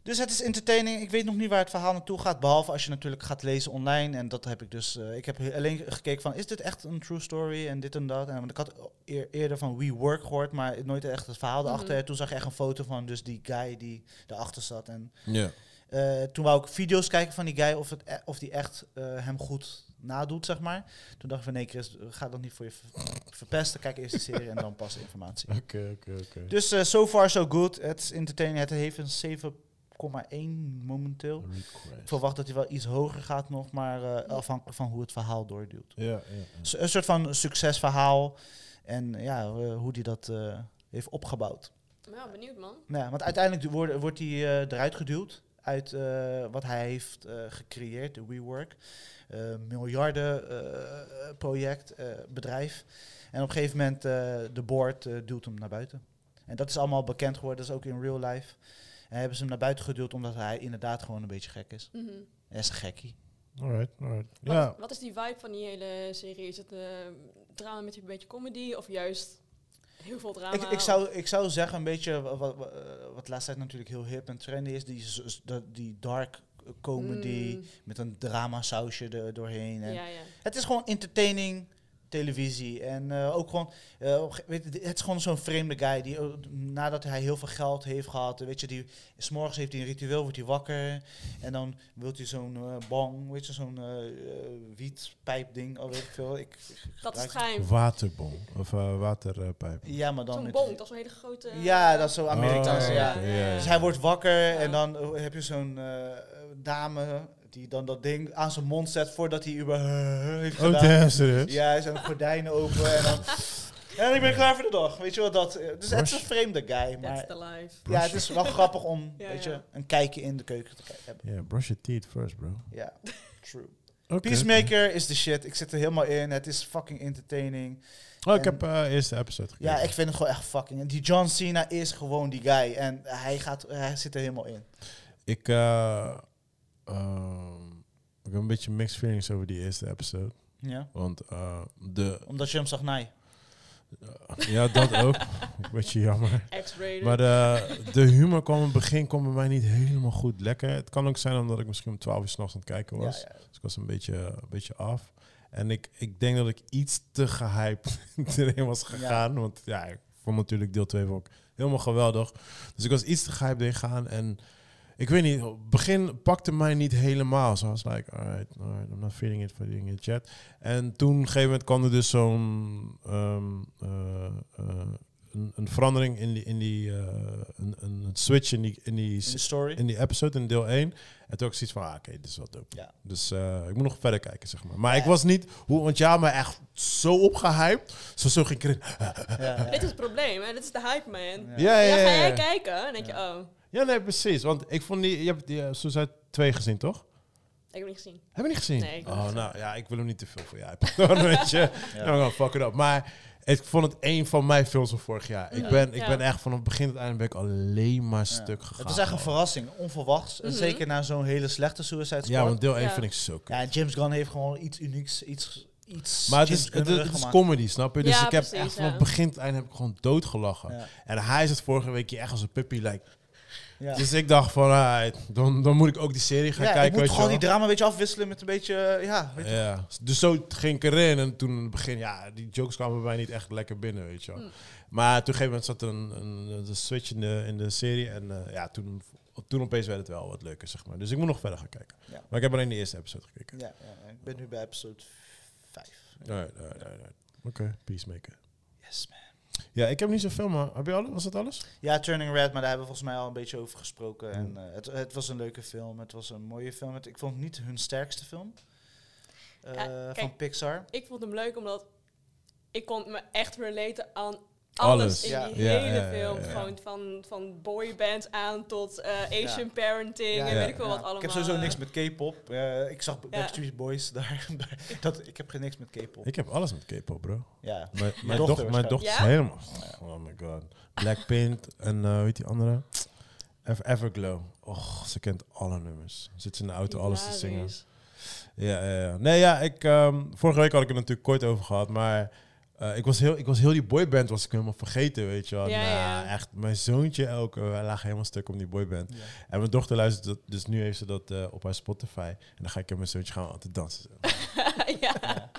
Dus het is entertaining. Ik weet nog niet waar het verhaal naartoe gaat. Behalve als je natuurlijk gaat lezen online. En dat heb ik dus. eh, ik heb he- alleen gekeken van: is dit echt een true story? En dit en dat. En want ik had eer- eerder van We Work gehoord, maar nooit echt het verhaal erachter. Mhm. Toen zag ik echt een foto van dus die guy die erachter zat. En Ja. eh, toen wou ik video's kijken van die guy of, het, e- of die echt eh, hem goed nadoet, zeg maar. Toen dacht ik van nee, Chris, ga dat niet voor je ver- verpesten. Kijk eerst de serie en dan pas de informatie. *laughs* Oké, oké, oké. Dus eh, so far so good. Het is entertaining. Het heeft een 7,1 momenteel. Ik verwacht dat hij wel iets hoger gaat nog, maar eh, afhankelijk van hoe het verhaal doorduwt. Ja, ja, een soort van succesverhaal en ja, hoe hij dat eh, heeft opgebouwd. Ja, benieuwd man. Nou, ja, want uiteindelijk wordt, wordt hij eh, eruit geduwd uit eh, wat hij heeft eh, gecreëerd, de WeWork. Eh miljarden eh, project, eh, bedrijf. En op een gegeven moment eh, de board duwt hem naar buiten. En dat is allemaal bekend geworden, dat is ook in real life. En hebben ze hem naar buiten geduwd omdat hij inderdaad gewoon een beetje gek is. Mhm. Hij is een gekkie. Alright, alright. Wat, Ja, wat is die vibe van die hele serie? Is het eh, drama met een beetje comedy of juist heel veel drama? Ik, ik, zou, ik zou zeggen, een beetje wat, wat, wat, eh, wat de laatste tijd natuurlijk heel hip en trendy is, die, die dark comedy Mm, met een drama sausje er doorheen. En ja, ja. Het is gewoon entertaining televisie. En eh, ook gewoon, eh, weet je, het is gewoon zo'n vreemde guy die eh, nadat hij heel veel geld heeft gehad, weet je, die s'morgens heeft hij een ritueel, wordt hij wakker en dan wil hij zo'n eh bong, weet je, zo'n wietpijp ding, of weet ik veel. Ik, Dat is het gebruik- geheim. waterbom. Of waterpijp. Ja, maar dan Zo'n bong, dat is een hele grote... Ja, dat is zo Amerikaans. Oh, ja. oké, ja, ja. Dus hij wordt wakker Ja. en dan heb je zo'n dame die dan dat ding aan zijn mond zet voordat hij über heeft Oh, gedaan. damn, serieus? Ja, hij zijn gordijnen open en dan... En ik ben klaar voor de dag. Weet je wat dat... Dus het is een vreemde guy, That's maar... the life. Ja, het is wel grappig om *laughs* Ja, weet ja. je, een kijkje in de keuken te hebben. Yeah, brush your teeth first, bro. Ja, *laughs* true. Peacemaker is de shit. Ik zit er helemaal in. Het is fucking entertaining. Oh, ik En- heb eh eerste episode gekeken. Ja, ik vind het gewoon echt fucking... Die John Cena is gewoon die guy. En hij, gaat, hij zit er helemaal in. Ik, eh, ehm, ik heb een beetje mixed feelings over die eerste episode. Ja. Want eh, de... Omdat je hem zag naaien. ja, dat ook. *laughs* Een beetje jammer. X-rated. Maar de, de humor kwam in het begin kwam bij mij niet helemaal goed lekker. Het kan ook zijn omdat ik misschien om 12 uur s'nachts aan het kijken Ja, was. ja. Dus ik was een beetje, een beetje af. En ik, ik denk dat ik iets te gehyped *laughs* erin was gegaan. Want ja, ik vond natuurlijk deel 2 ook helemaal geweldig. Dus ik was iets te gehyped erin gegaan. En ik weet niet, op het begin pakte mij niet helemaal. Zo was like, alright, alright, I'm not feeling it, feeling it yet. En toen, op een gegeven moment, kwam er dus zo'n... ehm, eh, eh, een, een verandering in die, in die eh, een, een switch in die, in die, In story. in die episode, in deel 1. En toen had ik zoiets van, ah, oké, dit is wel dope. Ja. Dus eh, ik moet nog verder kijken, zeg maar. Maar Ja. ik was niet, hoe, want ja, maar echt zo opgehyped. Zo, zo ging ik erin. Ja, ja. Dit is het probleem, hè? Dit is de hype, man. Ja. Ja, ja, ga ja. jij kijken en dan denk je, oh, ja nee, precies. Want ik vond die, je hebt die uh, Suicide 2 gezien, toch? ik heb hem niet gezien. Heb je niet gezien? Nee, ik heb oh, niet nou ja, ik wil hem niet te veel voor jou weet *laughs* je. Ja. Nou, dan fuck it up. Maar ik vond het een van mijn films van vorig jaar. Ik, Ja. ben, ik Ja. ben echt van het begin tot het einde ben ik alleen maar Ja. stuk gegaan. Het was echt een verrassing. Onverwachts. Mhm. zeker na zo'n hele slechte Suicide Squad. Ja, want deel 1 Ja. vind ik zo kut. Ja, James Gunn heeft gewoon iets unieks, iets, iets Maar het is, het, is- het is comedy, snap je? Dus Ja, ik heb precies, echt van het begin tot het einde heb ik gewoon doodgelachen. Ja. En hij zit vorige week echt als een puppy. Like. Ja. Dus ik dacht van, ah, dan, dan moet ik ook die serie gaan ja, ik kijken. moet weet je gewoon die drama een beetje afwisselen met een beetje, eh, ja, weet. Ja, dus zo ging ik erin. En toen in het begin, ja, die jokes kwamen bij mij niet echt lekker binnen, weet je wel. Mm. Maar toen op een gegeven moment zat er een, een, een switch in de, in de serie. En eh, ja, toen, toen opeens werd het wel wat leuker, zeg maar. Dus ik moet nog verder gaan kijken. Ja. Maar ik heb alleen de eerste episode gekeken. Ja, ja, ik ben nu bij episode 5. Alright, alright, alright. Oké, Peacemaker. Yes, man. Ja, ik heb niet zoveel, maar heb je alles? Was dat alles? Ja, Turning Red, maar daar hebben we volgens mij al een beetje over gesproken. En eh, het, het was een leuke film. Het was een mooie film. Het- ik vond het niet hun sterkste film eh, Ja, kijk. van Pixar. Ik vond hem leuk omdat ik kon me echt relaten aan Alles. alles, in Ja. die Ja, hele ja, ja, film. ja. Gewoon van, van boybands aan tot eh, Asian Ja. parenting Ja, en ja, weet ik veel Ja, wat allemaal. Ik heb sowieso niks met K-pop. Eh, ik zag Ja. Backstreet Boys *laughs* daar. dat, ik heb geen niks met K-pop. Ik heb alles met K-pop, bro. Ja. Mijn, mijn, dochter dochter, mijn dochter is helemaal... Oh my god. Blackpink en uh, hoe heet die andere? Ever, Everglow. Och, ze kent alle nummers. Zit ze in de auto alles te zingen. Ja, ja. Nee, ja, ik... ehm, vorige week had ik het natuurlijk kort over gehad, maar... eh, ik, was heel, ik was heel die boyband was ik helemaal vergeten, weet je wel. Ja, Nou, ja. Echt, mijn zoontje elke... Wij lagen helemaal stuk om die boyband. Ja. En mijn dochter luistert dat, dus nu heeft ze dat eh, op haar Spotify. En dan ga ik met mijn zoontje gaan aan te dansen. *laughs* ja.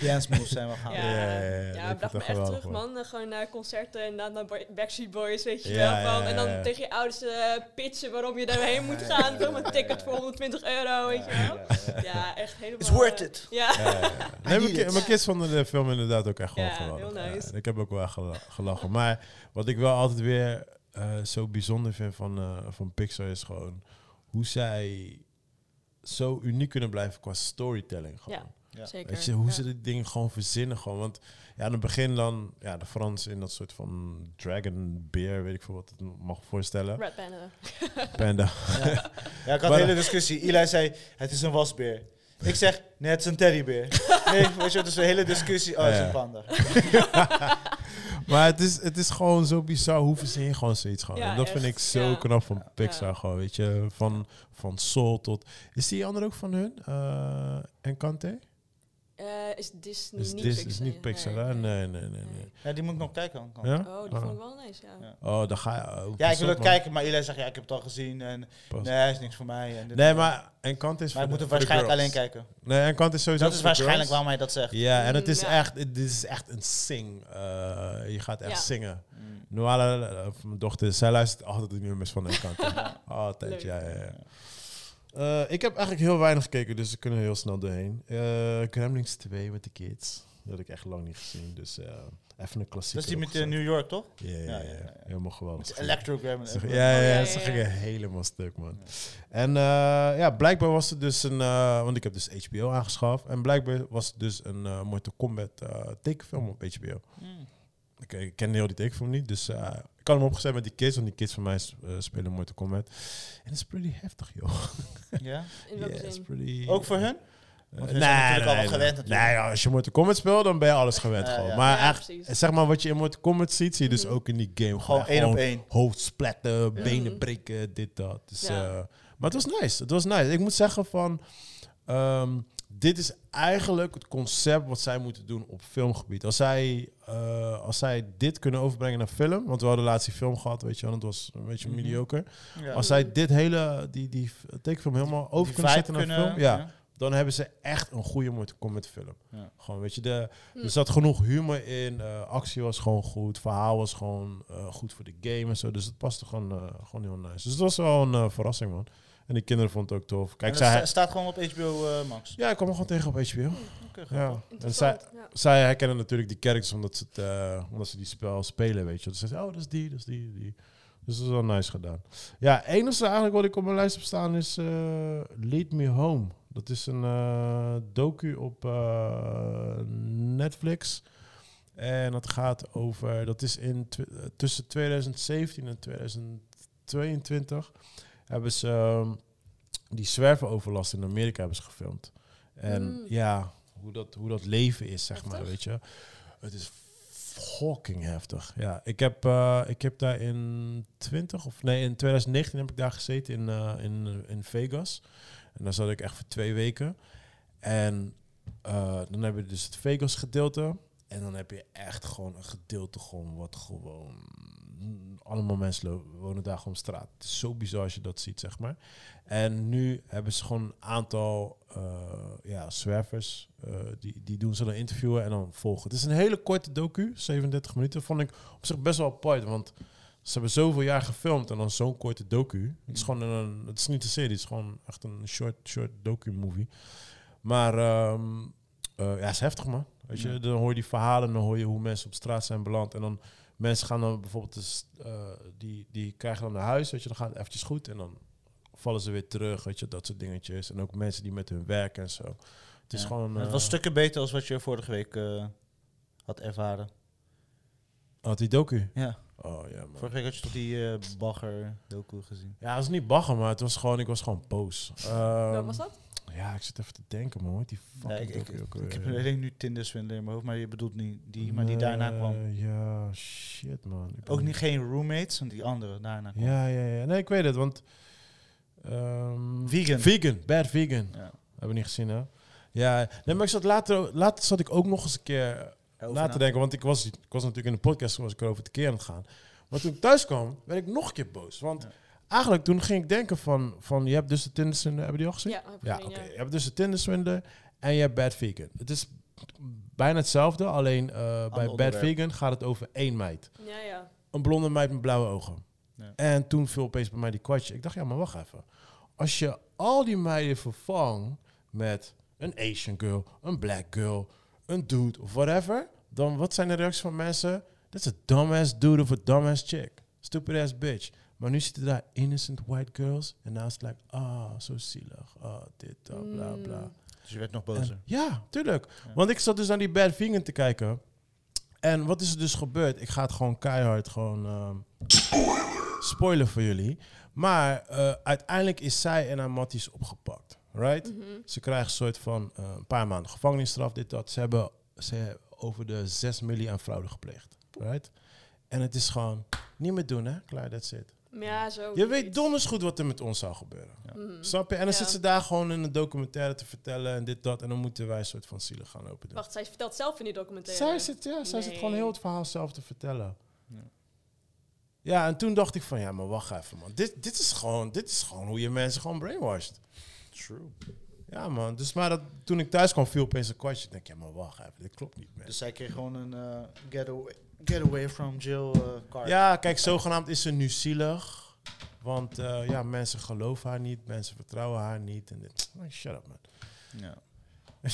*laughs* Dance moves zijn wel gaan. Ja, Ja, ja, ja, bracht dat me echt terug, man. man. Eh, Gewoon naar concerten en dan naar Backstreet Boys, weet je Ja, wel. Van, en dan ja, ja. tegen je ouders eh, pitchen waarom je daarheen moet gaan. ja, Toch ja, met ja, ticket voor 120 euro, weet je wel. Ja, echt helemaal... It's worth eh, it. Ja. Ja, ja, ja. *laughs* Nee, mijn, kids vonden de film inderdaad ook echt gewoon Ja, geweldig. heel nice. ik heb ook wel gelachen. Maar wat ik wel altijd weer eh, zo bijzonder vind van, eh, van Pixar is gewoon hoe zij zo uniek kunnen blijven qua storytelling. Gewoon. Ja. Ja. Zeker. Weet je, hoe ja. ze die dingen gewoon verzinnen gewoon. Want ja, in het begin dan, ja, de Frans in dat soort van dragon bear, weet ik veel wat het mag voorstellen. Red Panda. *laughs* Panda. Ja, ja ik had Maar- een hele discussie. Eli zei, het is een wasbeer. Ik zeg, nee, het is een teddybeer. *laughs* Nee, weet je, het is een hele discussie. Oh, het is een panda. *laughs* Maar het is, het is gewoon zo bizar hoe verzin je gewoon zoiets gewoon. Ja, en dat vind ik zo Ja. knap van Pixar Ja. gewoon, weet je. Van, van Soul tot... Is die andere ook van hun? Eh Encante? Eh, is Disney Is, niet Dis- Pixar? is niet Pixar, hè? Nee, nee, nee, nee. Ja, die moet ik nog kijken. Kan. Ja? Oh, die vond ik wel nice, ja. Ja. Oh, dan ga je... oh, Ja, ik wil het kijken, maar Eli zegt, ja, ik heb het al gezien. En Pas. nee, is niks voor mij. En Nee, en maar Encante is Maar ik voor moet de- het voor de waarschijnlijk alleen kijken. Nee, Encante is sowieso Dat is de waarschijnlijk girls. waarom hij dat zegt. Ja, en het Mm, is, ja. echt, dit is echt een sing. eh, je gaat echt Ja. zingen. Mm. Noala, eh, mijn dochter, zij luistert altijd de nummers van Encante. Ja. *laughs* Altijd, Leuk. ja, ja, ja. Eh, ik heb eigenlijk heel weinig gekeken, dus we kunnen heel snel doorheen. Gremlins 2 met de kids. Die had ik echt lang niet gezien. Dus eh, even een klassieker. Dat is die met eh. New York, toch? Ja, ja, Ja. Helemaal geweldig. Met Ze- en- Ja, ja, ja, ze gingen helemaal stuk, man. En ja, blijkbaar was het dus een... want ik heb dus HBO aangeschaft. En blijkbaar was het dus een Mortal Kombat tekenfilm op HBO. Hmm. Ik, ik ken heel die tekenfilm niet, dus ik had hem opgezet met die kids. Want die kids van mij eh, spelen Mortal Kombat. En het is pretty heftig, joh. *laughs* Ja? In welke Ja, het is zin? pretty... Ook voor hun? Eh, Want hun zijn natuurlijk al wat gewend natuurlijk. Nee, ja, als je Mortal Kombat speelt, dan ben je alles gewend Ja, gewoon. ja. Maar Ja, echt, zeg maar wat je in Mortal Kombat ziet, zie je dus Mhm. ook in die game. Gewoon één op één. Hoofd splatten, benen Mhm. breken, dit, dat. Dus, Ja. eh, maar het was nice. Het was nice. Ik moet zeggen van... ehm, dit is eigenlijk het concept wat zij moeten doen op filmgebied. Als zij, eh, als zij dit kunnen overbrengen naar film... Want we hadden laatst die film gehad, weet je wel. en Het was een beetje Mhm. mediocre. Ja. Als zij dit hele, die, die tekenfilm helemaal over Die kunnen zetten naar kunnen- film... Ja, dan hebben ze echt een goede Mortal Kombat film. Ja. Gewoon, weet je, de, Hm. er zat genoeg humor in. eh, actie was gewoon goed. Verhaal was gewoon eh, goed voor de game en zo. Dus het paste gewoon, eh, gewoon heel nice. Dus het was wel een verrassing, man. En die kinderen vonden het ook tof. Kijk, En zij... sta- staat gewoon op HBO eh, Max. ja, ik kwam er gewoon tegen op HBO. Oké, Ja. En zij. Ja. zij herkennen natuurlijk die characters omdat ze, het, eh, omdat ze die spel spelen, weet je. Dus ze zeggen, oh, dat is die, dat is die, die. Dus dat is wel nice gedaan. Ja, enige eigenlijk wat ik op mijn lijst heb staan is eh, Lead Me Home. Dat is een eh, docu op eh, Netflix. En dat gaat over, dat is in tw- tussen 2017 en 2022 hebben ze ehm, die zwervenoverlast in Amerika hebben ze gefilmd. En Mm. ja, hoe dat, hoe dat leven is, zeg maar, weet je. Het is fucking heftig. Ja, ik heb, eh, ik heb daar in 20 of nee, in 2019 heb ik daar gezeten in, eh, in, in Vegas. En daar zat ik echt voor twee weken. En eh, dan hebben we dus het Vegas gedeelte. En dan heb je echt gewoon een gedeelte gewoon wat gewoon... mm, Allemaal mensen wonen daar gewoon straat. Het is zo bizar als je dat ziet, zeg maar. En nu hebben ze gewoon een aantal eh, ja, zwervers. eh, die, die doen ze dan interviewen en dan volgen. Het is een hele korte docu, 37 minuten. Vond ik op zich best wel apart, want ze hebben zoveel jaar gefilmd en dan zo'n korte docu. Het is gewoon een, het is niet een serie, het is gewoon echt een short, short docu-movie. Maar ehm, eh, ja, het is heftig man. Weet je, dan hoor je die verhalen, dan hoor je hoe mensen op straat zijn beland. En dan mensen gaan dan bijvoorbeeld, dus, eh, die, die krijgen dan naar huis, weet je, dan gaat het eventjes goed. En dan vallen ze weer terug, weet je, dat soort dingetjes. En ook mensen die met hun werk en zo. Het is Ja. gewoon... het eh, was stukken beter als wat je vorige week eh, had ervaren. Had die docu? Ja, Oh ja, man. vorige week had je toch die eh, bagger docu gezien. Ja, het was niet bagger, maar het was gewoon, ik was gewoon boos. Welke Ehm, was dat? Ja, ik zit even te denken, man. Die fucking ik, ook ik heb alleen nu Tinder swindler in mijn hoofd, maar je bedoelt niet die, maar die daarna kwam. Ja, shit, man. Ik Ook niet geen roommates, want die andere daarna kwam. Ja, ja, ja. Nee, ik weet het, want... ehm, Vegan. Vegan, Bad Vegan. Ja. Hebben we niet gezien, hè? Ja, nee, maar ik zat later, later zat ik ook nog eens een keer na te denken, want ik was, ik was natuurlijk in de podcast was ik erover te keer aan het gaan. Maar toen ik thuis kwam, werd ik nog een keer boos. Want Ja. Eigenlijk toen ging ik denken van, van je hebt dus de Tinder Swindler, hebben die al gezien? Ja, oké. ja. Je hebt dus de Tinder Swindler en je hebt Bad Vegan. Het is bijna hetzelfde, alleen eh, bij Bad. Vegan gaat het over één meid. Ja, ja. Een blonde meid met blauwe ogen. Ja. En toen viel opeens bij mij die kwartje. Ik dacht, ja, maar wacht even. Als je al die meiden vervangt met een Asian girl, een black girl, een dude of whatever, dan wat zijn de reacties van mensen? Dat is a dumbass dude of a dumbass chick. Stupid ass bitch. Maar nu zitten daar innocent white girls en is het like, ah, zo zielig. Ah, dit, dat, bla, bla. Mm. Dus je werd nog En- bozer. ja, tuurlijk. Ja. Want ik zat dus naar die Bad Vegan te kijken. En wat is er dus gebeurd? Ik ga het gewoon keihard gewoon ehm spoilen voor jullie. Maar eh, uiteindelijk is zij en haar matties opgepakt. Right? Mhm. Ze krijgen een soort van eh, een paar maanden gevangenisstraf, dit, dat. Ze hebben, ze hebben over de 6 miljoen aan fraude gepleegd. Right? En het is gewoon niet meer doen, hè? Klaar, that's it. Ja, zo. Je weet donders goed wat er met ons zou gebeuren. Mhm. Snap je? En dan Ja. zit ze daar gewoon in een documentaire te vertellen en dit, dat. En dan moeten wij een soort van zielig gaan open doen. Wacht, zij vertelt zelf in die documentaire. Zij zit, ja, zij zit gewoon heel het verhaal zelf te vertellen. Ja. Ja, en toen dacht ik van, ja, maar wacht even, man. Dit, dit, is, gewoon, dit is gewoon hoe je mensen gewoon brainwashed. True. Ja, man. Dus maar dat, toen ik thuis kwam, viel opeens een kwartje. Ik denk, ja, maar wacht even, dit klopt niet, man. Dus zij kreeg gewoon een get, away, get away from jail eh card. Ja, kijk, zogenaamd is ze nu zielig. Want eh, ja, mensen geloven haar niet, mensen vertrouwen haar niet. En dit. *tsk* Oh, shut up, man. Ja. *laughs*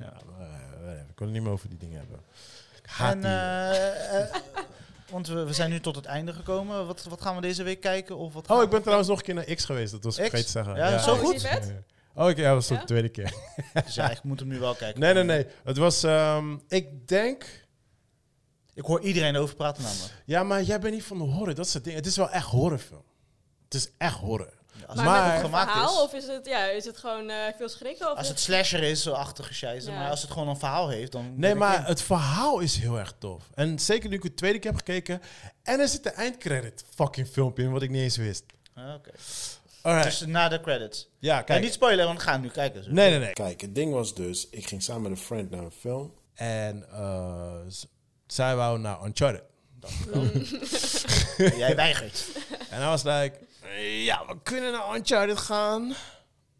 ja, maar, eh, ik wil het niet meer over die dingen hebben. Ik haat En, die. eh, want we, we zijn nu tot het einde gekomen. Wat, wat gaan we deze week kijken? Of wat oh, ik ben trouwens nog een keer naar X geweest. Dat was ik vergeten te zeggen. Ja, zo Oh, goed? *laughs* Oh, ik, ja, dat was Ja? de tweede keer. Dus ja, ik moet hem nu wel kijken. Nee, nee, nee. Het was, ehm, ik denk... Ik hoor iedereen over praten namelijk. Ja, maar jij bent niet van de horror. Dat is het ding. Het is wel echt horrorfilm. Het is echt horror. Als Maar, het Maar- met een gemaakt verhaal is, of is het, ja, is het gewoon eh, veel schrikken? Of als het slasher is, zo achtige. Ja. Maar als het gewoon een verhaal heeft, dan... Nee, maar het verhaal is heel erg tof. En zeker nu ik het tweede keer heb gekeken. En er zit een eindcredit fucking filmpje in, wat ik niet eens wist. Ah, Oké. Dus na de credits. ja, Kijk. kijk. niet spoileren, want we gaan nu kijken. zo. Nee, nee, nee. Kijk, het ding was dus, ik ging samen met een friend naar een film. En eh, zij wou naar Uncharted. *laughs* Jij weigert. En hij was like, ja, we kunnen naar Uncharted gaan.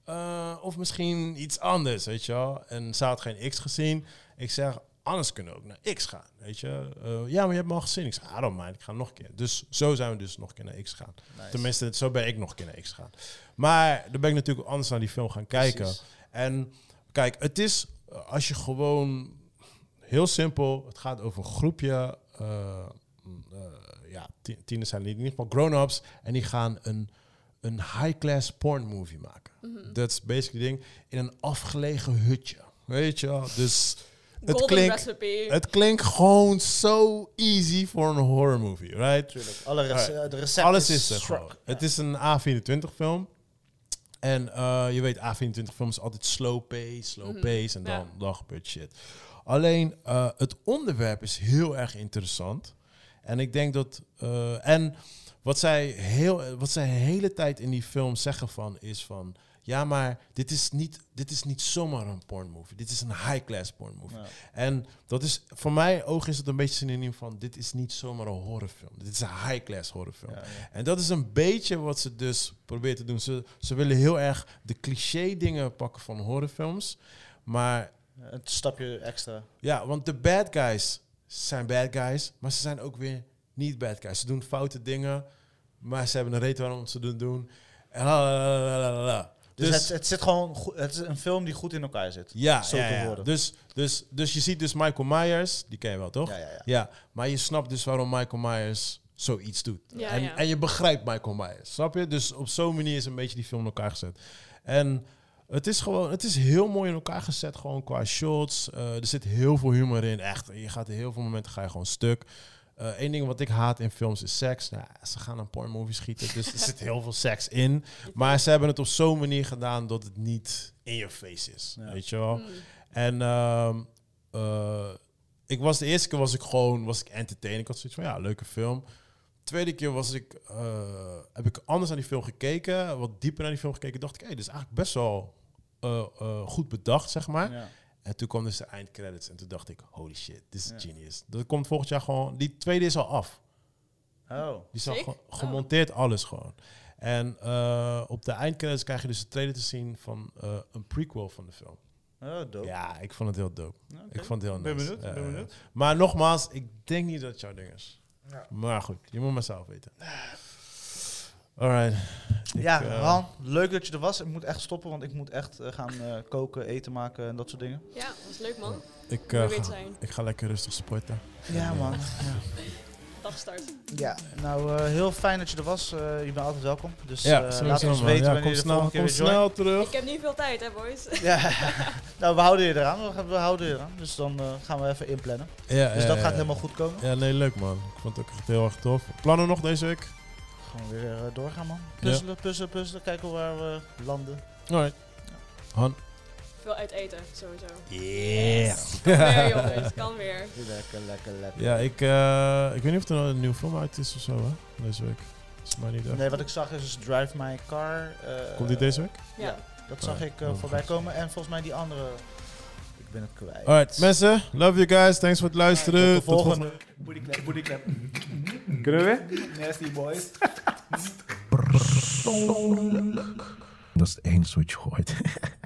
Eh, of misschien iets anders, weet je wel. En ze had geen X gezien. Ik zeg, anders kunnen we ook naar X gaan, weet je. Eh, ja, maar je hebt me al gezien. Ik zeg, I don't mind, ik ga nog een keer. Dus zo zijn we dus nog een keer naar X gaan. Nice. Tenminste, zo ben ik nog een keer naar X gaan. Maar dan ben ik natuurlijk anders naar die film gaan kijken. Precies. En kijk, het is eh, als je gewoon heel simpel. Het gaat over een groepje. eh, ja, ti- tieners zijn in ieder geval grown-ups. En die gaan een, een high-class porn movie maken. Dat is basically ding. In een afgelegen hutje. Weet je wel? Dus het klinkt, het klinkt gewoon zo easy voor een horror movie, right? Tuurlijk. Alle rece- de recept Alles is er gewoon. Het is een A24 film. En eh, je weet, A24 films is altijd slow pace, slow Mhm. pace. En dan, Ja. dan gebeurt shit. Alleen, eh, het onderwerp is heel erg interessant. En ik denk dat... eh, en wat zij, heel, wat zij de hele tijd in die film zeggen van, is van... Ja, maar dit is niet, dit is niet zomaar een pornmovie. Dit is een high-class pornmovie. Ja. En dat is, voor mij oog is het een beetje synoniem van... Dit is niet zomaar een horrorfilm. Dit is een high-class horrorfilm. Ja, ja. En dat is een beetje wat ze dus proberen te doen. Ze, ze willen heel erg de cliché dingen pakken van horrorfilms. Maar Een stapje extra. ja, want de bad guys zijn bad guys. Maar ze zijn ook weer niet bad guys. Ze doen foute dingen. Maar ze hebben een reden waarom ze het doen. En la, la, la, la, la, la. Dus, Dus, het, het zit gewoon goed, het is een film die goed in elkaar zit. ja, zo ja, te ja. worden. Dus, dus, dus je ziet dus Michael Myers. Die ken je wel, toch? Ja, ja, ja. Ja, maar je snapt dus waarom Michael Myers zoiets doet. Ja, en, ja. en je begrijpt Michael Myers, snap je? Dus op zo'n manier is een beetje die film in elkaar gezet. En het is gewoon, het is heel mooi in elkaar gezet, gewoon qua shots. Eh, er zit heel veel humor in, echt. Je gaat in heel veel momenten ga je gewoon stuk. Eén ding wat ik haat in films is seks. Nou, ze gaan een pornmovie schieten, dus er zit heel veel seks in. *laughs* Maar ze hebben het op zo'n manier gedaan dat het niet in je face is, Ja. weet je wel? Mm. En ehm, eh, ik was de eerste keer was ik gewoon was ik entertained. Ik had zoiets van ja, leuke film. Tweede keer was ik, eh, heb ik anders naar die film gekeken, wat dieper naar die film gekeken. Dacht ik, hé, dit is eigenlijk best wel eh, eh, goed bedacht, zeg maar. Ja. En toen kwam dus de eindcredits en toen dacht ik, holy shit, dit is Ja. genius. Dat komt volgend jaar gewoon. Die tweede is al af. Oh. Die is al Oh. gemonteerd, alles gewoon. En eh, op de eindcredits krijg je dus de trailer te zien van eh, een prequel van de film. Oh, dope. Ja, ik vond het heel dope. Ik vond het heel Ben nice. benieuwd, ben. Maar nogmaals, ik denk niet dat het jouw ding is. Ja. Maar goed, je moet maar zelf weten. Alright. Ik, ja, eh, Han, leuk dat je er was. Ik moet echt stoppen, want ik moet echt eh, gaan eh, koken, eten maken en dat soort dingen. Ja, dat was leuk man. ik, eh, ga, ik ga lekker rustig sporten. Ja, man. Dagstart. Ja, nou, eh, heel fijn dat je er was. Eh, je bent altijd welkom. Dus Ja, eh, laat ons weten Ja, wanneer kom je de snel, volgende keer kom weer snel terug. Ik heb niet veel tijd hè boys. *laughs* Ja, nou, we houden je eraan. We, houden je eraan. Dus dan eh, gaan we even inplannen. Ja, Dus ja, dat ja, gaat ja. helemaal goed komen. Ja, nee, leuk man. Ik vond het ook echt heel erg tof. Plannen nog deze week? Gewoon weer eh, doorgaan, man. Puzzelen, puzzelen, puzzelen. Kijken waar we landen. Alright. Han. Veel uit eten, sowieso. Yeah. Kan weer *laughs* jongens, kan weer. Lekker, lekker, lekker. Ja, ik, eh, ik weet niet of er nog een nieuwe film uit is of zo, hè? Deze week. Is maar niet echt. Nee, wat ik zag is Drive My Car. eh, Komt die deze week? Ja. Dat zag ik oh, voorbij komen. En volgens mij die andere... Ben het kwijt. Alright, mensen. Love you guys. Thanks voor het luisteren. Tot de volgende. Booty clap, booty clap. Kunnen we? Nasty boys. Dat is het enige wat je gooit. *laughs*